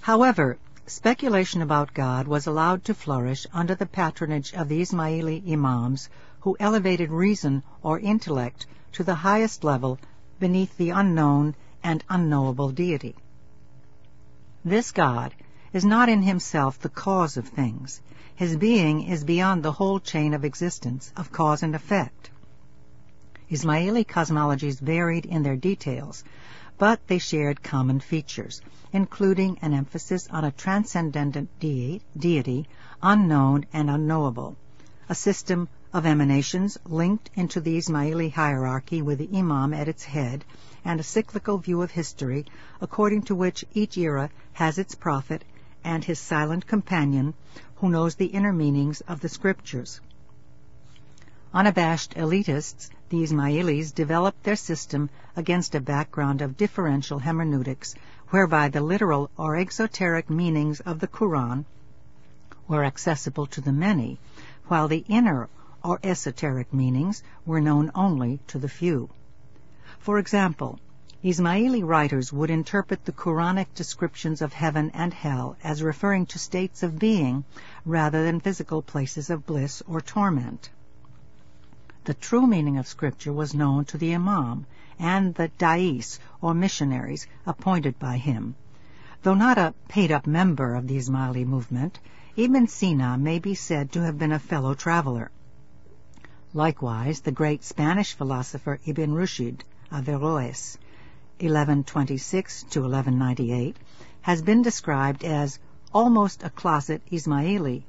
However, speculation about God was allowed to flourish under the patronage of the Ismaili imams who elevated reason or intellect to the highest level beneath the unknown and unknowable deity. This God is not in himself the cause of things. His being is beyond the whole chain of existence of cause and effect. Ismaili cosmologies varied in their details, but they shared common features, including an emphasis on a transcendent deity, unknown and unknowable, a system of emanations linked into the Ismaili hierarchy with the Imam at its head, and a cyclical view of history according to which each era has its prophet and his silent companion who knows the inner meanings of the scriptures. Unabashed elitists, the Ismailis developed their system against a background of differential hermeneutics, whereby the literal or exoteric meanings of the Quran were accessible to the many, while the inner or esoteric meanings were known only to the few. For example, Ismaili writers would interpret the Quranic descriptions of heaven and hell as referring to states of being rather than physical places of bliss or torment. The true meaning of Scripture was known to the Imam and the dais, or missionaries, appointed by him. Though not a paid-up member of the Ismaili movement, Ibn Sina may be said to have been a fellow traveler. Likewise, the great Spanish philosopher Ibn Rushd, Averroes, 1126 to 1198, has been described as almost a closet Ismaili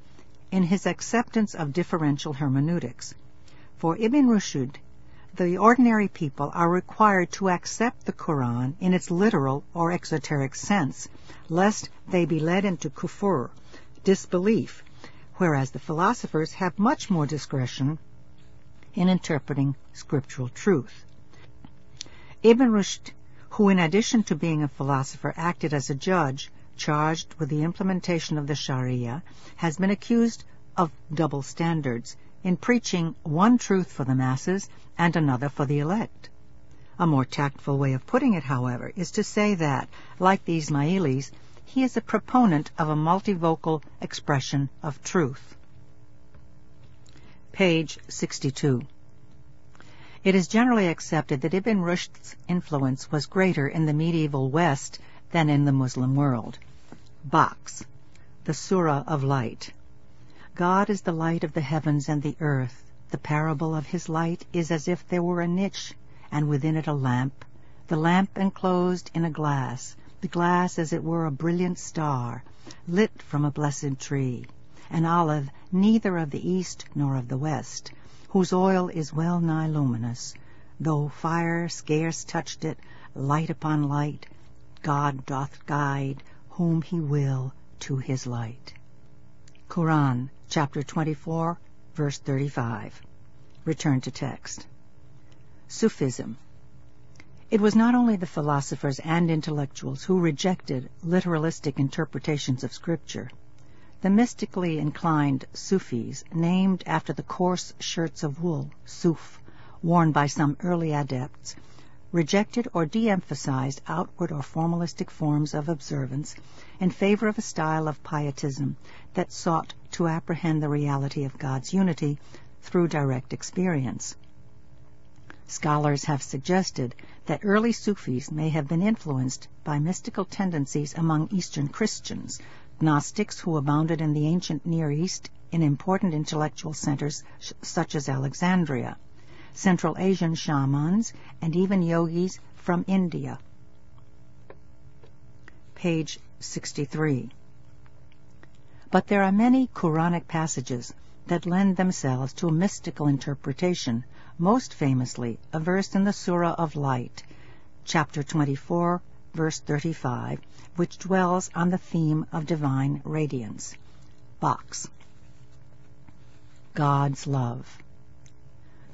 in his acceptance of differential hermeneutics. For Ibn Rushd, the ordinary people are required to accept the Quran in its literal or exoteric sense, lest they be led into kufur, disbelief, whereas the philosophers have much more discretion in interpreting scriptural truth. Ibn Rushd, who in addition to being a philosopher acted as a judge charged with the implementation of the Sharia, has been accused of double standards in preaching one truth for the masses and another for the elect. A more tactful way of putting it, however, is to say that, like the Ismailis, he is a proponent of a multivocal expression of truth. Page 62. It is generally accepted that Ibn Rushd's influence was greater in the medieval West than in the Muslim world. Box, the Surah of Light. God is the light of the heavens and the earth. The parable of his light is as if there were a niche, and within it a lamp, the lamp enclosed in a glass, the glass as it were a brilliant star, lit from a blessed tree, an olive neither of the east nor of the west, whose oil is well nigh luminous. Though fire scarce touched it, light upon light, God doth guide whom he will to his light. Quran, chapter 24, verse 35. Return to text. Sufism. It was not only the philosophers and intellectuals who rejected literalistic interpretations of Scripture. The mystically inclined Sufis, named after the coarse shirts of wool, suf, worn by some early adepts, rejected or de-emphasized outward or formalistic forms of observance in favor of a style of pietism that sought to apprehend the reality of God's unity through direct experience. Scholars have suggested that early Sufis may have been influenced by mystical tendencies among Eastern Christians, Gnostics who abounded in the ancient Near East in important intellectual centers such as Alexandria, Central Asian shamans, and even yogis from India. Page 63. But there are many Quranic passages that lend themselves to a mystical interpretation most famously a verse in the Surah of Light, chapter 24, verse 35, which dwells on the theme of divine radiance. Box. God's love.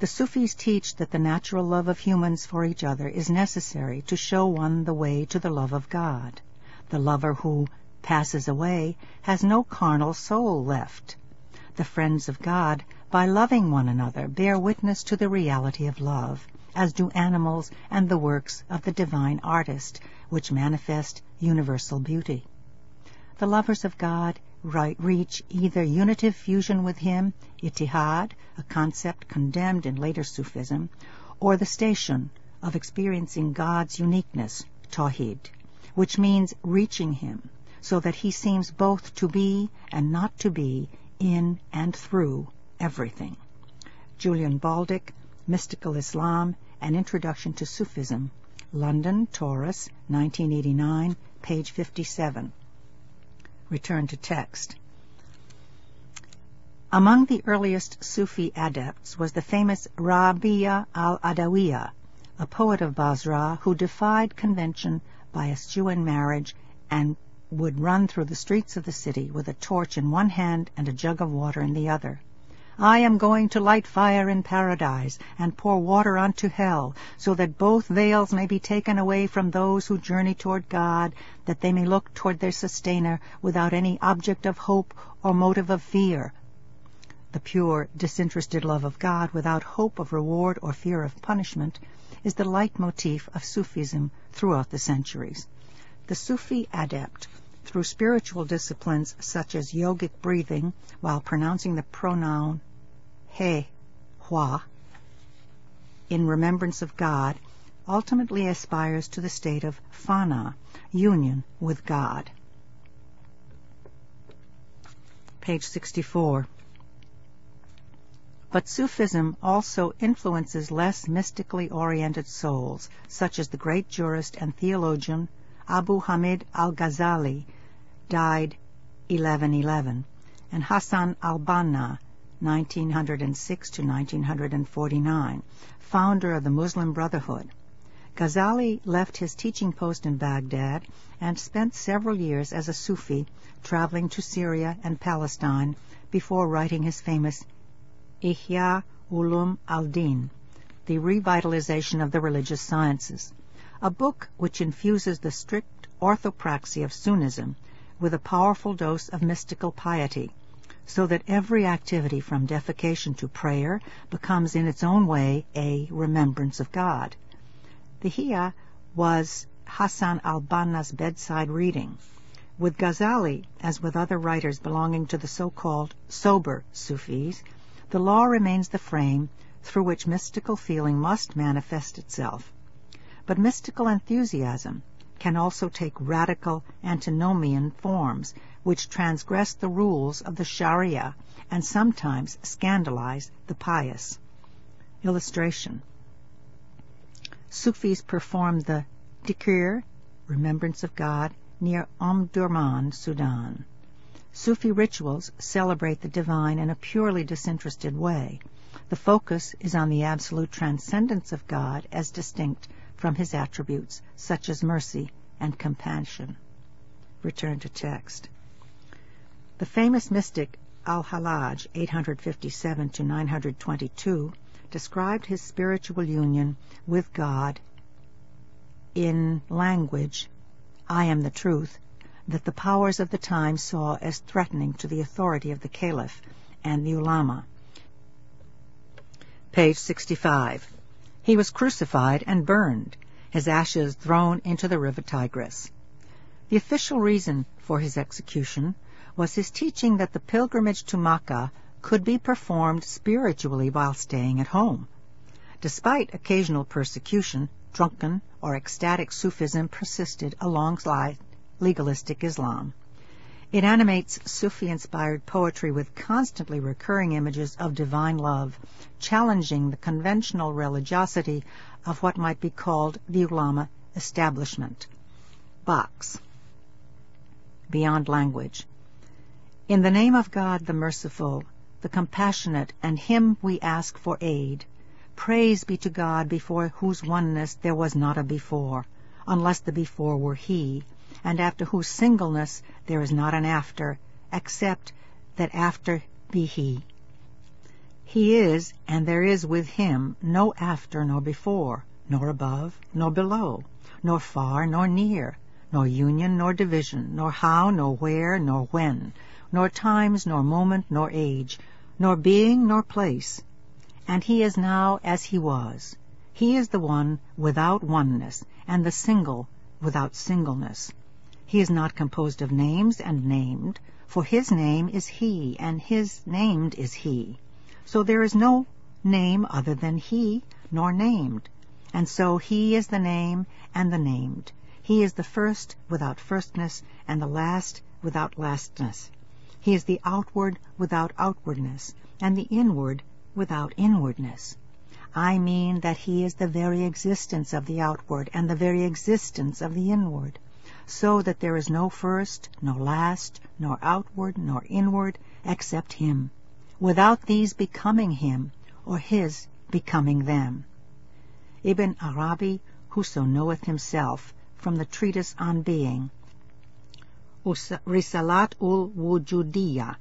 The Sufis teach that the natural love of humans for each other is necessary to show one the way to the love of God. The lover who passes away has no carnal soul left. The friends of God by loving one another, bear witness to the reality of love, as do animals and the works of the divine artist, which manifest universal beauty. The lovers of God reach either unitive fusion with Him, ittihad, a concept condemned in later Sufism, or the station of experiencing God's uniqueness, tawhid, which means reaching Him, so that He seems both to be and not to be in and through everything. Julian Baldick, Mystical Islam, An Introduction to Sufism, London, Tauris, 1989, page 57. Return to text. Among the earliest Sufi adepts was the famous Rabia al-Adawiya, a poet of Basra who defied convention by eschewing marriage and would run through the streets of the city with a torch in one hand and a jug of water in the other. I am going to light fire in paradise and pour water unto hell, so that both veils may be taken away from those who journey toward God, that they may look toward their sustainer without any object of hope or motive of fear. The pure, disinterested love of God without hope of reward or fear of punishment is the leitmotif of Sufism throughout the centuries. The Sufi adept through spiritual disciplines such as yogic breathing while pronouncing the pronoun he, hua, in remembrance of God, ultimately aspires to the state of fana, union with God. Page 64. But Sufism also influences less mystically oriented souls, such as the great jurist and theologian Abu Hamid al-Ghazali, died 1111, and Hassan al-Banna, 1906 to 1949, founder of the Muslim Brotherhood. Ghazali left his teaching post in Baghdad and spent several years as a Sufi, traveling to Syria and Palestine before writing his famous Ihya Ulum al-Din, the revitalization of the religious sciences a book which infuses the strict orthopraxy of Sunnism with a powerful dose of mystical piety, so that every activity from defecation to prayer becomes in its own way a remembrance of God. The Ihya was Hassan al-Banna's bedside reading. With Ghazali, as with other writers belonging to the so-called sober Sufis, the law remains the frame through which mystical feeling must manifest itself. But mystical enthusiasm can also take radical antinomian forms, which transgress the rules of the Sharia and sometimes scandalize the pious. Illustration. Sufis perform the dhikr, remembrance of God, near Omdurman, Sudan. Sufi rituals celebrate the divine in a purely disinterested way. The The focus is on the absolute transcendence of God as distinct from his attributes, such as mercy and compassion. Return to text. The famous mystic Al-Hallaj, 857 to 922, described his spiritual union with God in language, I am the truth, that the powers of the time saw as threatening to the authority of the caliph and the ulama. Page 65. He was crucified and burned, his ashes thrown into the river Tigris. The official reason for his execution was his teaching that the pilgrimage to Makkah could be performed spiritually while staying at home. Despite occasional persecution, drunken or ecstatic Sufism persisted alongside legalistic Islam. It animates Sufi-inspired poetry with constantly recurring images of divine love, challenging the conventional religiosity of what might be called the ulama establishment. Box. Beyond language. In the name of God the merciful, the compassionate, and him we ask for aid. Praise be to God before whose oneness there was not a before, unless the before were he, and after whose singleness there is not an after, except that after be he. He is, and there is with him no after nor before, nor above, nor below, nor far nor near, nor union nor division, nor how, nor where, nor when, nor times, nor moment, nor age, nor being, nor place. And he is now as he was. He is the one without oneness, and the single without singleness. He is not composed of names and named, for his name is he, and his named is he. So there is no name other than he, nor named. And so he is the name and the named. He is the first without firstness, and the last without lastness. He is the outward without outwardness, and the inward without inwardness. I mean that he is the very existence of the outward and the very existence of the inward so that there is no first, no last, nor outward, nor inward, except Him, without these becoming Him, or His becoming them. Ibn Arabi, whoso knoweth himself, from the treatise on being, Risalat ul Wujudiyya,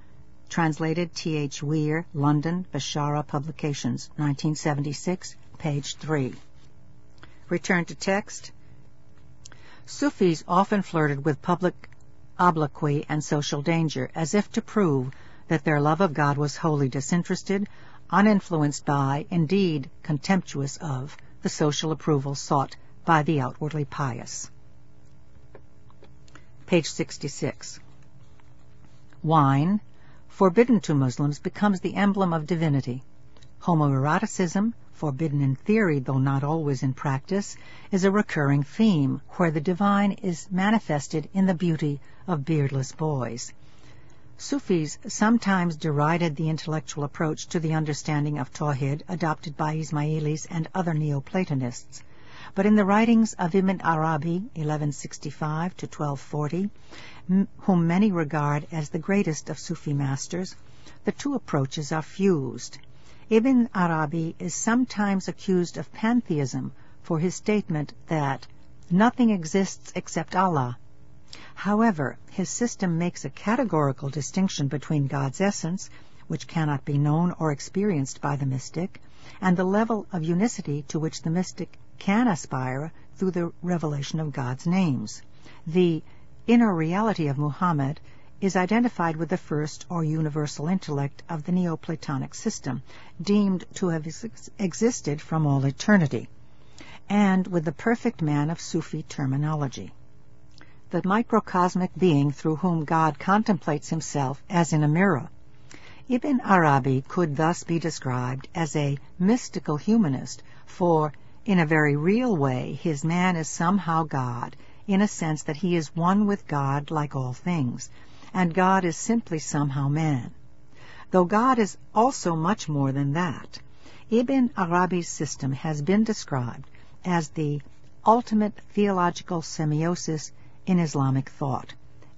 translated T. H. Weir, London, Beshara Publications, 1976, page 3. Return to text. Sufis often flirted with public obloquy and social danger, as if to prove that their love of God was wholly disinterested, uninfluenced by, indeed contemptuous of, the social approval sought by the outwardly pious. Page 66. Wine, forbidden to Muslims, becomes the emblem of divinity. Homoeroticism, forbidden in theory though not always in practice, is a recurring theme where the divine is manifested in the beauty of beardless boys. Sufis sometimes derided the intellectual approach to the understanding of Tawhid adopted by Ismailis and other Neoplatonists. But in the writings of Ibn Arabi, 1165 to 1240, whom many regard as the greatest of Sufi masters, the two approaches are fused. Ibn Arabi is sometimes accused of pantheism for his statement that nothing exists except Allah. However, his system makes a categorical distinction between God's essence, which cannot be known or experienced by the mystic, and the level of unicity to which the mystic can aspire through the revelation of God's names. The inner reality of Muhammad is identified with the first or universal intellect of the Neoplatonic system, deemed to have ex- existed from all eternity, and with the perfect man of Sufi terminology. The microcosmic being through whom God contemplates himself as in a mirror. Ibn Arabi could thus be described as a mystical humanist, for in a very real way his man is somehow God, in a sense that he is one with God like all things, and God is simply somehow man. Though God is also much more than that, Ibn Arabi's system has been described as the ultimate theological semiosis in Islamic thought.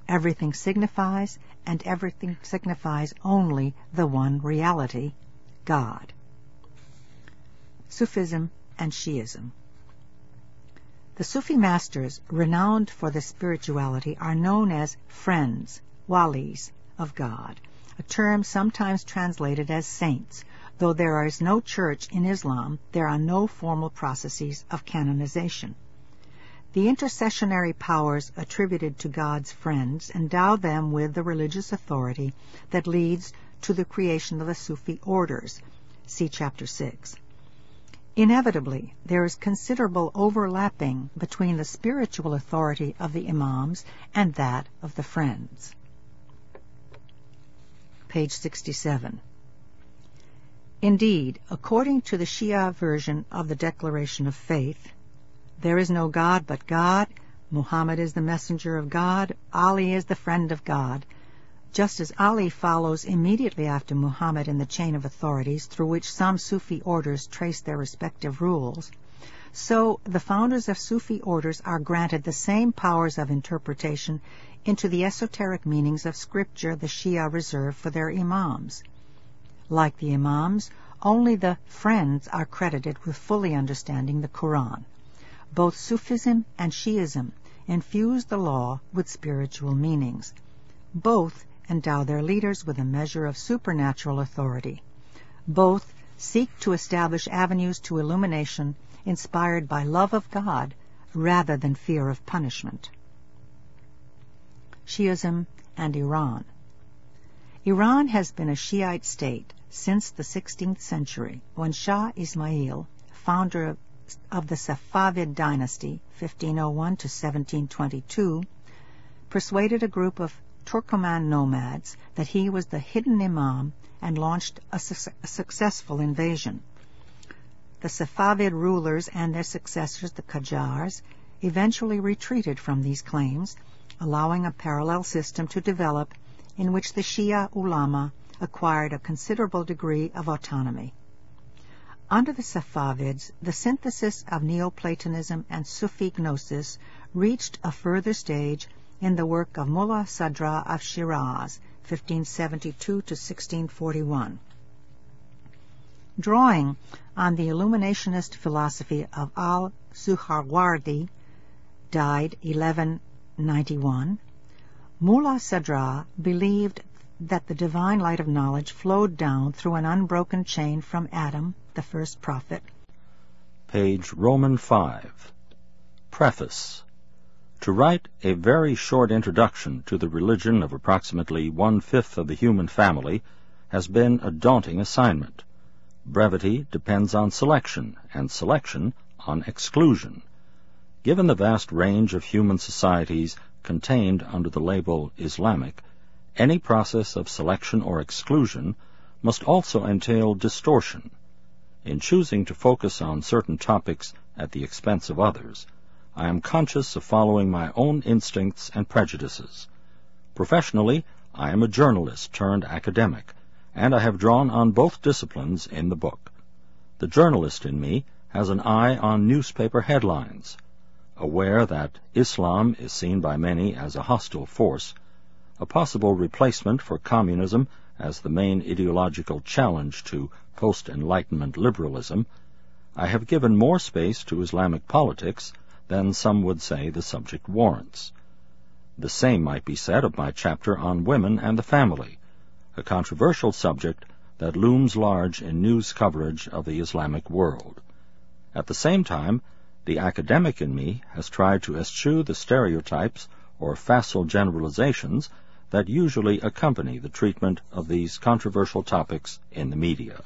Everything signifies, and everything signifies only the one reality, God. Sufism, and Shi'ism. The Sufi masters, renowned for their spirituality, are known as friends, walis, of God, a term sometimes translated as saints. Though there is no church in Islam, there are no formal processes of canonization. The intercessionary powers attributed to God's friends endow them with the religious authority that leads to the creation of the Sufi orders. See Chapter 6. Inevitably, there is considerable overlapping between the spiritual authority of the Imams and that of the Friends. Page 67. Indeed, according to the Shia version of the Declaration of Faith, there is no God but God. Muhammad is the messenger of God. Ali is the friend of God. Just as Ali follows immediately after Muhammad in the chain of authorities through which some Sufi orders trace their respective rules, so the founders of Sufi orders are granted the same powers of interpretation into the esoteric meanings of scripture the Shia reserve for their imams. Like the imams, only the friends are credited with fully understanding the Quran. Both Sufism and Shi'ism infuse the law with spiritual meanings. Both endow their leaders with a measure of supernatural authority. Both seek to establish avenues to illumination inspired by love of God rather than fear of punishment. Shi'ism and Iran Iran has been a Shiite state since the 16th century when Shah Ismail, founder of of the Safavid dynasty, 1501 to 1722, persuaded a group of Turkoman nomads that he was the hidden imam and launched a, su- a successful invasion. The Safavid rulers and their successors, the Qajars, eventually retreated from these claims, allowing a parallel system to develop in which the Shia ulama acquired a considerable degree of autonomy. Under the Safavids, the synthesis of Neoplatonism and Sufi gnosis reached a further stage in the work of Mullah Sadra of Shiraz, 1572 to 1641. Drawing on the illuminationist philosophy of al-Suhrawardi, died 1191, Mullah Sadra believed that the divine light of knowledge flowed down through an unbroken chain from Adam the first prophet. Page Roman 5. Preface. To write a very short introduction to the religion of approximately one-fifth of the human family has been a daunting assignment. Brevity depends on selection, and selection on exclusion. Given the vast range of human societies contained under the label Islamic, any process of selection or exclusion must also entail distortion, in choosing to focus on certain topics at the expense of others, I am conscious of following my own instincts and prejudices. Professionally, I am a journalist turned academic, and I have drawn on both disciplines in the book. The journalist in me has an eye on newspaper headlines. Aware that Islam is seen by many as a hostile force, a possible replacement for communism as the main ideological challenge to post-Enlightenment liberalism, I have given more space to Islamic politics than some would say the subject warrants. The same might be said of my chapter on women and the family, a controversial subject that looms large in news coverage of the Islamic world. At the same time, the academic in me has tried to eschew the stereotypes or facile generalizations that usually accompany the treatment of these controversial topics in the media.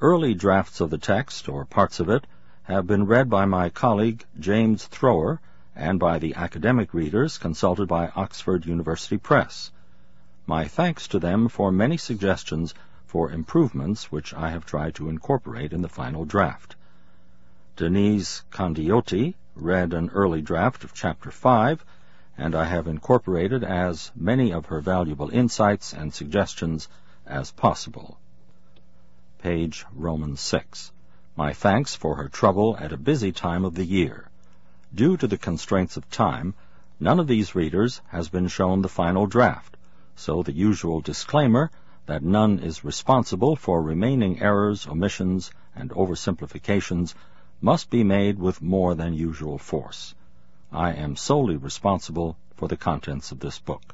Early drafts of the text, or parts of it, have been read by my colleague James Thrower and by the academic readers consulted by Oxford University Press. My thanks to them for many suggestions for improvements which I have tried to incorporate in the final draft. Denise Condiotti read an early draft of Chapter 5, and I have incorporated as many of her valuable insights and suggestions as possible page Romans 6. My thanks for her trouble at a busy time of the year. Due to the constraints of time, none of these readers has been shown the final draft, so the usual disclaimer that none is responsible for remaining errors, omissions, and oversimplifications must be made with more than usual force. I am solely responsible for the contents of this book.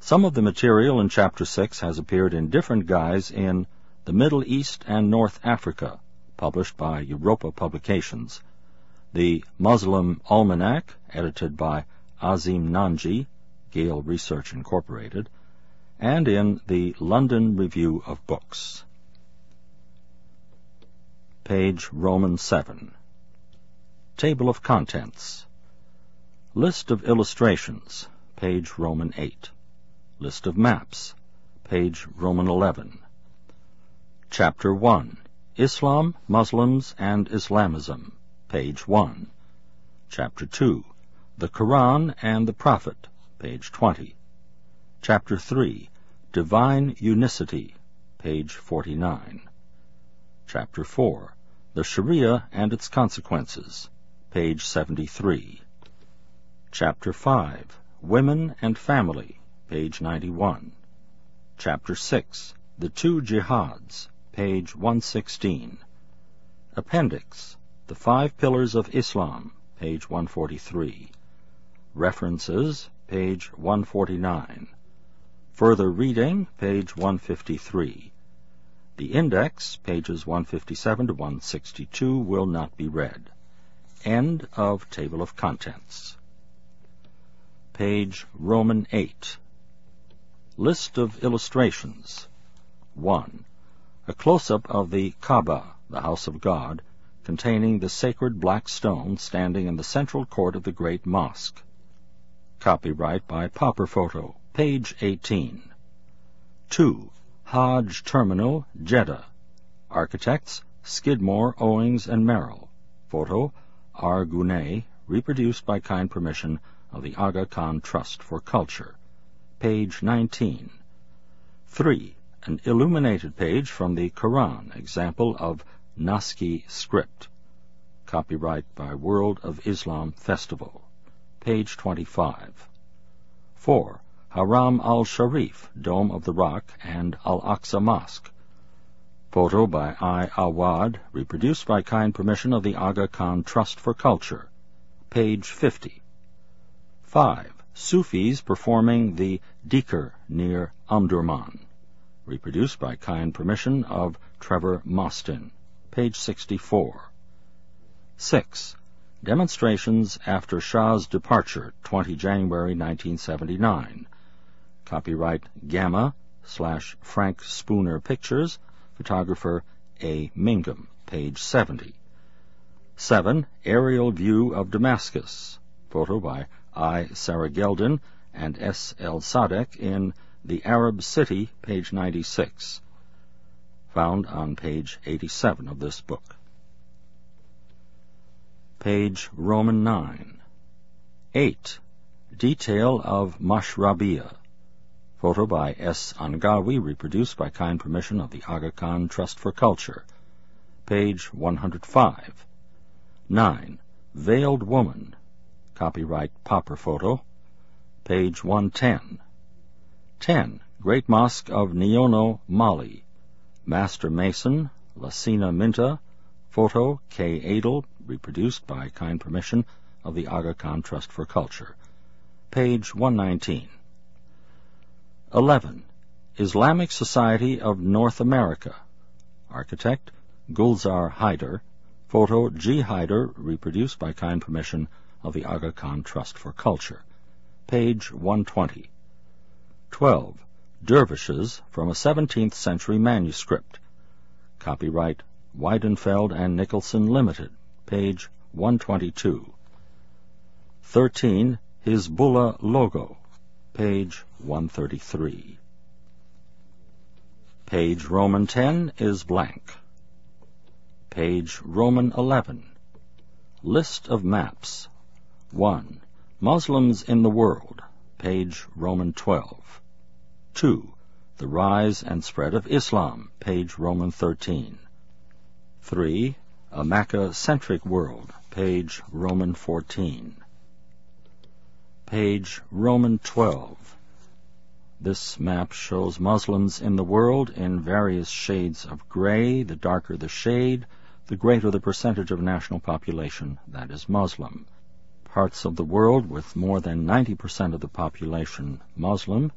Some of the material in Chapter 6 has appeared in different guise in The Middle East and North Africa, published by Europa Publications, the Muslim Almanac, edited by Azim Nanji, Gale Research Incorporated, and in the London Review of Books. Page Roman 7. Table of Contents. List of illustrations, page Roman 8. List of maps, page Roman 11. Chapter 1. Islam, Muslims, and Islamism, page 1. Chapter 2. The Quran and the Prophet, page 20. Chapter 3. Divine Unicity, page 49. Chapter 4. The Sharia and its Consequences, page 73. Chapter 5. Women and Family, page 91. Chapter 6. The Two Jihads, page 116. Appendix. The Five Pillars of Islam, page 143. References, page 149. Further reading, page 153. The index, pages 157 to 162, will not be read. End of Table of Contents. Page Roman 8. List of illustrations. 1. A close-up of the Kaaba, the house of God, containing the sacred black stone standing in the central court of the great mosque. Copyright by Popper Photo, page 18. 2. Hajj Terminal, Jeddah. Architects, Skidmore, Owings, and Merrill. Photo, R. Gounet, reproduced by kind permission of the Aga Khan Trust for Culture. Page 19. 3. An illuminated page from the Quran, example of Naskhi script. Copyright by World of Islam Festival. Page 25. 4. Haram al-Sharif, Dome of the Rock, and Al-Aqsa Mosque. Photo by I. Awad, reproduced by kind permission of the Aga Khan Trust for Culture. Page 50. 5. Sufis performing the Dhikr near Omdurman. Reproduced by kind permission of Trevor Mostyn. Page 64. 6. Demonstrations after Shah's departure, 20 January 1979. Copyright Gamma slash Frank Spooner Pictures, photographer A. Mingham, page 70. 7. Aerial view of Damascus. Photo by I. Serageldin and S. L. Sadek in The Arab City, page 96. Found on page 87 of this book. Page Roman 9. 8. Detail of Mashrabiyah. Photo by S. Angawi, reproduced by kind permission of the Aga Khan Trust for Culture. Page 105. 9. Veiled Woman. Copyright Popper Photo. Page 110. 10. Great Mosque of Niono, Mali. Master Mason, Lassina Minta. Photo K. Adel, reproduced by kind permission of the Aga Khan Trust for Culture. Page 119. 11. Islamic Society of North America. Architect Gulzar Haider. Photo G. Haider, reproduced by kind permission of the Aga Khan Trust for Culture. Page 120. 12. Dervishes from a 17th century manuscript. Copyright Weidenfeld and Nicolson Limited. Page 122. 13. Hizbullah logo page 133. Page Roman 10 is blank. Page Roman 11. List of maps. 1. Muslims in the world. Page Roman 12. 2. The rise and spread of Islam. Page Roman 13. 3. A Mecca-centric world. Page Roman 14 page Roman 12. This map shows Muslims in the world in various shades of gray. The darker the shade, the greater the percentage of national population that is Muslim. Parts of the world with more than 90% of the population Muslim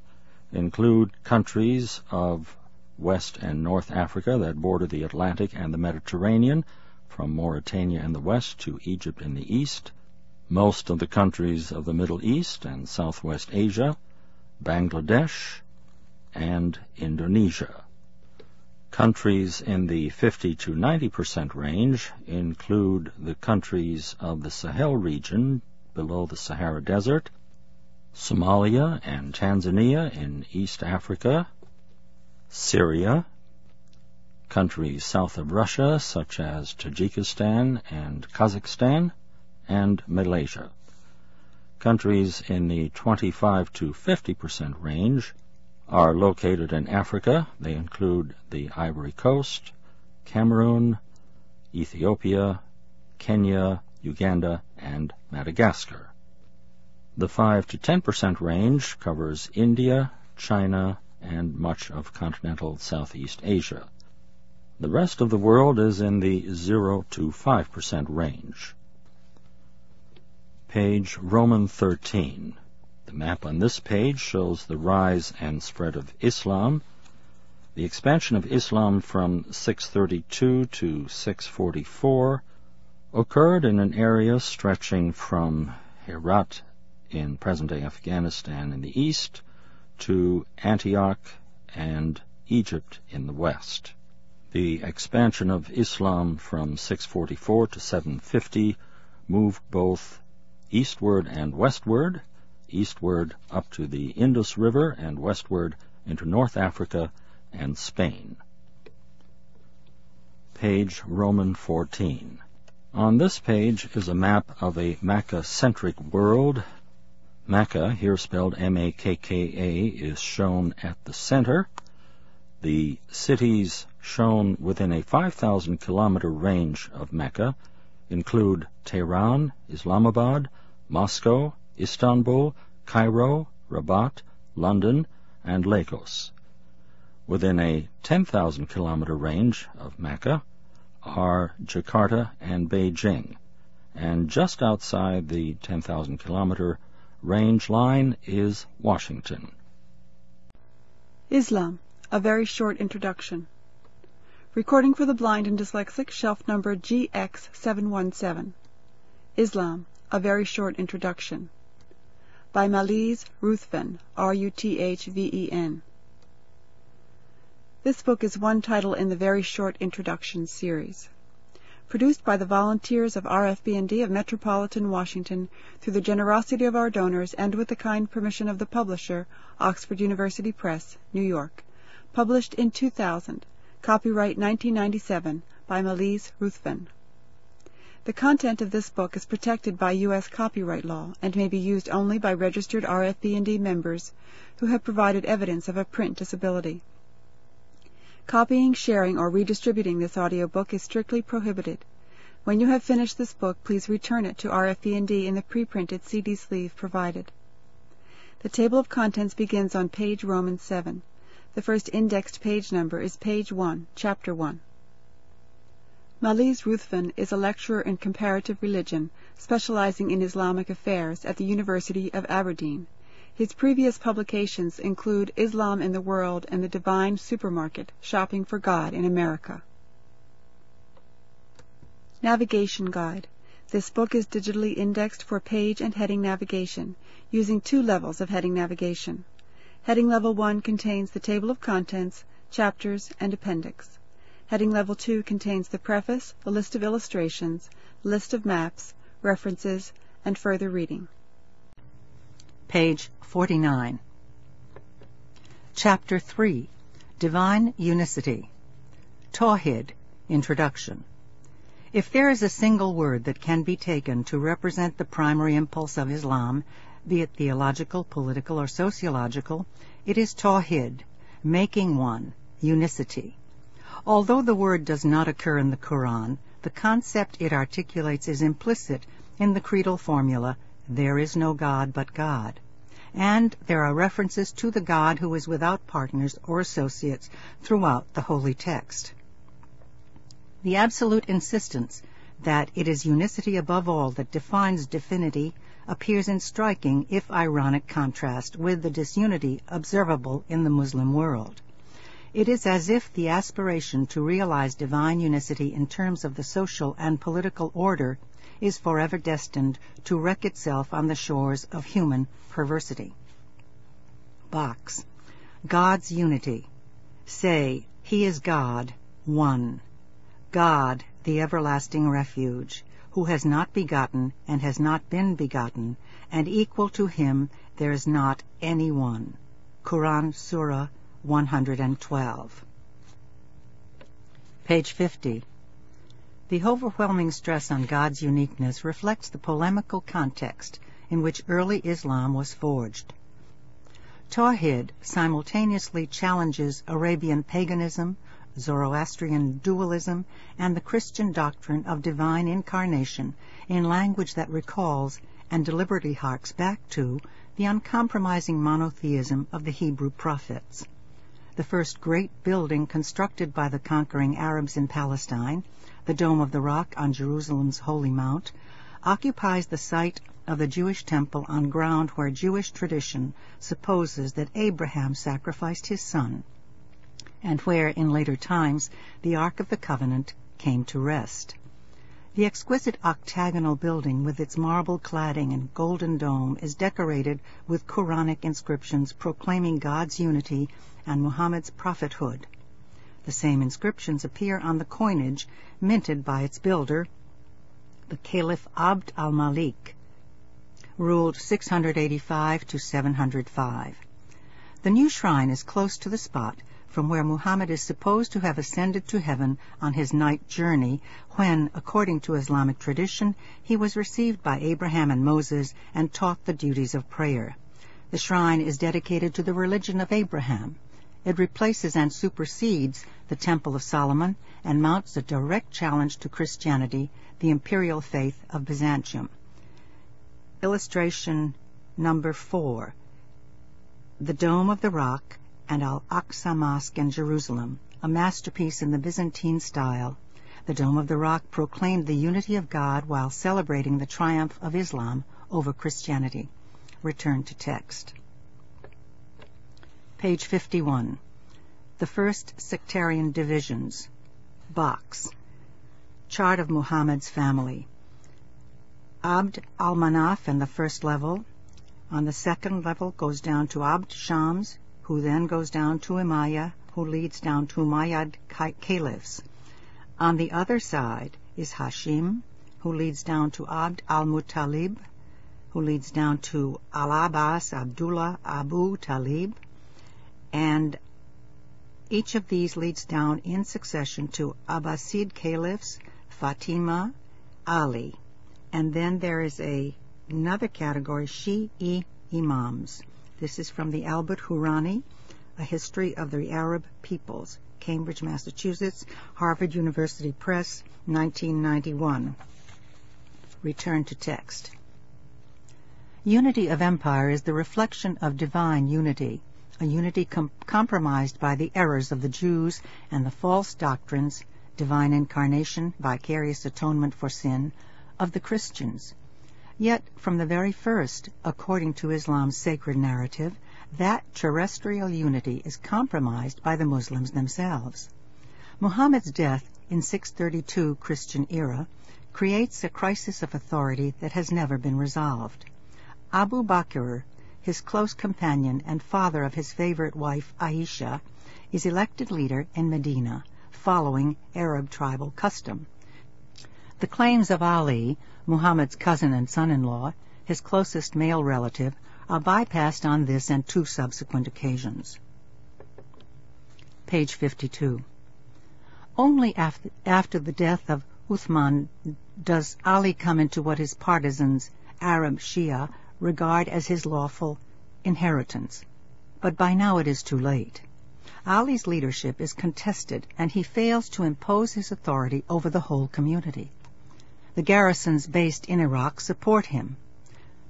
include countries of West and North Africa that border the Atlantic and the Mediterranean, from Mauritania in the west to Egypt in the east, most of the countries of the Middle East and Southwest Asia, Bangladesh, and Indonesia. Countries in the 50 to 90 percent range include the countries of the Sahel region below the Sahara Desert, Somalia and Tanzania in East Africa, Syria, countries south of Russia such as Tajikistan and Kazakhstan, and Malaysia. Countries in the 25 to 50 percent range are located in Africa. They include the Ivory Coast, Cameroon, Ethiopia, Kenya, Uganda, and Madagascar. The 5 to 10 percent range covers India, China, and much of continental Southeast Asia. The rest of the world is in the 0 to 5 percent range page Roman 13. The map on this page shows the rise and spread of Islam. The expansion of Islam from 632 to 644 occurred in an area stretching from Herat in present-day Afghanistan in the east to Antioch and Egypt in the west. The expansion of Islam from 644 to 750 moved both eastward and westward, eastward up to the Indus River and westward into North Africa and Spain. Page Roman 14. On this page is a map of a Makka-centric world. Makka, here spelled M-A-K-K-A, is shown at the center. The cities shown within a 5,000 kilometer range of Mecca include Tehran, Islamabad, Moscow, Istanbul, Cairo, Rabat, London, and Lagos. Within a 10,000 kilometer range of Mecca are Jakarta and Beijing, and just outside the 10,000 kilometer range line is Washington. Islam, a very short introduction. Recording for the blind and dyslexic, shelf number GX717. Islam, a very short introduction. By Malise Ruthven, R-U-T-H-V-E-N. This book is one title in the Very Short Introduction series. Produced by the volunteers of RFB&D of Metropolitan Washington through the generosity of our donors and with the kind permission of the publisher, Oxford University Press, New York. Published in 2000. Copyright 1997 by Malise Ruthven. The content of this book is protected by U.S. copyright law and may be used only by registered RFB&D members who have provided evidence of a print disability. Copying, sharing, or redistributing this audio book is strictly prohibited. When you have finished this book, please return it to RFB&D in the pre-printed CD sleeve provided. The table of contents begins on page Roman 7. The first indexed page number is page 1, chapter 1. Malise Ruthven is a lecturer in comparative religion, specializing in Islamic affairs at the University of Aberdeen. His previous publications include Islam in the World and the Divine Supermarket, Shopping for God in America. Navigation Guide. This book is digitally indexed for page and heading navigation, using two levels of heading navigation. Heading Level 1 contains the table of contents, chapters, and appendix. Heading Level 2 contains the preface, a list of illustrations, list of maps, references, and further reading. Page 49. Chapter 3 Divine Unicity Tawhid Introduction If there is a single word that can be taken to represent the primary impulse of Islam, be it theological, political, or sociological, it is Tawhid, making one, unicity. Although the word does not occur in the Quran, the concept it articulates is implicit in the creedal formula, There is no God but God. and there are references to the God who is without partners or associates throughout the holy text. The absolute insistence that it is unicity above all that defines divinity appears in striking, if ironic, contrast with the disunity observable in the Muslim world. It is as if the aspiration to realize divine unicity in terms of the social and political order is forever destined to wreck itself on the shores of human perversity. Box. God's unity. Say, He is God, one. God, the everlasting refuge, who has not begotten and has not been begotten, and equal to him there is not any one. Quran Surah 112. Page 50. The overwhelming stress on God's uniqueness reflects the polemical context in which early Islam was forged. Tawhid simultaneously challenges Arabian paganism, Zoroastrian dualism, and the Christian doctrine of divine incarnation in language that recalls and deliberately harks back to the uncompromising monotheism of the Hebrew prophets the first great building constructed by the conquering Arabs in Palestine, the Dome of the Rock on Jerusalem's Holy Mount, occupies the site of the Jewish temple on ground where Jewish tradition supposes that Abraham sacrificed his son, and where in later times the Ark of the Covenant came to rest. The exquisite octagonal building with its marble cladding and golden dome is decorated with Quranic inscriptions proclaiming God's unity and Muhammad's prophethood. The same inscriptions appear on the coinage minted by its builder, the Caliph Abd al-Malik, ruled 685 to 705. The new shrine is close to the spot from where Muhammad is supposed to have ascended to heaven on his night journey when, according to Islamic tradition, he was received by Abraham and Moses and taught the duties of prayer. The shrine is dedicated to the religion of Abraham. It replaces and supersedes the Temple of Solomon and mounts a direct challenge to Christianity, the imperial faith of Byzantium. Illustration number four. The Dome of the Rock and Al-Aqsa Mosque in Jerusalem, a masterpiece in the Byzantine style. The Dome of the Rock proclaimed the unity of God while celebrating the triumph of Islam over Christianity. Return to text. Page 51. The First Sectarian Divisions. Box. Chart of Muhammad's family. Abd al-Manaf in the first level. On the second level goes down to Abd Shams, who then goes down to Umayyah, who leads down to Umayyad caliphs. On the other side is Hashim, who leads down to Abd al-Muttalib, who leads down to Al-Abbas Abdullah Abu Talib, and each of these leads down in succession to Abbasid caliphs, Fatima, Ali, and then there is a, another category, Shi'i imams. This is from the Albert Hourani, A History of the Arab Peoples, Cambridge, Massachusetts, Harvard University Press, 1991. Return to text. Unity of empire is the reflection of divine unity, a unity com- compromised by the errors of the Jews and the false doctrines, divine incarnation, vicarious atonement for sin, of the Christians. Yet, from the very first, according to Islam's sacred narrative, that terrestrial unity is compromised by the Muslims themselves. Muhammad's death in 632 Christian era creates a crisis of authority that has never been resolved. Abu Bakr, his close companion and father of his favorite wife Aisha, is elected leader in Medina, following Arab tribal custom. The claims of Ali, Muhammad's cousin and son-in-law, his closest male relative, are bypassed on this and two subsequent occasions. Page 52. Only after, after the death of Uthman does Ali come into what his partisans, Arab Shia, regard as his lawful inheritance. But by now it is too late. Ali's leadership is contested and he fails to impose his authority over the whole community. The garrisons based in Iraq support him.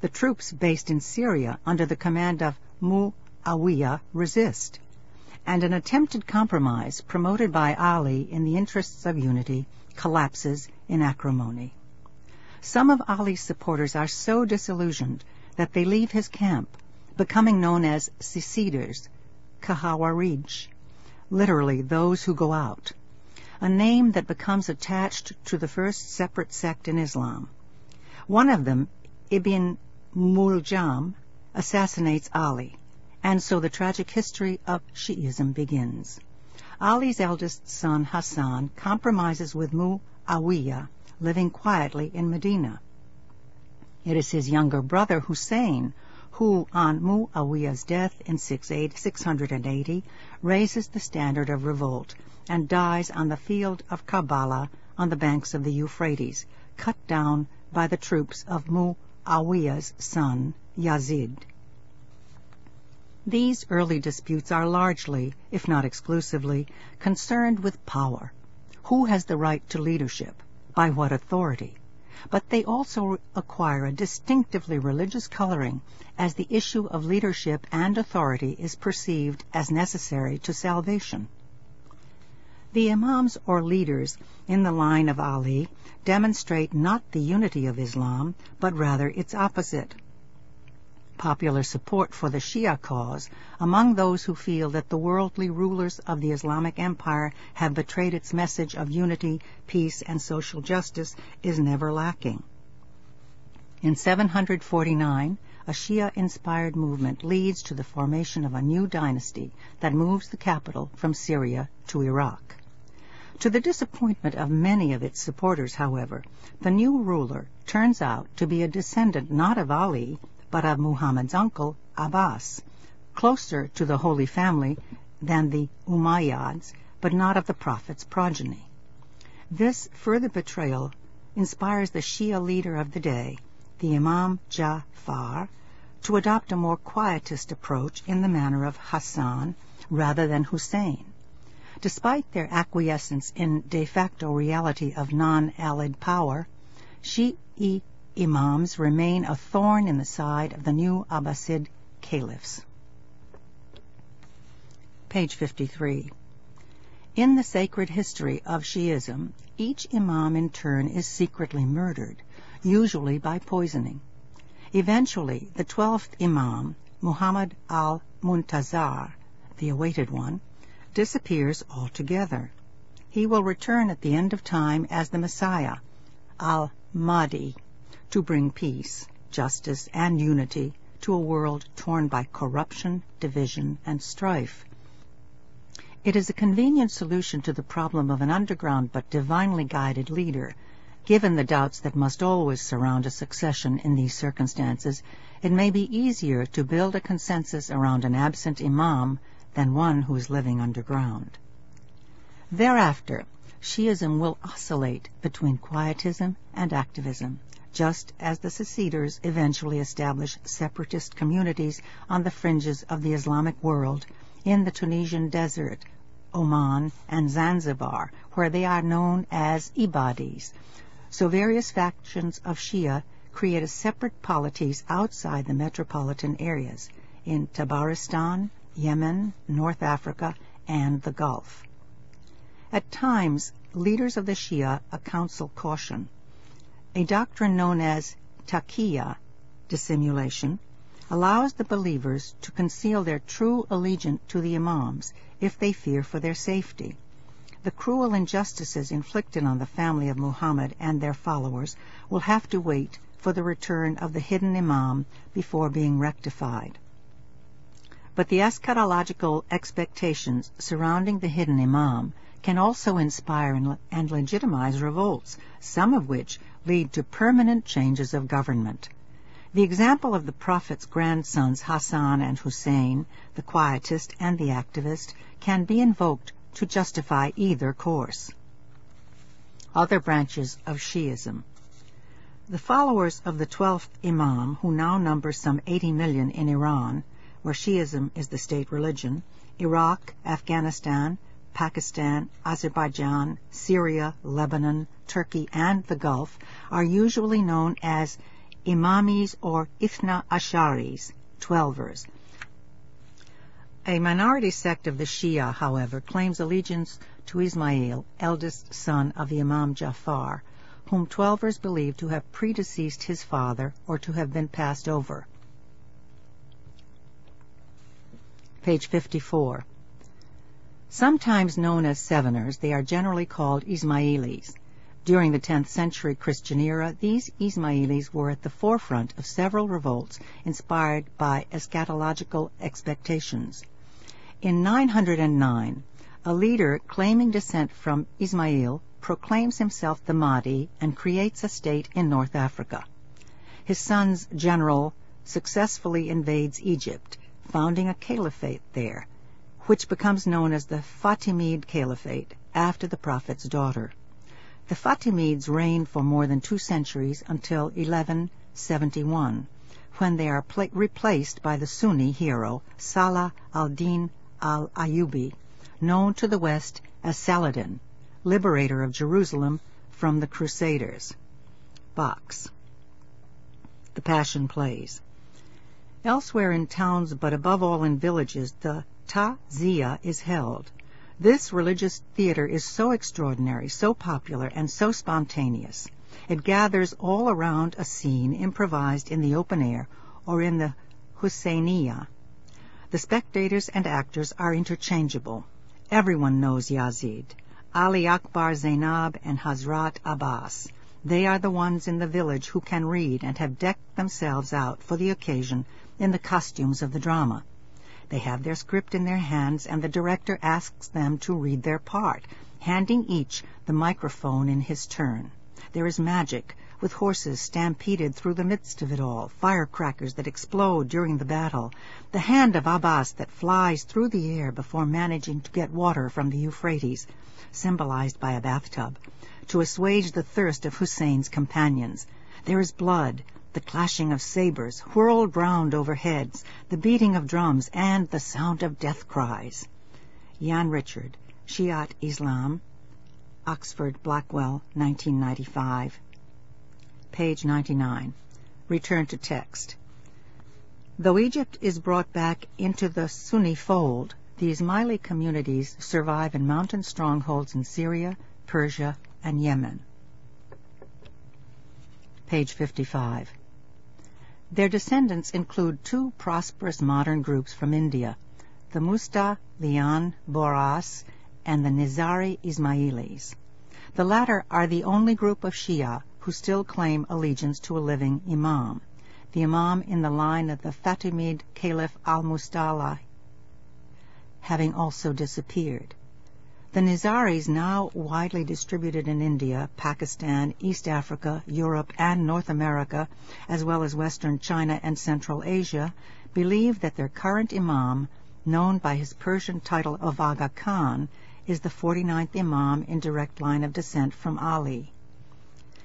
the troops based in Syria under the command of Muawiyah resist, and an attempted compromise promoted by Ali in the interests of unity collapses in acrimony. Some of Ali's supporters are so disillusioned that they leave his camp, becoming known as seceders, Khawarij, literally those who go out, a name that becomes attached to the first separate sect in Islam. One of them, Ibn Muljam, assassinates Ali, and so the tragic history of Shi'ism begins. Ali's eldest son Hassan compromises with Muawiyah, living quietly in Medina. It is his younger brother Hussein who, on Muawiyah's death in 680, raises the standard of revolt and dies on the field of Karbala on the banks of the Euphrates, cut down by the troops of Muawiyah's son Yazid. These early disputes are largely, if not exclusively, concerned with power. Who has the right to leadership? By what authority? But they also acquire a distinctively religious coloring as the issue of leadership and authority is perceived as necessary to salvation. The imams or leaders in the line of Ali demonstrate not the unity of Islam, but rather its opposite popular support for the Shia cause among those who feel that the worldly rulers of the Islamic Empire have betrayed its message of unity, peace, and social justice is never lacking. In 749, a Shia-inspired movement leads to the formation of a new dynasty that moves the capital from Syria to Iraq. To the disappointment of many of its supporters, however, the new ruler turns out to be a descendant not of Ali, but of Muhammad's uncle, Abbas, closer to the Holy Family than the Umayyads, but not of the Prophet's progeny. This further betrayal inspires the Shia leader of the day, the Imam Ja'far, to adopt a more quietist approach in the manner of Hassan rather than Hussein. Despite their acquiescence in de facto reality of non-Alid power, Shi'i imams remain a thorn in the side of the new Abbasid caliphs. Page 53. In the sacred history of Shiism, each imam in turn is secretly murdered, usually by poisoning. Eventually, the twelfth imam, Muhammad al-Muntazar, the awaited one, disappears altogether. He will return at the end of time as the Messiah, al-Mahdi, to bring peace, justice, and unity to a world torn by corruption, division, and strife. It is a convenient solution to the problem of an underground but divinely guided leader. Given the doubts that must always surround a succession in these circumstances, it may be easier to build a consensus around an absent imam than one who is living underground. Thereafter, Shiism will oscillate between quietism and activism just as the seceders eventually establish separatist communities on the fringes of the Islamic world in the Tunisian desert, Oman, and Zanzibar, where they are known as Ibadis. So various factions of Shia create a separate polities outside the metropolitan areas in Tabaristan, Yemen, North Africa, and the Gulf. At times, leaders of the Shia counsel caution a doctrine known as taqiyya, dissimulation, allows the believers to conceal their true allegiance to the imams if they fear for their safety. The cruel injustices inflicted on the family of Muhammad and their followers will have to wait for the return of the hidden imam before being rectified. But the eschatological expectations surrounding the hidden imam can also inspire and legitimize revolts, some of which lead to permanent changes of government. The example of the Prophet's grandsons Hassan and Hussein, the quietist and the activist, can be invoked to justify either course. Other branches of Shiism. The followers of the twelfth Imam, who now number some 80 million in Iran, where Shiism is the state religion, Iraq, Afghanistan, Pakistan, Azerbaijan, Syria, Lebanon, Turkey, and the Gulf are usually known as Imamis or Ithna Asharis, Twelvers. A minority sect of the Shia, however, claims allegiance to Ismail, eldest son of the Imam Jafar, whom Twelvers believe to have predeceased his father or to have been passed over. Page 54. Sometimes known as Seveners, they are generally called Ismailis. During the 10th century Christian era, these Ismailis were at the forefront of several revolts inspired by eschatological expectations. In 909, a leader claiming descent from Ismail proclaims himself the Mahdi and creates a state in North Africa. His son's general successfully invades Egypt, founding a caliphate there, which becomes known as the Fatimid Caliphate after the Prophet's daughter. The Fatimids reigned for more than two centuries until 1171, when they are replaced by the Sunni hero Salah al-Din al-Ayyubi, known to the West as Saladin, liberator of Jerusalem from the Crusaders. Box. The Passion Plays. Elsewhere in towns, but above all in villages, the Ta'ziya is held. This religious theater is so extraordinary, so popular, and so spontaneous. It gathers all around a scene improvised in the open air or in the Husseiniya. The spectators and actors are interchangeable. Everyone knows Yazid, Ali Akbar Zainab, and Hazrat Abbas. They are the ones in the village who can read and have decked themselves out for the occasion in the costumes of the drama. They have their script in their hands, and the director asks them to read their part, handing each the microphone in his turn. There is magic, with horses stampeded through the midst of it all, firecrackers that explode during the battle, the hand of Abbas that flies through the air before managing to get water from the Euphrates, symbolized by a bathtub, to assuage the thirst of Hussein's companions. There is blood, the clashing of sabers whirled round over heads, the beating of drums, and the sound of death cries. Yann Richard, Shi'ite Islam, Oxford Blackwell, 1995. Page 99. Return to text. Though Egypt is brought back into the Sunni fold, the Ismaili communities survive in mountain strongholds in Syria, Persia, and Yemen. Page 55. Their descendants include two prosperous modern groups from India, the Musta Lian Boras and the Nizari Ismailis. The latter are the only group of Shia who still claim allegiance to a living imam, the imam in the line of the Fatimid Caliph al-Musta'li having also disappeared. The Nizaris, now widely distributed in India, Pakistan, East Africa, Europe, and North America, as well as Western China and Central Asia, believe that their current Imam, known by his Persian title of Aga Khan, is the 49th Imam in direct line of descent from Ali.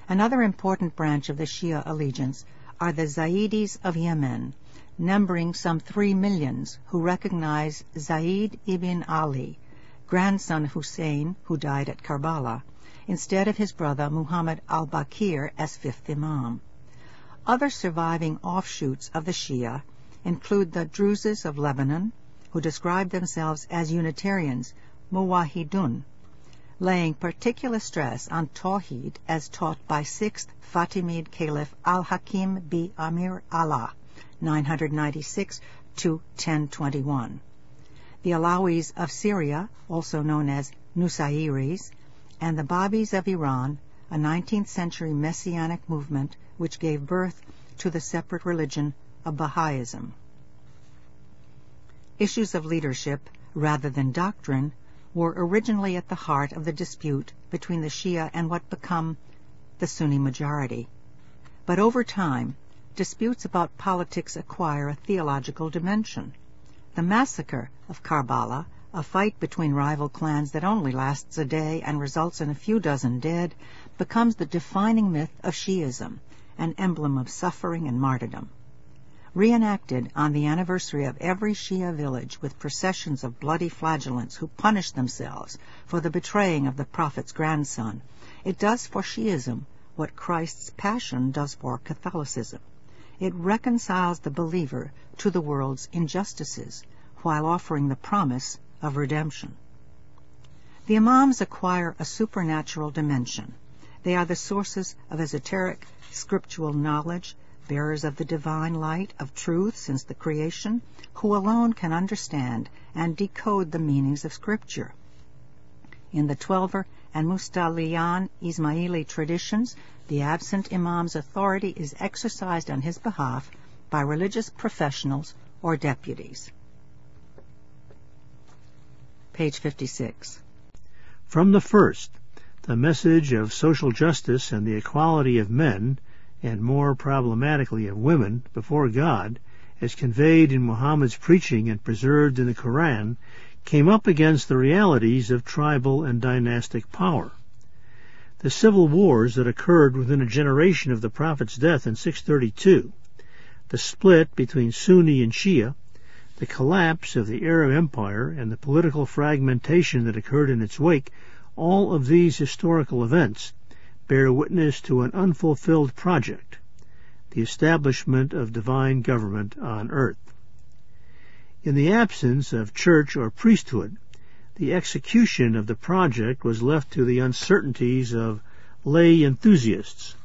Another important branch of the Shia allegiance are the Zaydis of Yemen, numbering some three millions, who recognize Zayd ibn Ali, grandson Hussein, who died at Karbala, instead of his brother Muhammad al-Baqir as fifth Imam. Other surviving offshoots of the Shia include the Druzes of Lebanon, who describe themselves as Unitarians, Muwahidun, laying particular stress on Tawhid as taught by 6th Fatimid Caliph al-Hakim bi Amr Allah, 996 to 1021 the Alawis of Syria, also known as Nusayris, and the Babis of Iran, a 19th century messianic movement which gave birth to the separate religion of Baha'ism. Issues of leadership, rather than doctrine, were originally at the heart of the dispute between the Shia and what become the Sunni majority. But over time, disputes about politics acquire a theological dimension. The massacre of Karbala, a fight between rival clans that only lasts a day and results in a few dozen dead, becomes the defining myth of Shi'ism, an emblem of suffering and martyrdom. Reenacted on the anniversary of every Shia village with processions of bloody flagellants who punish themselves for the betraying of the Prophet's grandson, it does for Shi'ism what Christ's passion does for Catholicism. It reconciles the believer to the world's injustices while offering the promise of redemption. The Imams acquire a supernatural dimension. They are the sources of esoteric scriptural knowledge, bearers of the divine light of truth since the creation, who alone can understand and decode the meanings of Scripture. In the Twelver and Mustaliyan Ismaili traditions, the absent imam's authority is exercised on his behalf by religious professionals or deputies. Page 56. From the first, the message of social justice and the equality of men, and more problematically of women, before God, as conveyed in Muhammad's preaching and preserved in the Koran, came up against the realities of tribal and dynastic power. The civil wars that occurred within a generation of the Prophet's death in 632, the split between Sunni and Shia, the collapse of the Arab Empire, and the political fragmentation that occurred in its wake, all of these historical events bear witness to an unfulfilled project, the establishment of divine government on earth. In the absence of church or priesthood, the execution of the project was left to the uncertainties of lay enthusiasts.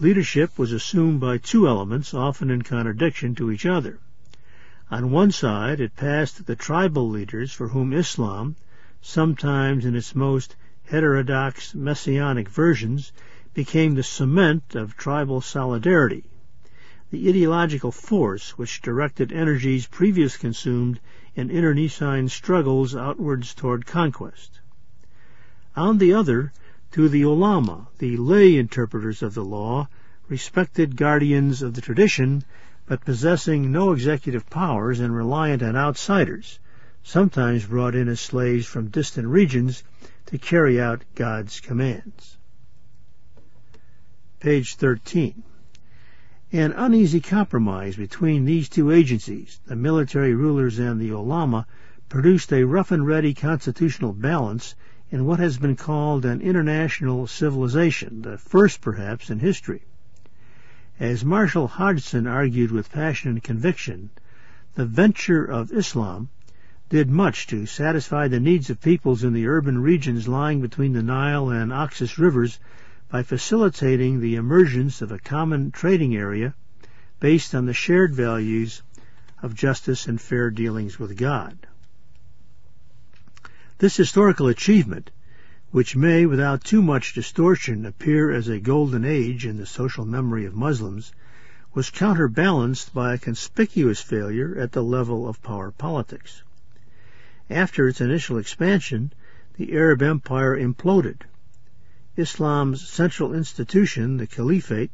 Leadership was assumed by two elements, often in contradiction to each other. On one side, it passed to the tribal leaders for whom Islam, sometimes in its most heterodox messianic versions, became the cement of tribal solidarity the ideological force which directed energies previously consumed in internecine struggles outwards toward conquest. On the other, to the ulama, the lay interpreters of the law, respected guardians of the tradition, but possessing no executive powers and reliant on outsiders, sometimes brought in as slaves from distant regions to carry out God's commands. Page 13. An uneasy compromise between these two agencies, the military rulers and the ulama, produced a rough and ready constitutional balance in what has been called an international civilization, the first perhaps in history. As Marshall Hodgson argued with passion and conviction, the venture of Islam did much to satisfy the needs of peoples in the urban regions lying between the Nile and Oxus rivers by facilitating the emergence of a common trading area based on the shared values of justice and fair dealings with God. This historical achievement, which may without too much distortion appear as a golden age in the social memory of Muslims, was counterbalanced by a conspicuous failure at the level of power politics. After its initial expansion, the Arab Empire imploded, Islam's central institution, the Caliphate,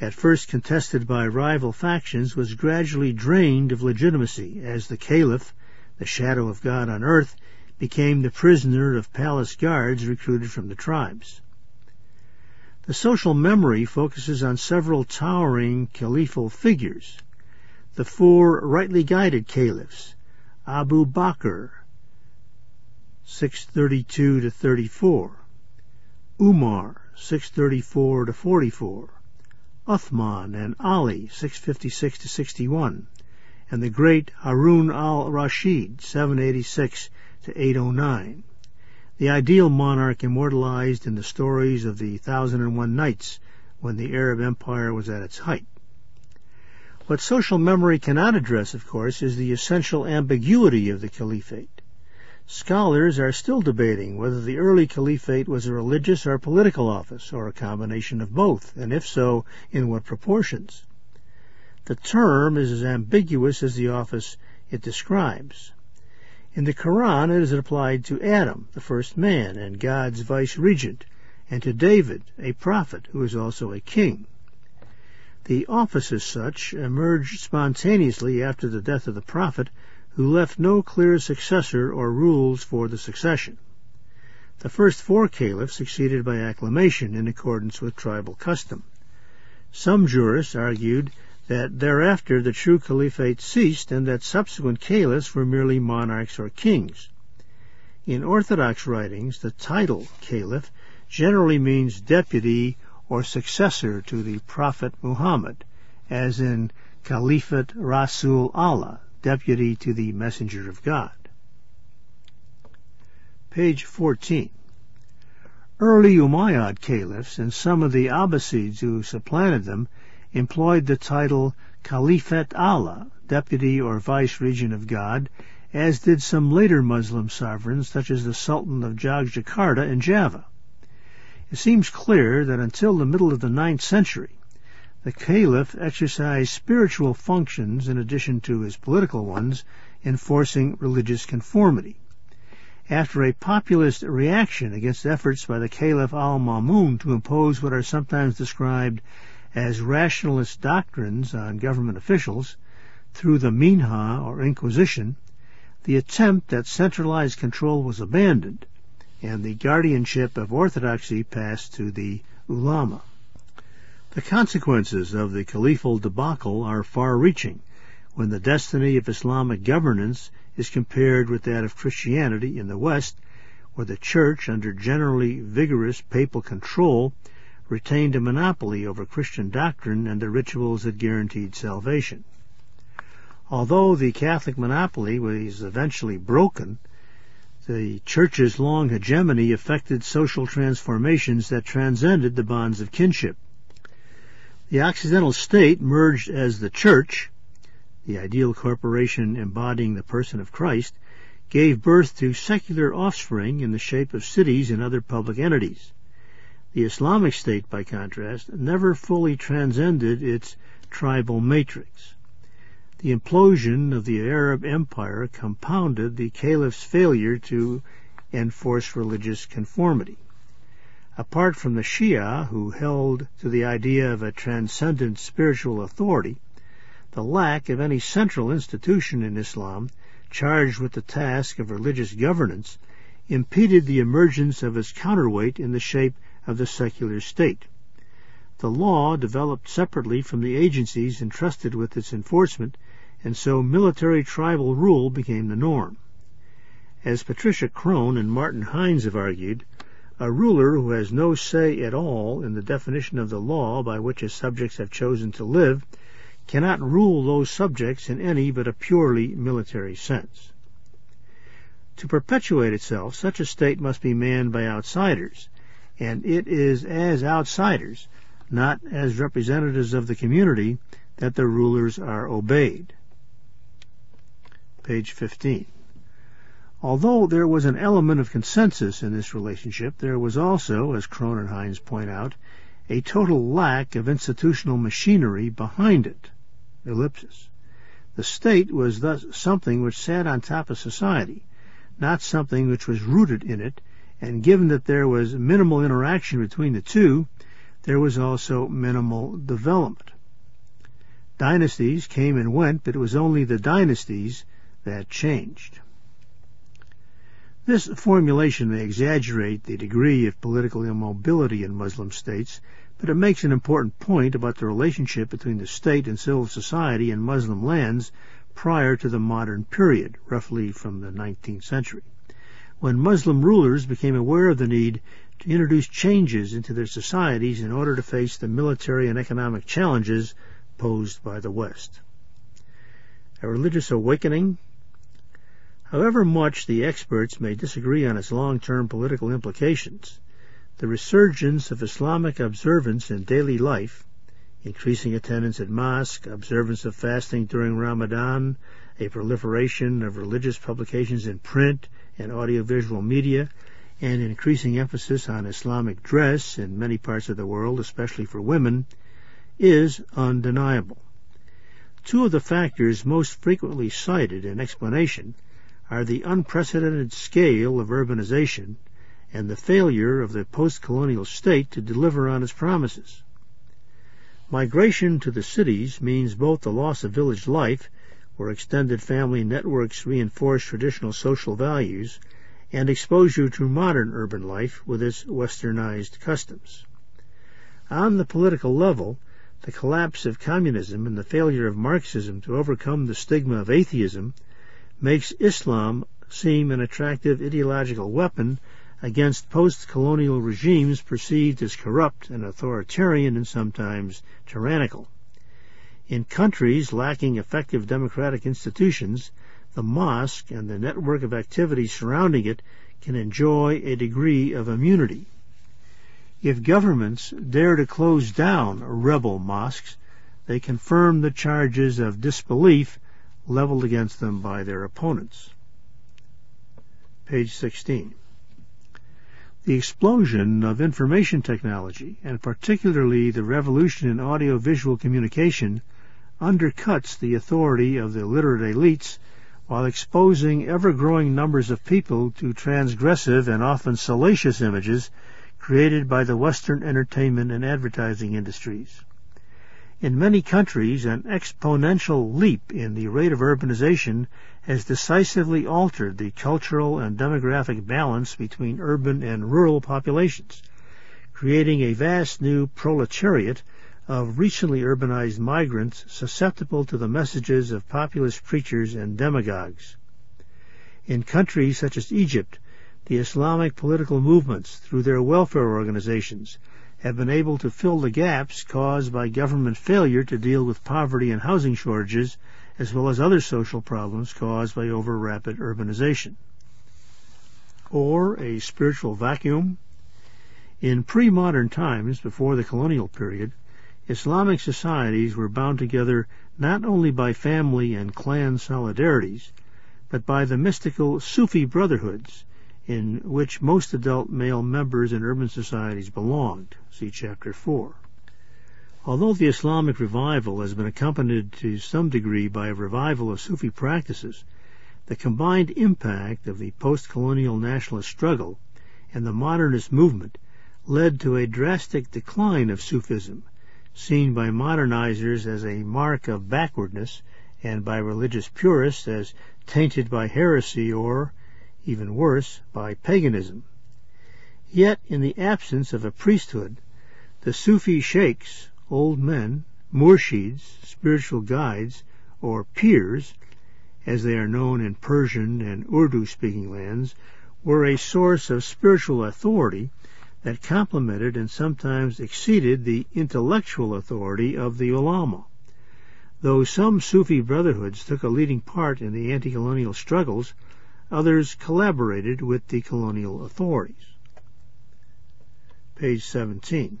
at first contested by rival factions, was gradually drained of legitimacy as the Caliph, the shadow of God on earth, became the prisoner of palace guards recruited from the tribes. The social memory focuses on several towering caliphal figures. The four rightly guided caliphs, Abu Bakr, 632 to 34, Umar, 634 to 44, Uthman and Ali, 656 to 61, and the great Harun al-Rashid, 786 to 809, the ideal monarch immortalized in the stories of the Thousand and One Nights when the Arab Empire was at its height. What social memory cannot address, of course, is the essential ambiguity of the caliphate. Scholars are still debating whether the early caliphate was a religious or political office, or a combination of both, and if so, in what proportions. The term is as ambiguous as the office it describes. In the Quran, it is applied to Adam, the first man, and God's vice-regent, and to David, a prophet, who is also a king. The office as such emerged spontaneously after the death of the prophet who left no clear successor or rules for the succession. The first four caliphs succeeded by acclamation in accordance with tribal custom. Some jurists argued that thereafter the true caliphate ceased and that subsequent caliphs were merely monarchs or kings. In Orthodox writings, the title caliph generally means deputy or successor to the Prophet Muhammad, as in Khalifat Rasul Allah, deputy to the Messenger of God. Page 14. Early Umayyad caliphs and some of the Abbasids who supplanted them employed the title Khalifat Allah, deputy or vice regent of God, as did some later Muslim sovereigns such as the Sultan of Jogjakarta and Java. It seems clear that until the middle of the ninth century, the caliph exercised spiritual functions in addition to his political ones, enforcing religious conformity. After a populist reaction against efforts by the Caliph al-Ma'mun to impose what are sometimes described as rationalist doctrines on government officials through the Mihna or Inquisition, the attempt at centralized control was abandoned, and the guardianship of orthodoxy passed to the ulama. The consequences of the caliphal debacle are far-reaching when the destiny of Islamic governance is compared with that of Christianity in the West, where the Church, under generally vigorous papal control, retained a monopoly over Christian doctrine and the rituals that guaranteed salvation. Although the Catholic monopoly was eventually broken, the Church's long hegemony affected social transformations that transcended the bonds of kinship. The Occidental state merged as the Church, the ideal corporation embodying the person of Christ, gave birth to secular offspring in the shape of cities and other public entities. The Islamic State, by contrast, never fully transcended its tribal matrix. The implosion of the Arab Empire compounded the caliph's failure to enforce religious conformity. Apart from the Shia, who held to the idea of a transcendent spiritual authority, the lack of any central institution in Islam charged with the task of religious governance impeded the emergence of its counterweight in the shape of the secular state. The law developed separately from the agencies entrusted with its enforcement, and so military tribal rule became the norm. As Patricia Crone and Martin Hinds have argued, a ruler who has no say at all in the definition of the law by which his subjects have chosen to live cannot rule those subjects in any but a purely military sense. To perpetuate itself, such a state must be manned by outsiders, and it is as outsiders, not as representatives of the community, that the rulers are obeyed. Page 15. Although there was an element of consensus in this relationship, there was also, as Crone and Hinds point out, a total lack of institutional machinery behind it. Ellipsis. The state was thus something which sat on top of society, not something which was rooted in it, and given that there was minimal interaction between the two, there was also minimal development. Dynasties came and went, but it was only the dynasties that changed. This formulation may exaggerate the degree of political immobility in Muslim states, but it makes an important point about the relationship between the state and civil society in Muslim lands prior to the modern period, roughly from the 19th century, when Muslim rulers became aware of the need to introduce changes into their societies in order to face the military and economic challenges posed by the West. A religious awakening However much the experts may disagree on its long-term political implications, the resurgence of Islamic observance in daily life, increasing attendance at mosque, observance of fasting during Ramadan, a proliferation of religious publications in print and audiovisual media, and increasing emphasis on Islamic dress in many parts of the world, especially for women, is undeniable. Two of the factors most frequently cited in explanation are the unprecedented scale of urbanization and the failure of the post-colonial state to deliver on its promises. Migration to the cities means both the loss of village life, where extended family networks reinforce traditional social values, and exposure to modern urban life with its westernized customs. On the political level, the collapse of communism and the failure of Marxism to overcome the stigma of atheism makes Islam seem an attractive ideological weapon against post-colonial regimes perceived as corrupt and authoritarian and sometimes tyrannical. In countries lacking effective democratic institutions, the mosque and the network of activities surrounding it can enjoy a degree of immunity. If governments dare to close down rebel mosques, they confirm the charges of disbelief leveled against them by their opponents. Page 16. The explosion of information technology, and particularly the revolution in audio-visual communication, undercuts the authority of the literate elites while exposing ever-growing numbers of people to transgressive and often salacious images created by the Western entertainment and advertising industries. In many countries, an exponential leap in the rate of urbanization has decisively altered the cultural and demographic balance between urban and rural populations, creating a vast new proletariat of recently urbanized migrants susceptible to the messages of populist preachers and demagogues. In countries such as Egypt, the Islamic political movements, through their welfare organizations, have been able to fill the gaps caused by government failure to deal with poverty and housing shortages, as well as other social problems caused by over-rapid urbanization. Or a spiritual vacuum. In pre-modern times, before the colonial period, Islamic societies were bound together not only by family and clan solidarities, but by the mystical Sufi brotherhoods, in which most adult male members in urban societies belonged. See Chapter 4. Although the Islamic revival has been accompanied to some degree by a revival of Sufi practices, the combined impact of the post-colonial nationalist struggle and the modernist movement led to a drastic decline of Sufism, seen by modernizers as a mark of backwardness and by religious purists as tainted by heresy or, even worse, by paganism. Yet, in the absence of a priesthood, the Sufi sheikhs, old men, murshids, spiritual guides, or peers, as they are known in Persian and Urdu-speaking lands, were a source of spiritual authority that complemented and sometimes exceeded the intellectual authority of the ulama. Though some Sufi brotherhoods took a leading part in the anti-colonial struggles, others collaborated with the colonial authorities. Page 17.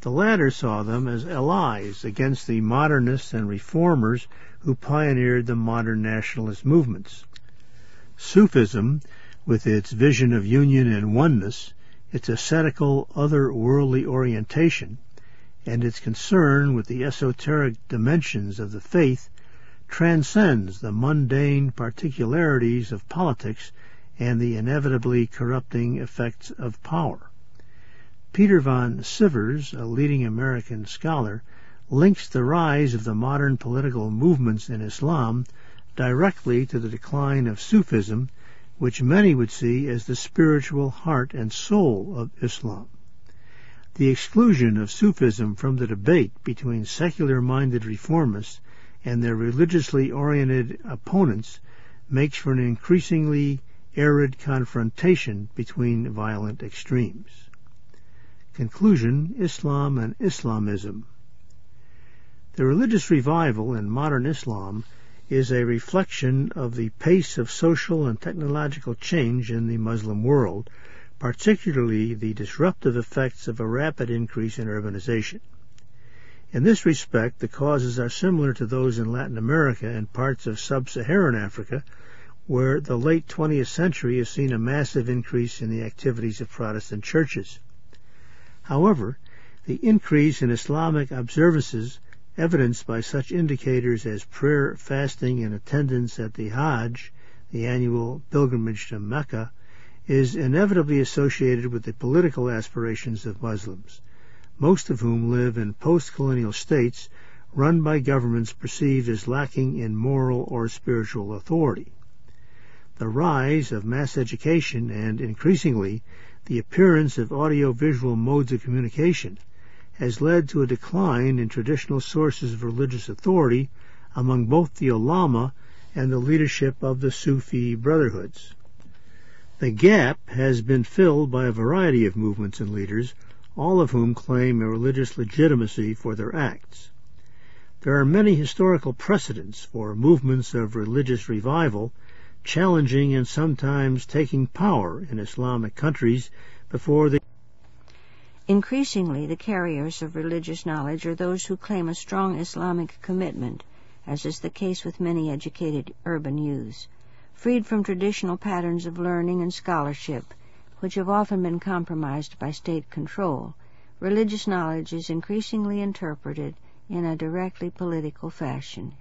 The latter saw them as allies against the modernists and reformers who pioneered the modern nationalist movements. Sufism, with its vision of union and oneness, its ascetical, other-worldly orientation, and its concern with the esoteric dimensions of the faith transcends the mundane particularities of politics and the inevitably corrupting effects of power. Peter von Sivers, a leading American scholar, links the rise of the modern political movements in Islam directly to the decline of Sufism which many would see as the spiritual heart and soul of Islam. The exclusion of Sufism from the debate between secular-minded reformists and their religiously oriented opponents makes for an increasingly arid confrontation between violent extremes. Conclusion, Islam and Islamism. The religious revival in modern Islam is a reflection of the pace of social and technological change in the Muslim world, particularly the disruptive effects of a rapid increase in urbanization. In this respect, the causes are similar to those in Latin America and parts of sub-Saharan Africa, where the late 20th century has seen a massive increase in the activities of Protestant churches. However, the increase in Islamic observances evidenced by such indicators as prayer, fasting, and attendance at the Hajj, the annual pilgrimage to Mecca, is inevitably associated with the political aspirations of Muslims, most of whom live in post-colonial states run by governments perceived as lacking in moral or spiritual authority. The rise of mass education and, increasingly, the appearance of audio-visual modes of communication has led to a decline in traditional sources of religious authority among both the ulama and the leadership of the Sufi brotherhoods. The gap has been filled by a variety of movements and leaders, all of whom claim a religious legitimacy for their acts. There are many historical precedents for movements of religious revival challenging and sometimes taking power in Islamic countries before the Increasingly, the carriers of religious knowledge are those who claim a strong Islamic commitment, as is the case with many educated urban youths freed from traditional patterns of learning and scholarship, which have often been compromised by state control, religious knowledge is increasingly interpreted in a directly political fashion.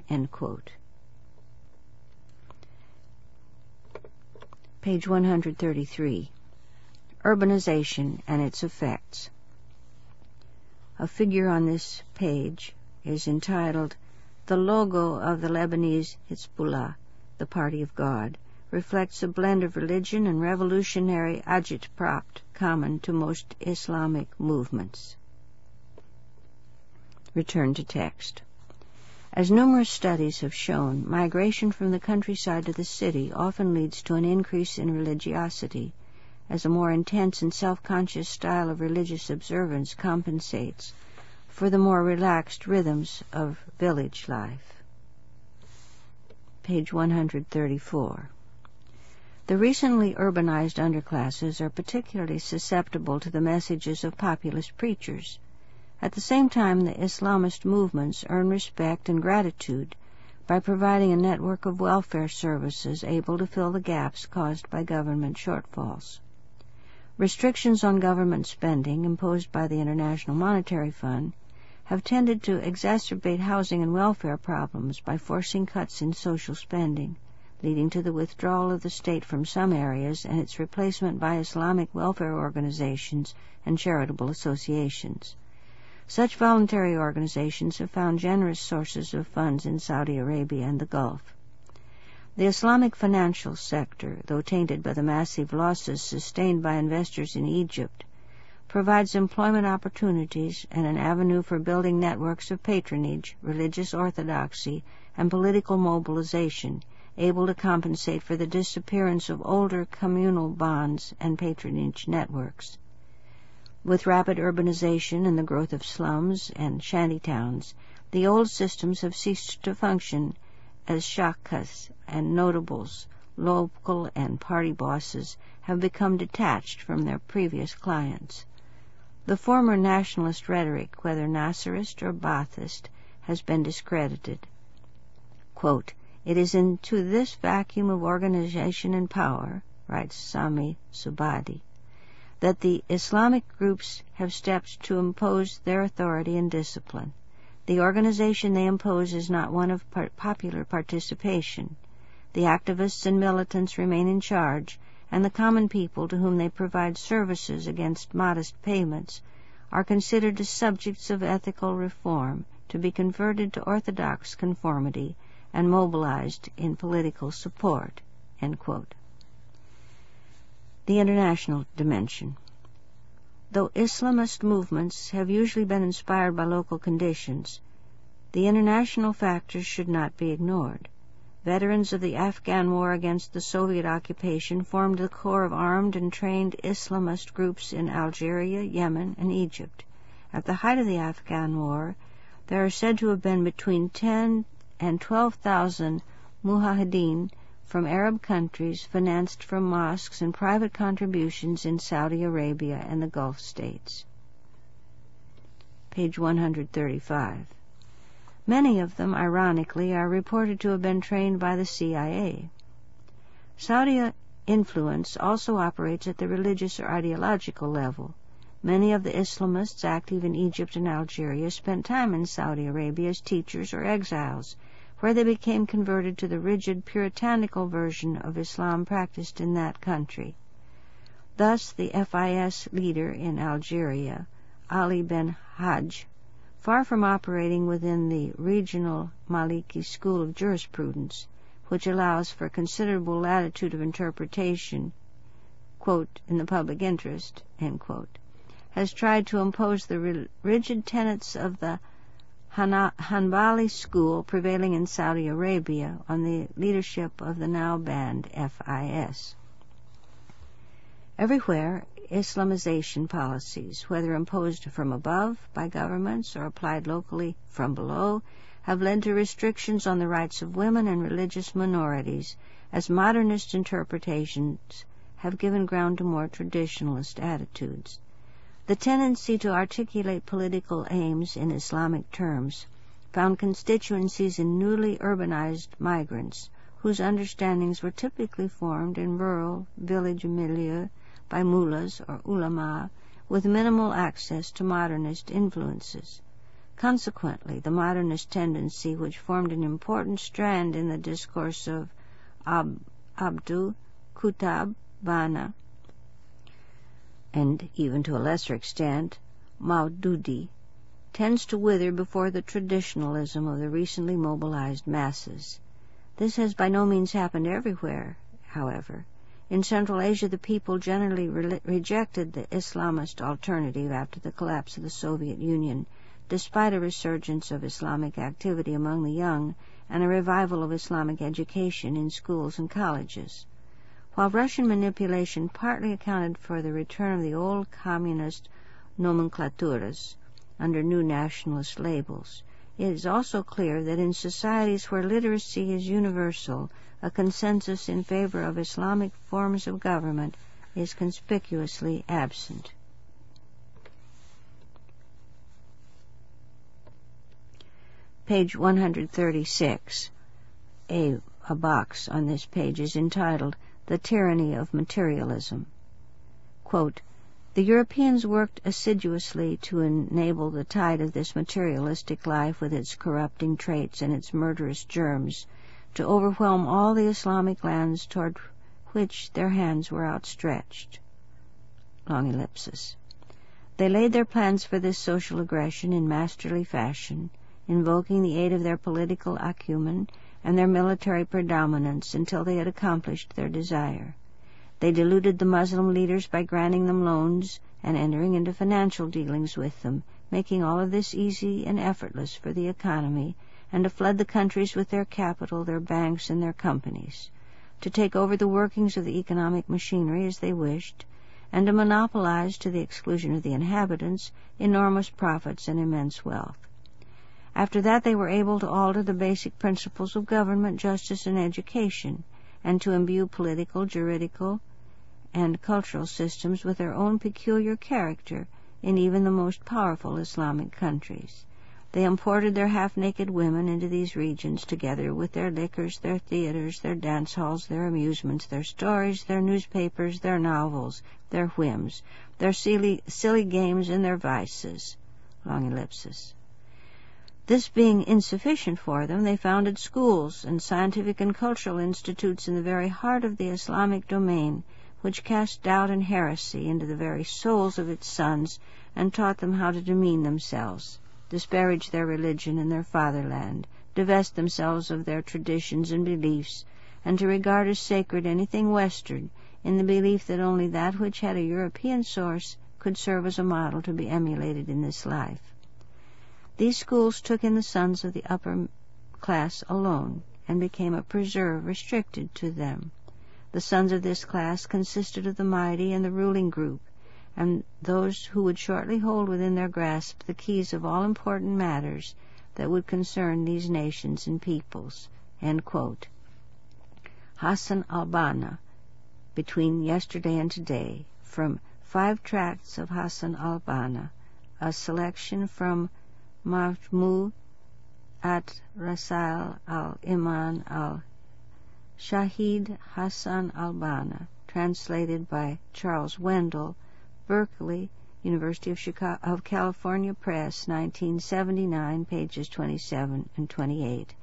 Page 133. Urbanization and its effects. A figure on this page is entitled The Logo of the Lebanese Hezbollah the Party of God, reflects a blend of religion and revolutionary agitprop common to most Islamic movements. Return to text. As numerous studies have shown, migration from the countryside to the city often leads to an increase in religiosity, as a more intense and self-conscious style of religious observance compensates for the more relaxed rhythms of village life page 134. The recently urbanized underclasses are particularly susceptible to the messages of populist preachers. At the same time, the Islamist movements earn respect and gratitude by providing a network of welfare services able to fill the gaps caused by government shortfalls. Restrictions on government spending imposed by the International Monetary Fund have tended to exacerbate housing and welfare problems by forcing cuts in social spending, leading to the withdrawal of the state from some areas and its replacement by Islamic welfare organizations and charitable associations. Such voluntary organizations have found generous sources of funds in Saudi Arabia and the Gulf. The Islamic financial sector, though tainted by the massive losses sustained by investors in Egypt, provides employment opportunities and an avenue for building networks of patronage, religious orthodoxy, and political mobilization, able to compensate for the disappearance of older communal bonds and patronage networks. With rapid urbanization and the growth of slums and shanty towns, the old systems have ceased to function as shakas and notables, local and party bosses, have become detached from their previous clients. The former nationalist rhetoric, whether Nasserist or Ba'athist, has been discredited. Quote, it is into this vacuum of organization and power, writes Sami Zubaida, that the Islamic groups have stepped to impose their authority and discipline. The organization they impose is not one of popular participation. The activists and militants remain in charge, and the common people to whom they provide services against modest payments are considered as subjects of ethical reform to be converted to orthodox conformity and mobilized in political support. The international dimension. Though Islamist movements have usually been inspired by local conditions, the international factors should not be ignored. Veterans of the Afghan war against the Soviet occupation formed the core of armed and trained Islamist groups in Algeria, Yemen, and Egypt. At the height of the Afghan war, there are said to have been between 10 and 12,000 mujahideen from Arab countries financed from mosques and private contributions in Saudi Arabia and the Gulf states. Page 135. Many of them, ironically, are reported to have been trained by the CIA. Saudi influence also operates at the religious or ideological level. Many of the Islamists active in Egypt and Algeria spent time in Saudi Arabia as teachers or exiles, where they became converted to the rigid, puritanical version of Islam practiced in that country. Thus, the FIS leader in Algeria, Ali Ben Hajj, far from operating within the regional Maliki school of jurisprudence, which allows for considerable latitude of interpretation, quote, in the public interest, quote, has tried to impose the rigid tenets of the Hanbali school prevailing in Saudi Arabia on the leadership of the now banned FIS. Everywhere, Islamization policies, whether imposed from above by governments or applied locally from below, have led to restrictions on the rights of women and religious minorities, as modernist interpretations have given ground to more traditionalist attitudes. The tendency to articulate political aims in Islamic terms found constituencies in newly urbanized migrants whose understandings were typically formed in rural village milieu by mullahs or ulama with minimal access to modernist influences. Consequently, the modernist tendency which formed an important strand in the discourse of Ab- Abduh Qutb Banna and even to a lesser extent Maududi tends to wither before the traditionalism of the recently mobilized masses. This has by no means happened everywhere, however. In Central Asia, the people generally re- rejected the Islamist alternative after the collapse of the Soviet Union, despite a resurgence of Islamic activity among the young and a revival of Islamic education in schools and colleges. While Russian manipulation partly accounted for the return of the old communist nomenclaturas under new nationalist labels, it is also clear that in societies where literacy is universal, a consensus in favor of Islamic forms of government is conspicuously absent. Page 136. A, a box on this page is entitled The Tyranny of Materialism. Quote, the Europeans worked assiduously to enable the tide of this materialistic life with its corrupting traits and its murderous germs to overwhelm all the Islamic lands toward which their hands were outstretched. Long ellipsis. They laid their plans for this social aggression in masterly fashion, invoking the aid of their political acumen and their military predominance until they had accomplished their desire. They deluded the Muslim leaders by granting them loans and entering into financial dealings with them, making all of this easy and effortless for the economy, and to flood the countries with their capital, their banks, and their companies, to take over the workings of the economic machinery as they wished, and to monopolize, to the exclusion of the inhabitants, enormous profits and immense wealth. After that they were able to alter the basic principles of government, justice, and education, and to imbue political, juridical, and cultural systems with their own peculiar character in even the most powerful Islamic countries. They imported their half-naked women into these regions together with their liquors, their theaters, their dance halls, their amusements, their stories, their newspapers, their novels, their whims, their silly, silly games, and their vices. Long ellipsis. This being insufficient for them, they founded schools and scientific and cultural institutes in the very heart of the Islamic domain, which cast doubt and heresy into the very souls of its sons and taught them how to demean themselves, disparage their religion and their fatherland, divest themselves of their traditions and beliefs, and to regard as sacred anything Western in the belief that only that which had a European source could serve as a model to be emulated in this life. These schools took in the sons of the upper class alone, and became a preserve restricted to them. The sons of this class consisted of the mighty and the ruling group, and those who would shortly hold within their grasp the keys of all important matters that would concern these nations and peoples. Hassan al-Banna, Between Yesterday and Today, from Five Tracts of Hassan al-Banna, a selection from Mahmud at Rasail al-Imam al-Shahid Hassan al-Banna, translated by Charles Wendell, Berkeley, University of, Chicago, of California Press, 1979, pages 27 and 28.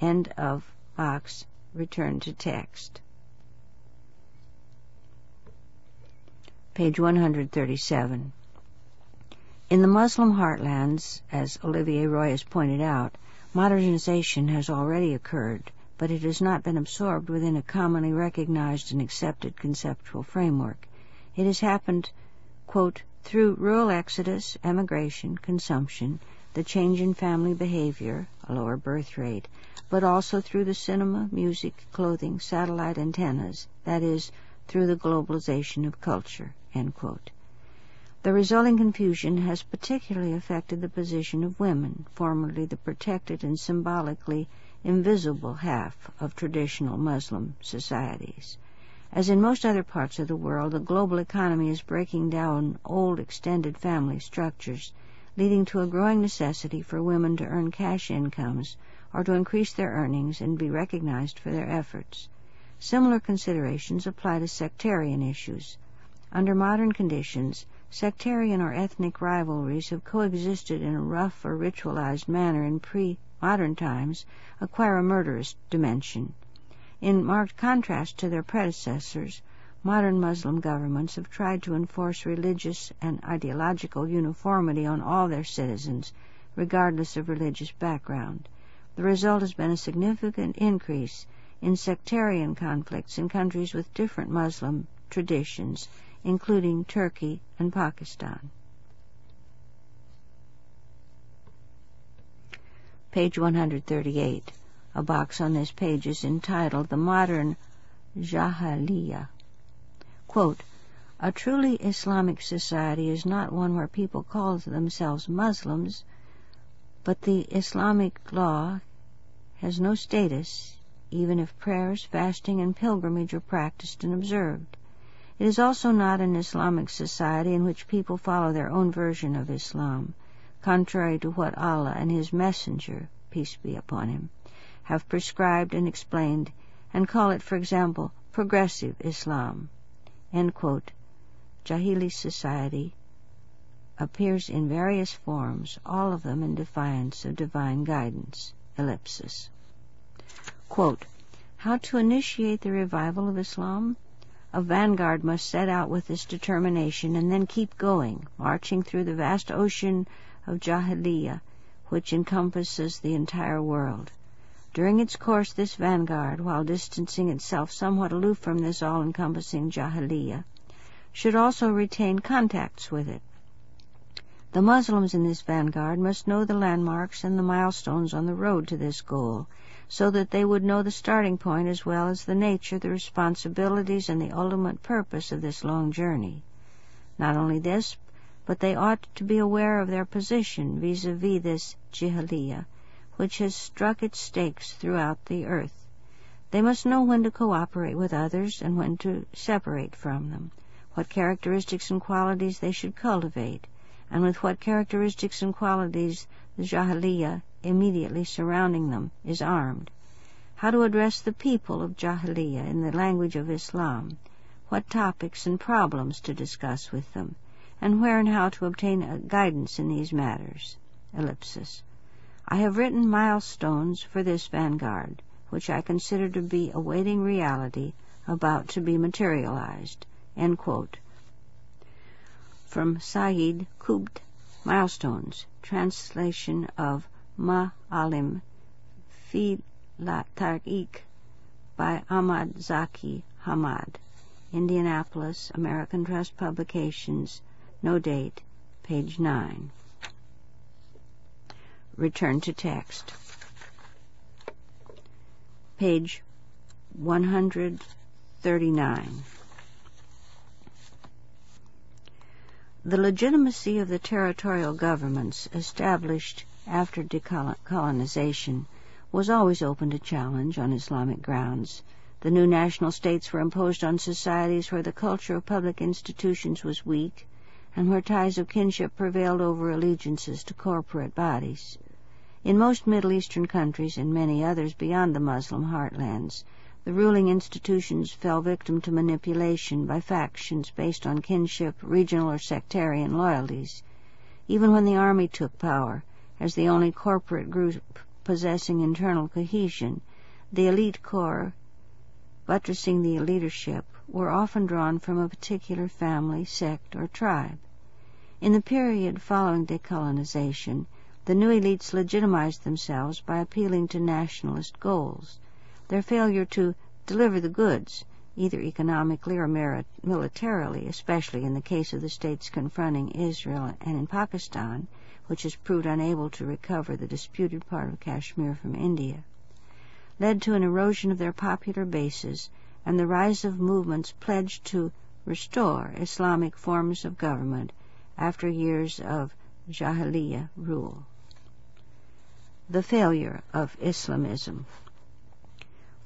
End of box. Return to text. Page 137. In the Muslim heartlands, as Olivier Roy has pointed out, modernization has already occurred, but it has not been absorbed within a commonly recognized and accepted conceptual framework. It has happened, quote, through rural exodus, emigration, consumption, the change in family behavior, a lower birth rate, but also through the cinema, music, clothing, satellite antennas, that is, through the globalization of culture. The resulting confusion has particularly affected the position of women, formerly the protected and symbolically invisible half of traditional Muslim societies. As in most other parts of the world, the global economy is breaking down old extended family structures, leading to a growing necessity for women to earn cash incomes or to increase their earnings and be recognized for their efforts. Similar considerations apply to sectarian issues. Under modern conditions, sectarian or ethnic rivalries have coexisted in a rough or ritualized manner in pre modern times acquire a murderous dimension. In marked contrast to their predecessors, modern Muslim governments have tried to enforce religious and ideological uniformity on all their citizens, regardless of religious background. The result has been a significant increase in sectarian conflicts in countries with different Muslim traditions, including Turkey and Pakistan. page 138. A box on this page is entitled The Modern Jahiliyyah. Quote, a truly Islamic society is not one where people call themselves Muslims, but the Islamic law has no status even if prayers, fasting, and pilgrimage are practiced and observed. It is also not an Islamic society in which people follow their own version of Islam contrary to what Allah and His Messenger, peace be upon him, have prescribed and explained, and call it, for example, progressive Islam. End quote. Jahili society appears in various forms, all of them in defiance of divine guidance. Ellipsis. Quote, How to initiate the revival of Islam? A vanguard must set out with this determination and then keep going, marching through the vast ocean of Jahiliyyah, which encompasses the entire world. During its course, this vanguard, while distancing itself somewhat aloof from this all-encompassing Jahiliyyah, should also retain contacts with it. The Muslims in this vanguard must know the landmarks and the milestones on the road to this goal, so that they would know the starting point as well as the nature, the responsibilities, and the ultimate purpose of this long journey. Not only this, but they ought to be aware of their position vis-a-vis this Jahiliyyah, which has struck its stakes throughout the earth. They must know when to cooperate with others and when to separate from them, what characteristics and qualities they should cultivate, and with what characteristics and qualities the Jahiliyyah immediately surrounding them is armed, how to address the people of Jahiliyyah in the language of Islam, what topics and problems to discuss with them, and where and how to obtain uh, guidance in these matters. Ellipsis. I have written milestones for this vanguard, which I consider to be awaiting reality, about to be materialized. End quote. From Sayyid Qutb, Milestones, translation of Ma'alim Tariq by Ahmad Zaki Hamad, Indianapolis, American Trust Publications, no date, page 9. Return to text. Page 139. The legitimacy of the territorial governments established after decolonization was always open to challenge on Islamic grounds. The new national states were imposed on societies where the culture of public institutions was weak and where ties of kinship prevailed over allegiances to corporate bodies. In most Middle Eastern countries and many others beyond the Muslim heartlands, the ruling institutions fell victim to manipulation by factions based on kinship, regional or sectarian loyalties. Even when the army took power, as the only corporate group possessing internal cohesion, the elite corps, buttressing the leadership, were often drawn from a particular family, sect, or tribe. In the period following decolonization, the new elites legitimized themselves by appealing to nationalist goals. Their failure to deliver the goods, either economically or militarily, especially in the case of the states confronting Israel and in Pakistan, which has proved unable to recover the disputed part of Kashmir from India, led to an erosion of their popular bases and the rise of movements pledged to restore Islamic forms of government after years of Jahiliyyah rule. The failure of Islamism.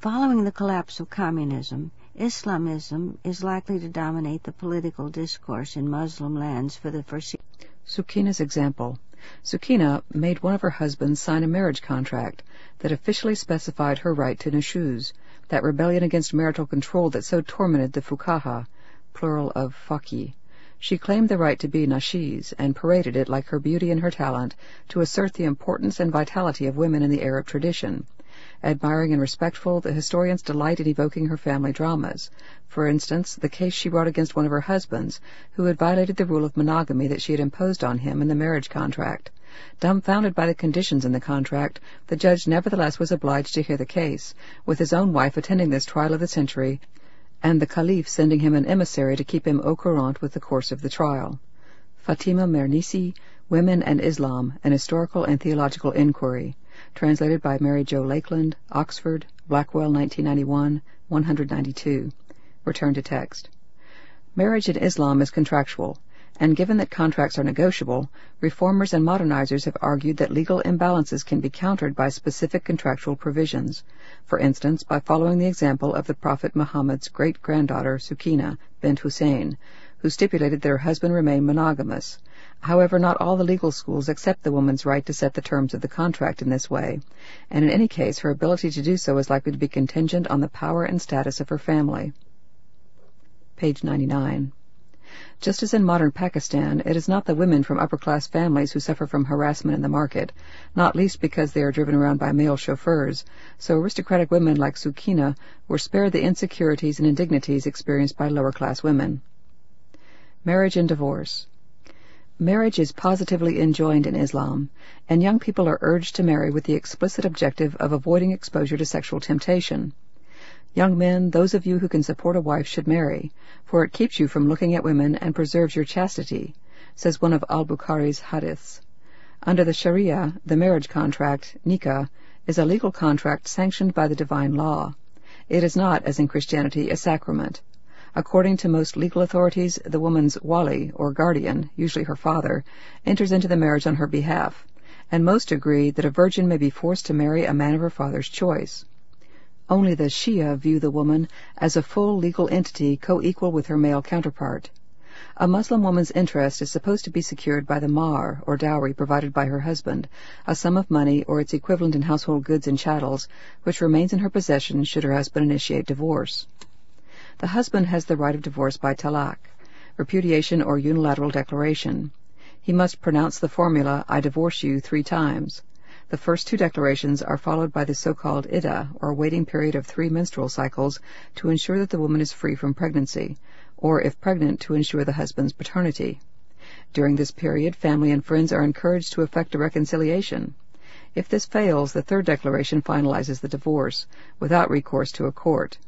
Following the collapse of communism, Islamism is likely to dominate the political discourse in Muslim lands for the foreseeable. Sukina's example. Sukina made one of her husbands sign a marriage contract that officially specified her right to nushuz, that rebellion against marital control that so tormented the fuqaha, plural of faqih. She claimed the right to be nashiz, and paraded it like her beauty and her talent to assert the importance and vitality of women in the Arab tradition. Admiring and respectful, the historians delight in evoking her family dramas. For instance, the case she brought against one of her husbands, who had violated the rule of monogamy that she had imposed on him in the marriage contract. Dumbfounded by the conditions in the contract, the judge nevertheless was obliged to hear the case, with his own wife attending this trial of the century, and the caliph sending him an emissary to keep him au courant with the course of the trial. Fatima Mernissi, Women and Islam, An Historical and Theological Inquiry translated by Mary Jo Lakeland, Oxford, Blackwell, 1991, 192. Return to text. Marriage in Islam is contractual, and given that contracts are negotiable, reformers and modernizers have argued that legal imbalances can be countered by specific contractual provisions. For instance, by following the example of the Prophet Muhammad's great-granddaughter Sukina bint Hussein, who stipulated that her husband remain monogamous. However, not all the legal schools accept the woman's right to set the terms of the contract in this way, and in any case her ability to do so is likely to be contingent on the power and status of her family. Page 99. Just as in modern Pakistan, it is not the women from upper-class families who suffer from harassment in the market, not least because they are driven around by male chauffeurs, so aristocratic women like Sukina were spared the insecurities and indignities experienced by lower-class women. Marriage and Divorce Marriage is positively enjoined in Islam, and young people are urged to marry with the explicit objective of avoiding exposure to sexual temptation. Young men, those of you who can support a wife should marry, for it keeps you from looking at women and preserves your chastity, says one of al-Bukhari's hadiths. Under the Sharia, the marriage contract, nikah, is a legal contract sanctioned by the divine law. It is not, as in Christianity, a sacrament. According to most legal authorities, the woman's wali, or guardian, usually her father, enters into the marriage on her behalf, and most agree that a virgin may be forced to marry a man of her father's choice. Only the Shia view the woman as a full legal entity co-equal with her male counterpart. A Muslim woman's interest is supposed to be secured by the mahr, or dowry provided by her husband, a sum of money or its equivalent in household goods and chattels, which remains in her possession should her husband initiate divorce the husband has the right of divorce by talaq, repudiation or unilateral declaration. He must pronounce the formula, I divorce you, three times. The first two declarations are followed by the so-called iddah, or waiting period of three menstrual cycles, to ensure that the woman is free from pregnancy, or if pregnant, to ensure the husband's paternity. During this period, family and friends are encouraged to effect a reconciliation. If this fails, the third declaration finalizes the divorce, without recourse to a court.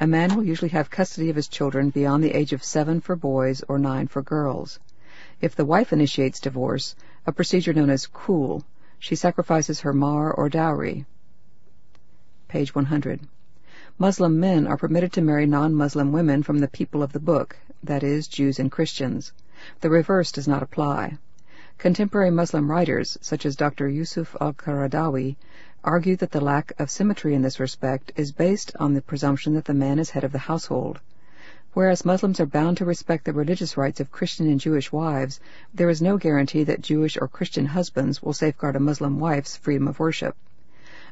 A man will usually have custody of his children beyond the age of seven for boys or nine for girls. If the wife initiates divorce, a procedure known as khul, she sacrifices her mahr or dowry. Page 100. Muslim men are permitted to marry non-Muslim women from the people of the book, that is, Jews and Christians. The reverse does not apply. Contemporary Muslim writers, such as Dr. Yusuf al-Qaradawi, argue that the lack of symmetry in this respect is based on the presumption that the man is head of the household. Whereas Muslims are bound to respect the religious rights of Christian and Jewish wives, there is no guarantee that Jewish or Christian husbands will safeguard a Muslim wife's freedom of worship.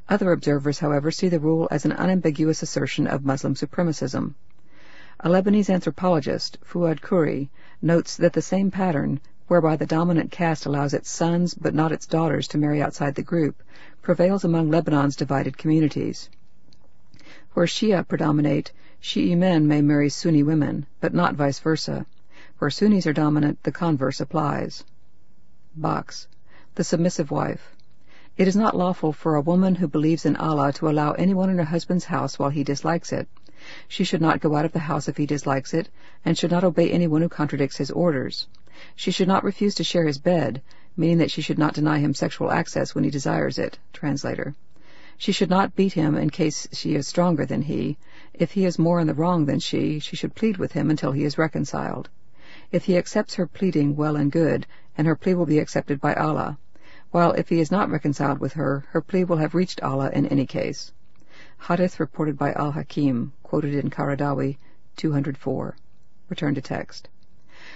Other observers, however, see the rule as an unambiguous assertion of Muslim supremacism. A Lebanese anthropologist, Fuad Khuri, notes that the same pattern, whereby the dominant caste allows its sons but not its daughters to marry outside the group, prevails among Lebanon's divided communities. Where Shia predominate, Shi'i men may marry Sunni women, but not vice versa. Where Sunnis are dominant, the converse applies. Box. The submissive wife. It is not lawful for a woman who believes in Allah to allow anyone in her husband's house while he dislikes it. She should not go out of the house if he dislikes it, and should not obey anyone who contradicts his orders. She should not refuse to share his bed, meaning that she should not deny him sexual access when he desires it. Translator. She should not beat him in case she is stronger than he. If he is more in the wrong than she, she should plead with him until he is reconciled. If he accepts her pleading, well and good, and her plea will be accepted by Allah. While if he is not reconciled with her, her plea will have reached Allah in any case. Hadith reported by Al-Hakim, quoted in Qaradawi, 204. Return to text.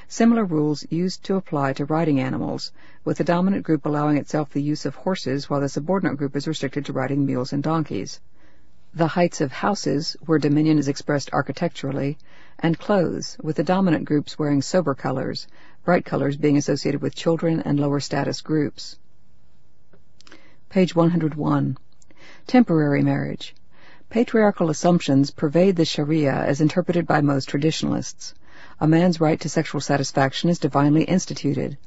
Similar rules used to apply to riding animals, with the dominant group allowing itself the use of horses while the subordinate group is restricted to riding mules and donkeys. The heights of houses, where dominion is expressed architecturally, and clothes, with the dominant groups wearing sober colors, bright colors being associated with children and lower status groups. Page 101. Temporary marriage. Patriarchal assumptions pervade the Sharia as interpreted by most traditionalists a man's right to sexual satisfaction is divinely instituted.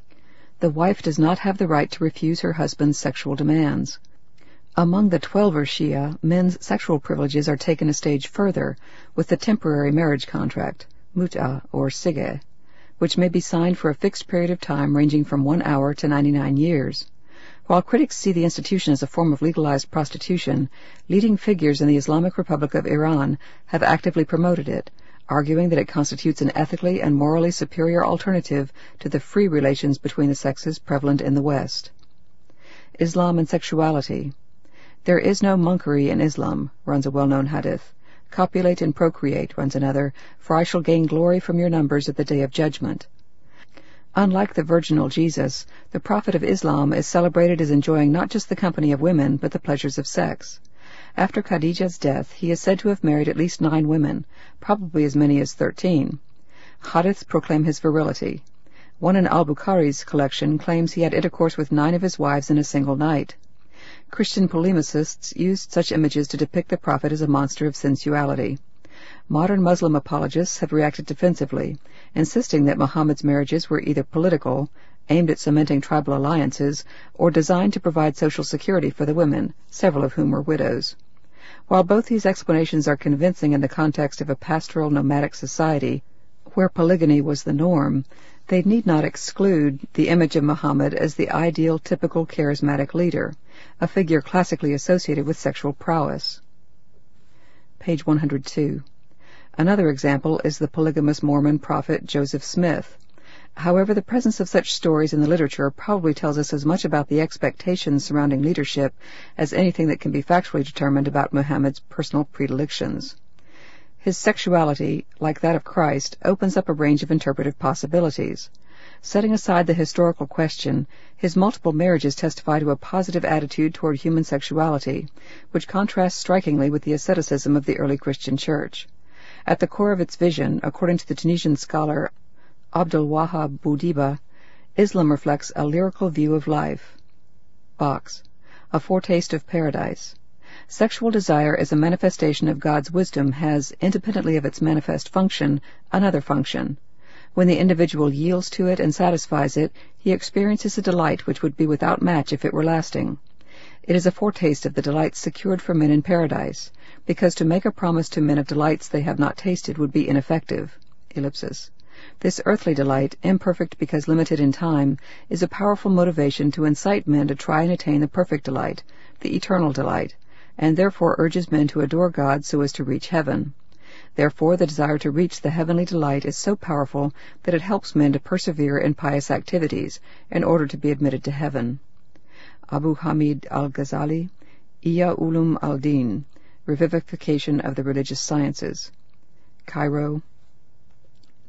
The wife does not have the right to refuse her husband's sexual demands. Among the Twelver Shia, men's sexual privileges are taken a stage further with the temporary marriage contract, mut'a or sige, which may be signed for a fixed period of time ranging from one hour to 99 years. While critics see the institution as a form of legalized prostitution, leading figures in the Islamic Republic of Iran have actively promoted it, arguing that it constitutes an ethically and morally superior alternative to the free relations between the sexes prevalent in the West. Islam and Sexuality There is no monkery in Islam, runs a well-known hadith. Copulate and procreate, runs another, for I shall gain glory from your numbers at the day of judgment. Unlike the virginal Jesus, the Prophet of Islam is celebrated as enjoying not just the company of women, but the pleasures of sex. After Khadija's death, he is said to have married at least nine women, probably as many as thirteen. Hadiths proclaim his virility. One in al-Bukhari's collection claims he had intercourse with nine of his wives in a single night. Christian polemicists used such images to depict the Prophet as a monster of sensuality. Modern Muslim apologists have reacted defensively, insisting that Muhammad's marriages were either political, aimed at cementing tribal alliances, or designed to provide social security for the women, several of whom were widows. While both these explanations are convincing in the context of a pastoral nomadic society, where polygamy was the norm, they need not exclude the image of Muhammad as the ideal typical charismatic leader, a figure classically associated with sexual prowess. Page 102. Another example is the polygamous Mormon prophet Joseph Smith, However, the presence of such stories in the literature probably tells us as much about the expectations surrounding leadership as anything that can be factually determined about Muhammad's personal predilections. His sexuality, like that of Christ, opens up a range of interpretive possibilities. Setting aside the historical question, his multiple marriages testify to a positive attitude toward human sexuality, which contrasts strikingly with the asceticism of the early Christian Church. At the core of its vision, according to the Tunisian scholar Abdul Wahab Bouhdiba, Islam reflects a lyrical view of life. Box. A foretaste of paradise. Sexual desire as a manifestation of God's wisdom has, independently of its manifest function, another function. When the individual yields to it and satisfies it, he experiences a delight which would be without match if it were lasting. It is a foretaste of the delights secured for men in paradise, because to make a promise to men of delights they have not tasted would be ineffective. Ellipsis. This earthly delight, imperfect because limited in time, is a powerful motivation to incite men to try and attain the perfect delight, the eternal delight, and therefore urges men to adore God so as to reach heaven. Therefore the desire to reach the heavenly delight is so powerful that it helps men to persevere in pious activities in order to be admitted to heaven. Abu Hamid al-Ghazali, Ihya Ulum al-Din, Revivification of the Religious Sciences. Cairo,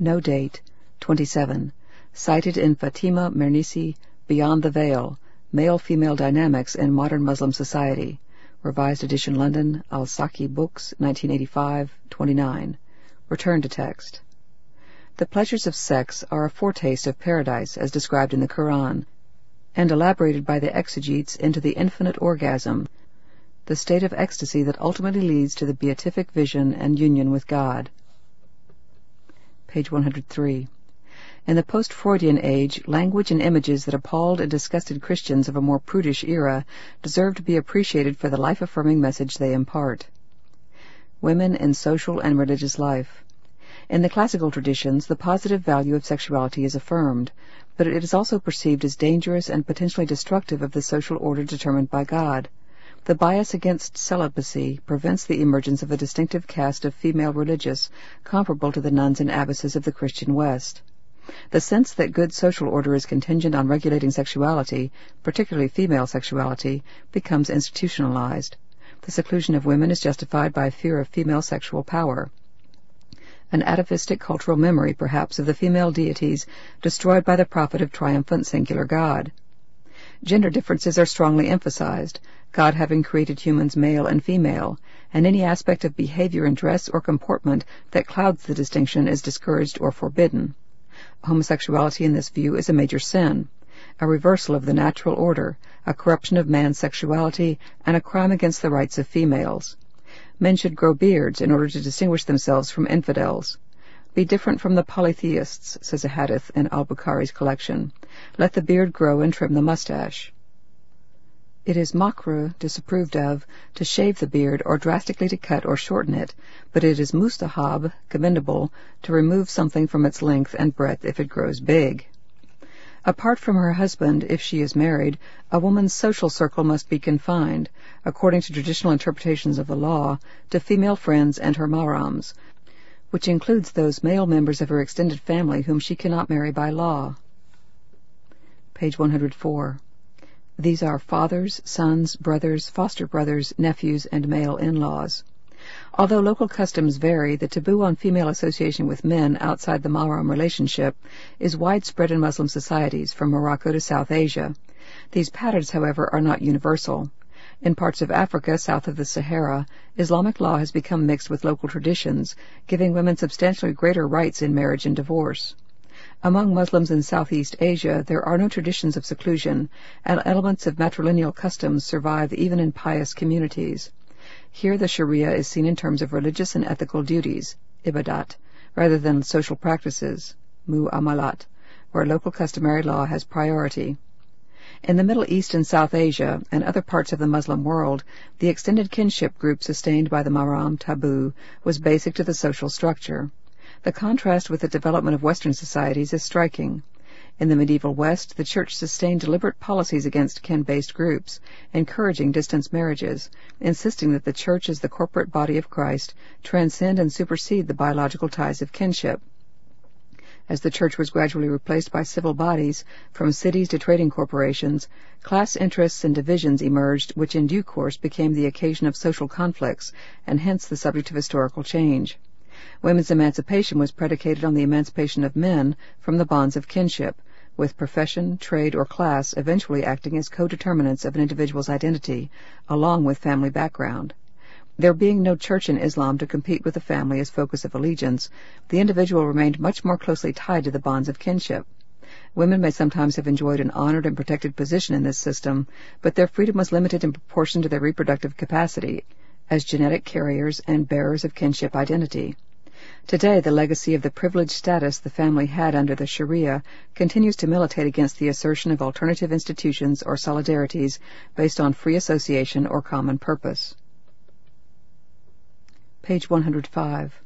no date, 27. Cited in Fatima Mernissi, Beyond the Veil, Male-Female Dynamics in Modern Muslim Society. Revised edition London, Al-Saqi Books, 1985, 29. Return to text. The pleasures of sex are a foretaste of paradise as described in the Quran, and elaborated by the exegetes into the infinite orgasm, the state of ecstasy that ultimately leads to the beatific vision and union with God page 103. In the post-Freudian age, language and images that appalled and disgusted Christians of a more prudish era deserve to be appreciated for the life-affirming message they impart. Women in social and religious life. In the classical traditions, the positive value of sexuality is affirmed, but it is also perceived as dangerous and potentially destructive of the social order determined by God. The bias against celibacy prevents the emergence of a distinctive caste of female religious comparable to the nuns and abbesses of the Christian West. The sense that good social order is contingent on regulating sexuality, particularly female sexuality, becomes institutionalized. The seclusion of women is justified by fear of female sexual power. An atavistic cultural memory, perhaps, of the female deities destroyed by the prophet of triumphant singular God. Gender differences are strongly emphasized, God having created humans male and female, and any aspect of behavior in dress or comportment that clouds the distinction is discouraged or forbidden. Homosexuality in this view is a major sin, a reversal of the natural order, a corruption of man's sexuality, and a crime against the rights of females. Men should grow beards in order to distinguish themselves from infidels. Be different from the polytheists, says a hadith in al-Bukhari's collection. Let the beard grow and trim the mustache. It is makruh, disapproved of, to shave the beard or drastically to cut or shorten it, but it is mustahab, commendable, to remove something from its length and breadth if it grows big. Apart from her husband, if she is married, a woman's social circle must be confined, according to traditional interpretations of the law, to female friends and her mahrams, which includes those male members of her extended family whom she cannot marry by law. Page 104. These are fathers, sons, brothers, foster brothers, nephews, and male in-laws. Although local customs vary, the taboo on female association with men outside the mahram relationship is widespread in Muslim societies from Morocco to South Asia. These patterns, however, are not universal. In parts of Africa south of the Sahara, Islamic law has become mixed with local traditions, giving women substantially greater rights in marriage and divorce. Among Muslims in Southeast Asia, there are no traditions of seclusion, and elements of matrilineal customs survive even in pious communities. Here the Sharia is seen in terms of religious and ethical duties, ibadat, rather than social practices, mu'amalat, where local customary law has priority. In the Middle East and South Asia and other parts of the Muslim world, the extended kinship group sustained by the Mahram taboo was basic to the social structure. The contrast with the development of Western societies is striking. In the medieval West, the Church sustained deliberate policies against kin-based groups, encouraging distance marriages, insisting that the Church as the corporate body of Christ transcend and supersede the biological ties of kinship. As the Church was gradually replaced by civil bodies, from cities to trading corporations, class interests and divisions emerged which in due course became the occasion of social conflicts, and hence the subject of historical change. Women's emancipation was predicated on the emancipation of men from the bonds of kinship, with profession, trade, or class eventually acting as co-determinants of an individual's identity, along with family background. There being no church in Islam to compete with the family as focus of allegiance, the individual remained much more closely tied to the bonds of kinship. Women may sometimes have enjoyed an honored and protected position in this system, but their freedom was limited in proportion to their reproductive capacity, as genetic carriers and bearers of kinship identity. Today, the legacy of the privileged status the family had under the Sharia continues to militate against the assertion of alternative institutions or solidarities based on free association or common purpose. Page 105.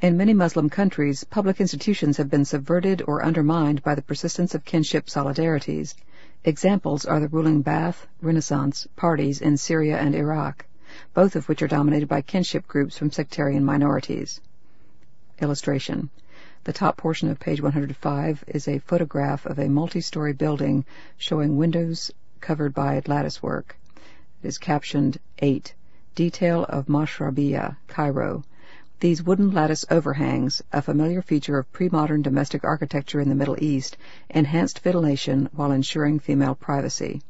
In many Muslim countries, public institutions have been subverted or undermined by the persistence of kinship solidarities. Examples are the ruling Ba'ath, Renaissance parties in Syria and Iraq, both of which are dominated by kinship groups from sectarian minorities. Illustration. The top portion of page 105 is a photograph of a multi-story building showing windows covered by latticework. It is captioned 8. Detail of Mashrabiyah, Cairo. These wooden lattice overhangs, a familiar feature of pre-modern domestic architecture in the Middle East, enhanced ventilation while ensuring female privacy.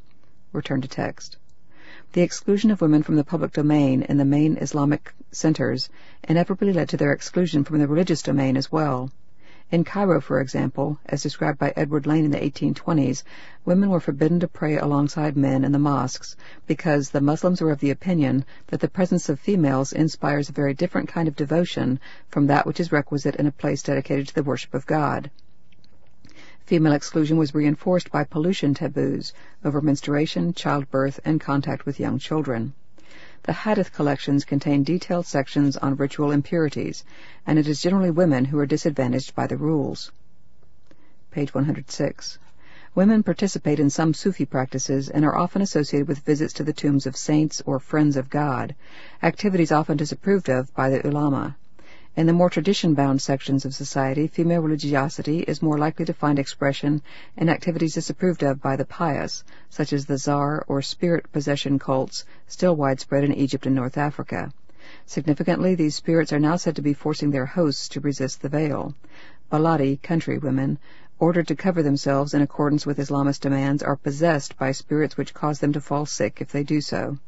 Return to text. The exclusion of women from the public domain in the main Islamic centers inevitably led to their exclusion from the religious domain as well. In Cairo, for example, as described by Edward Lane in the 1820s, women were forbidden to pray alongside men in the mosques because the Muslims were of the opinion that the presence of females inspires a very different kind of devotion from that which is requisite in a place dedicated to the worship of God. Female exclusion was reinforced by pollution taboos over menstruation, childbirth, and contact with young children. The Hadith collections contain detailed sections on ritual impurities, and it is generally women who are disadvantaged by the rules. Page 106. Women participate in some Sufi practices and are often associated with visits to the tombs of saints or friends of God, activities often disapproved of by the ulama. In the more tradition-bound sections of society, female religiosity is more likely to find expression in activities disapproved of by the pious, such as the zar or spirit possession cults still widespread in Egypt and North Africa. Significantly, these spirits are now said to be forcing their hosts to resist the veil. Baladi, country women, ordered to cover themselves in accordance with Islamist demands, are possessed by spirits which cause them to fall sick if they do so.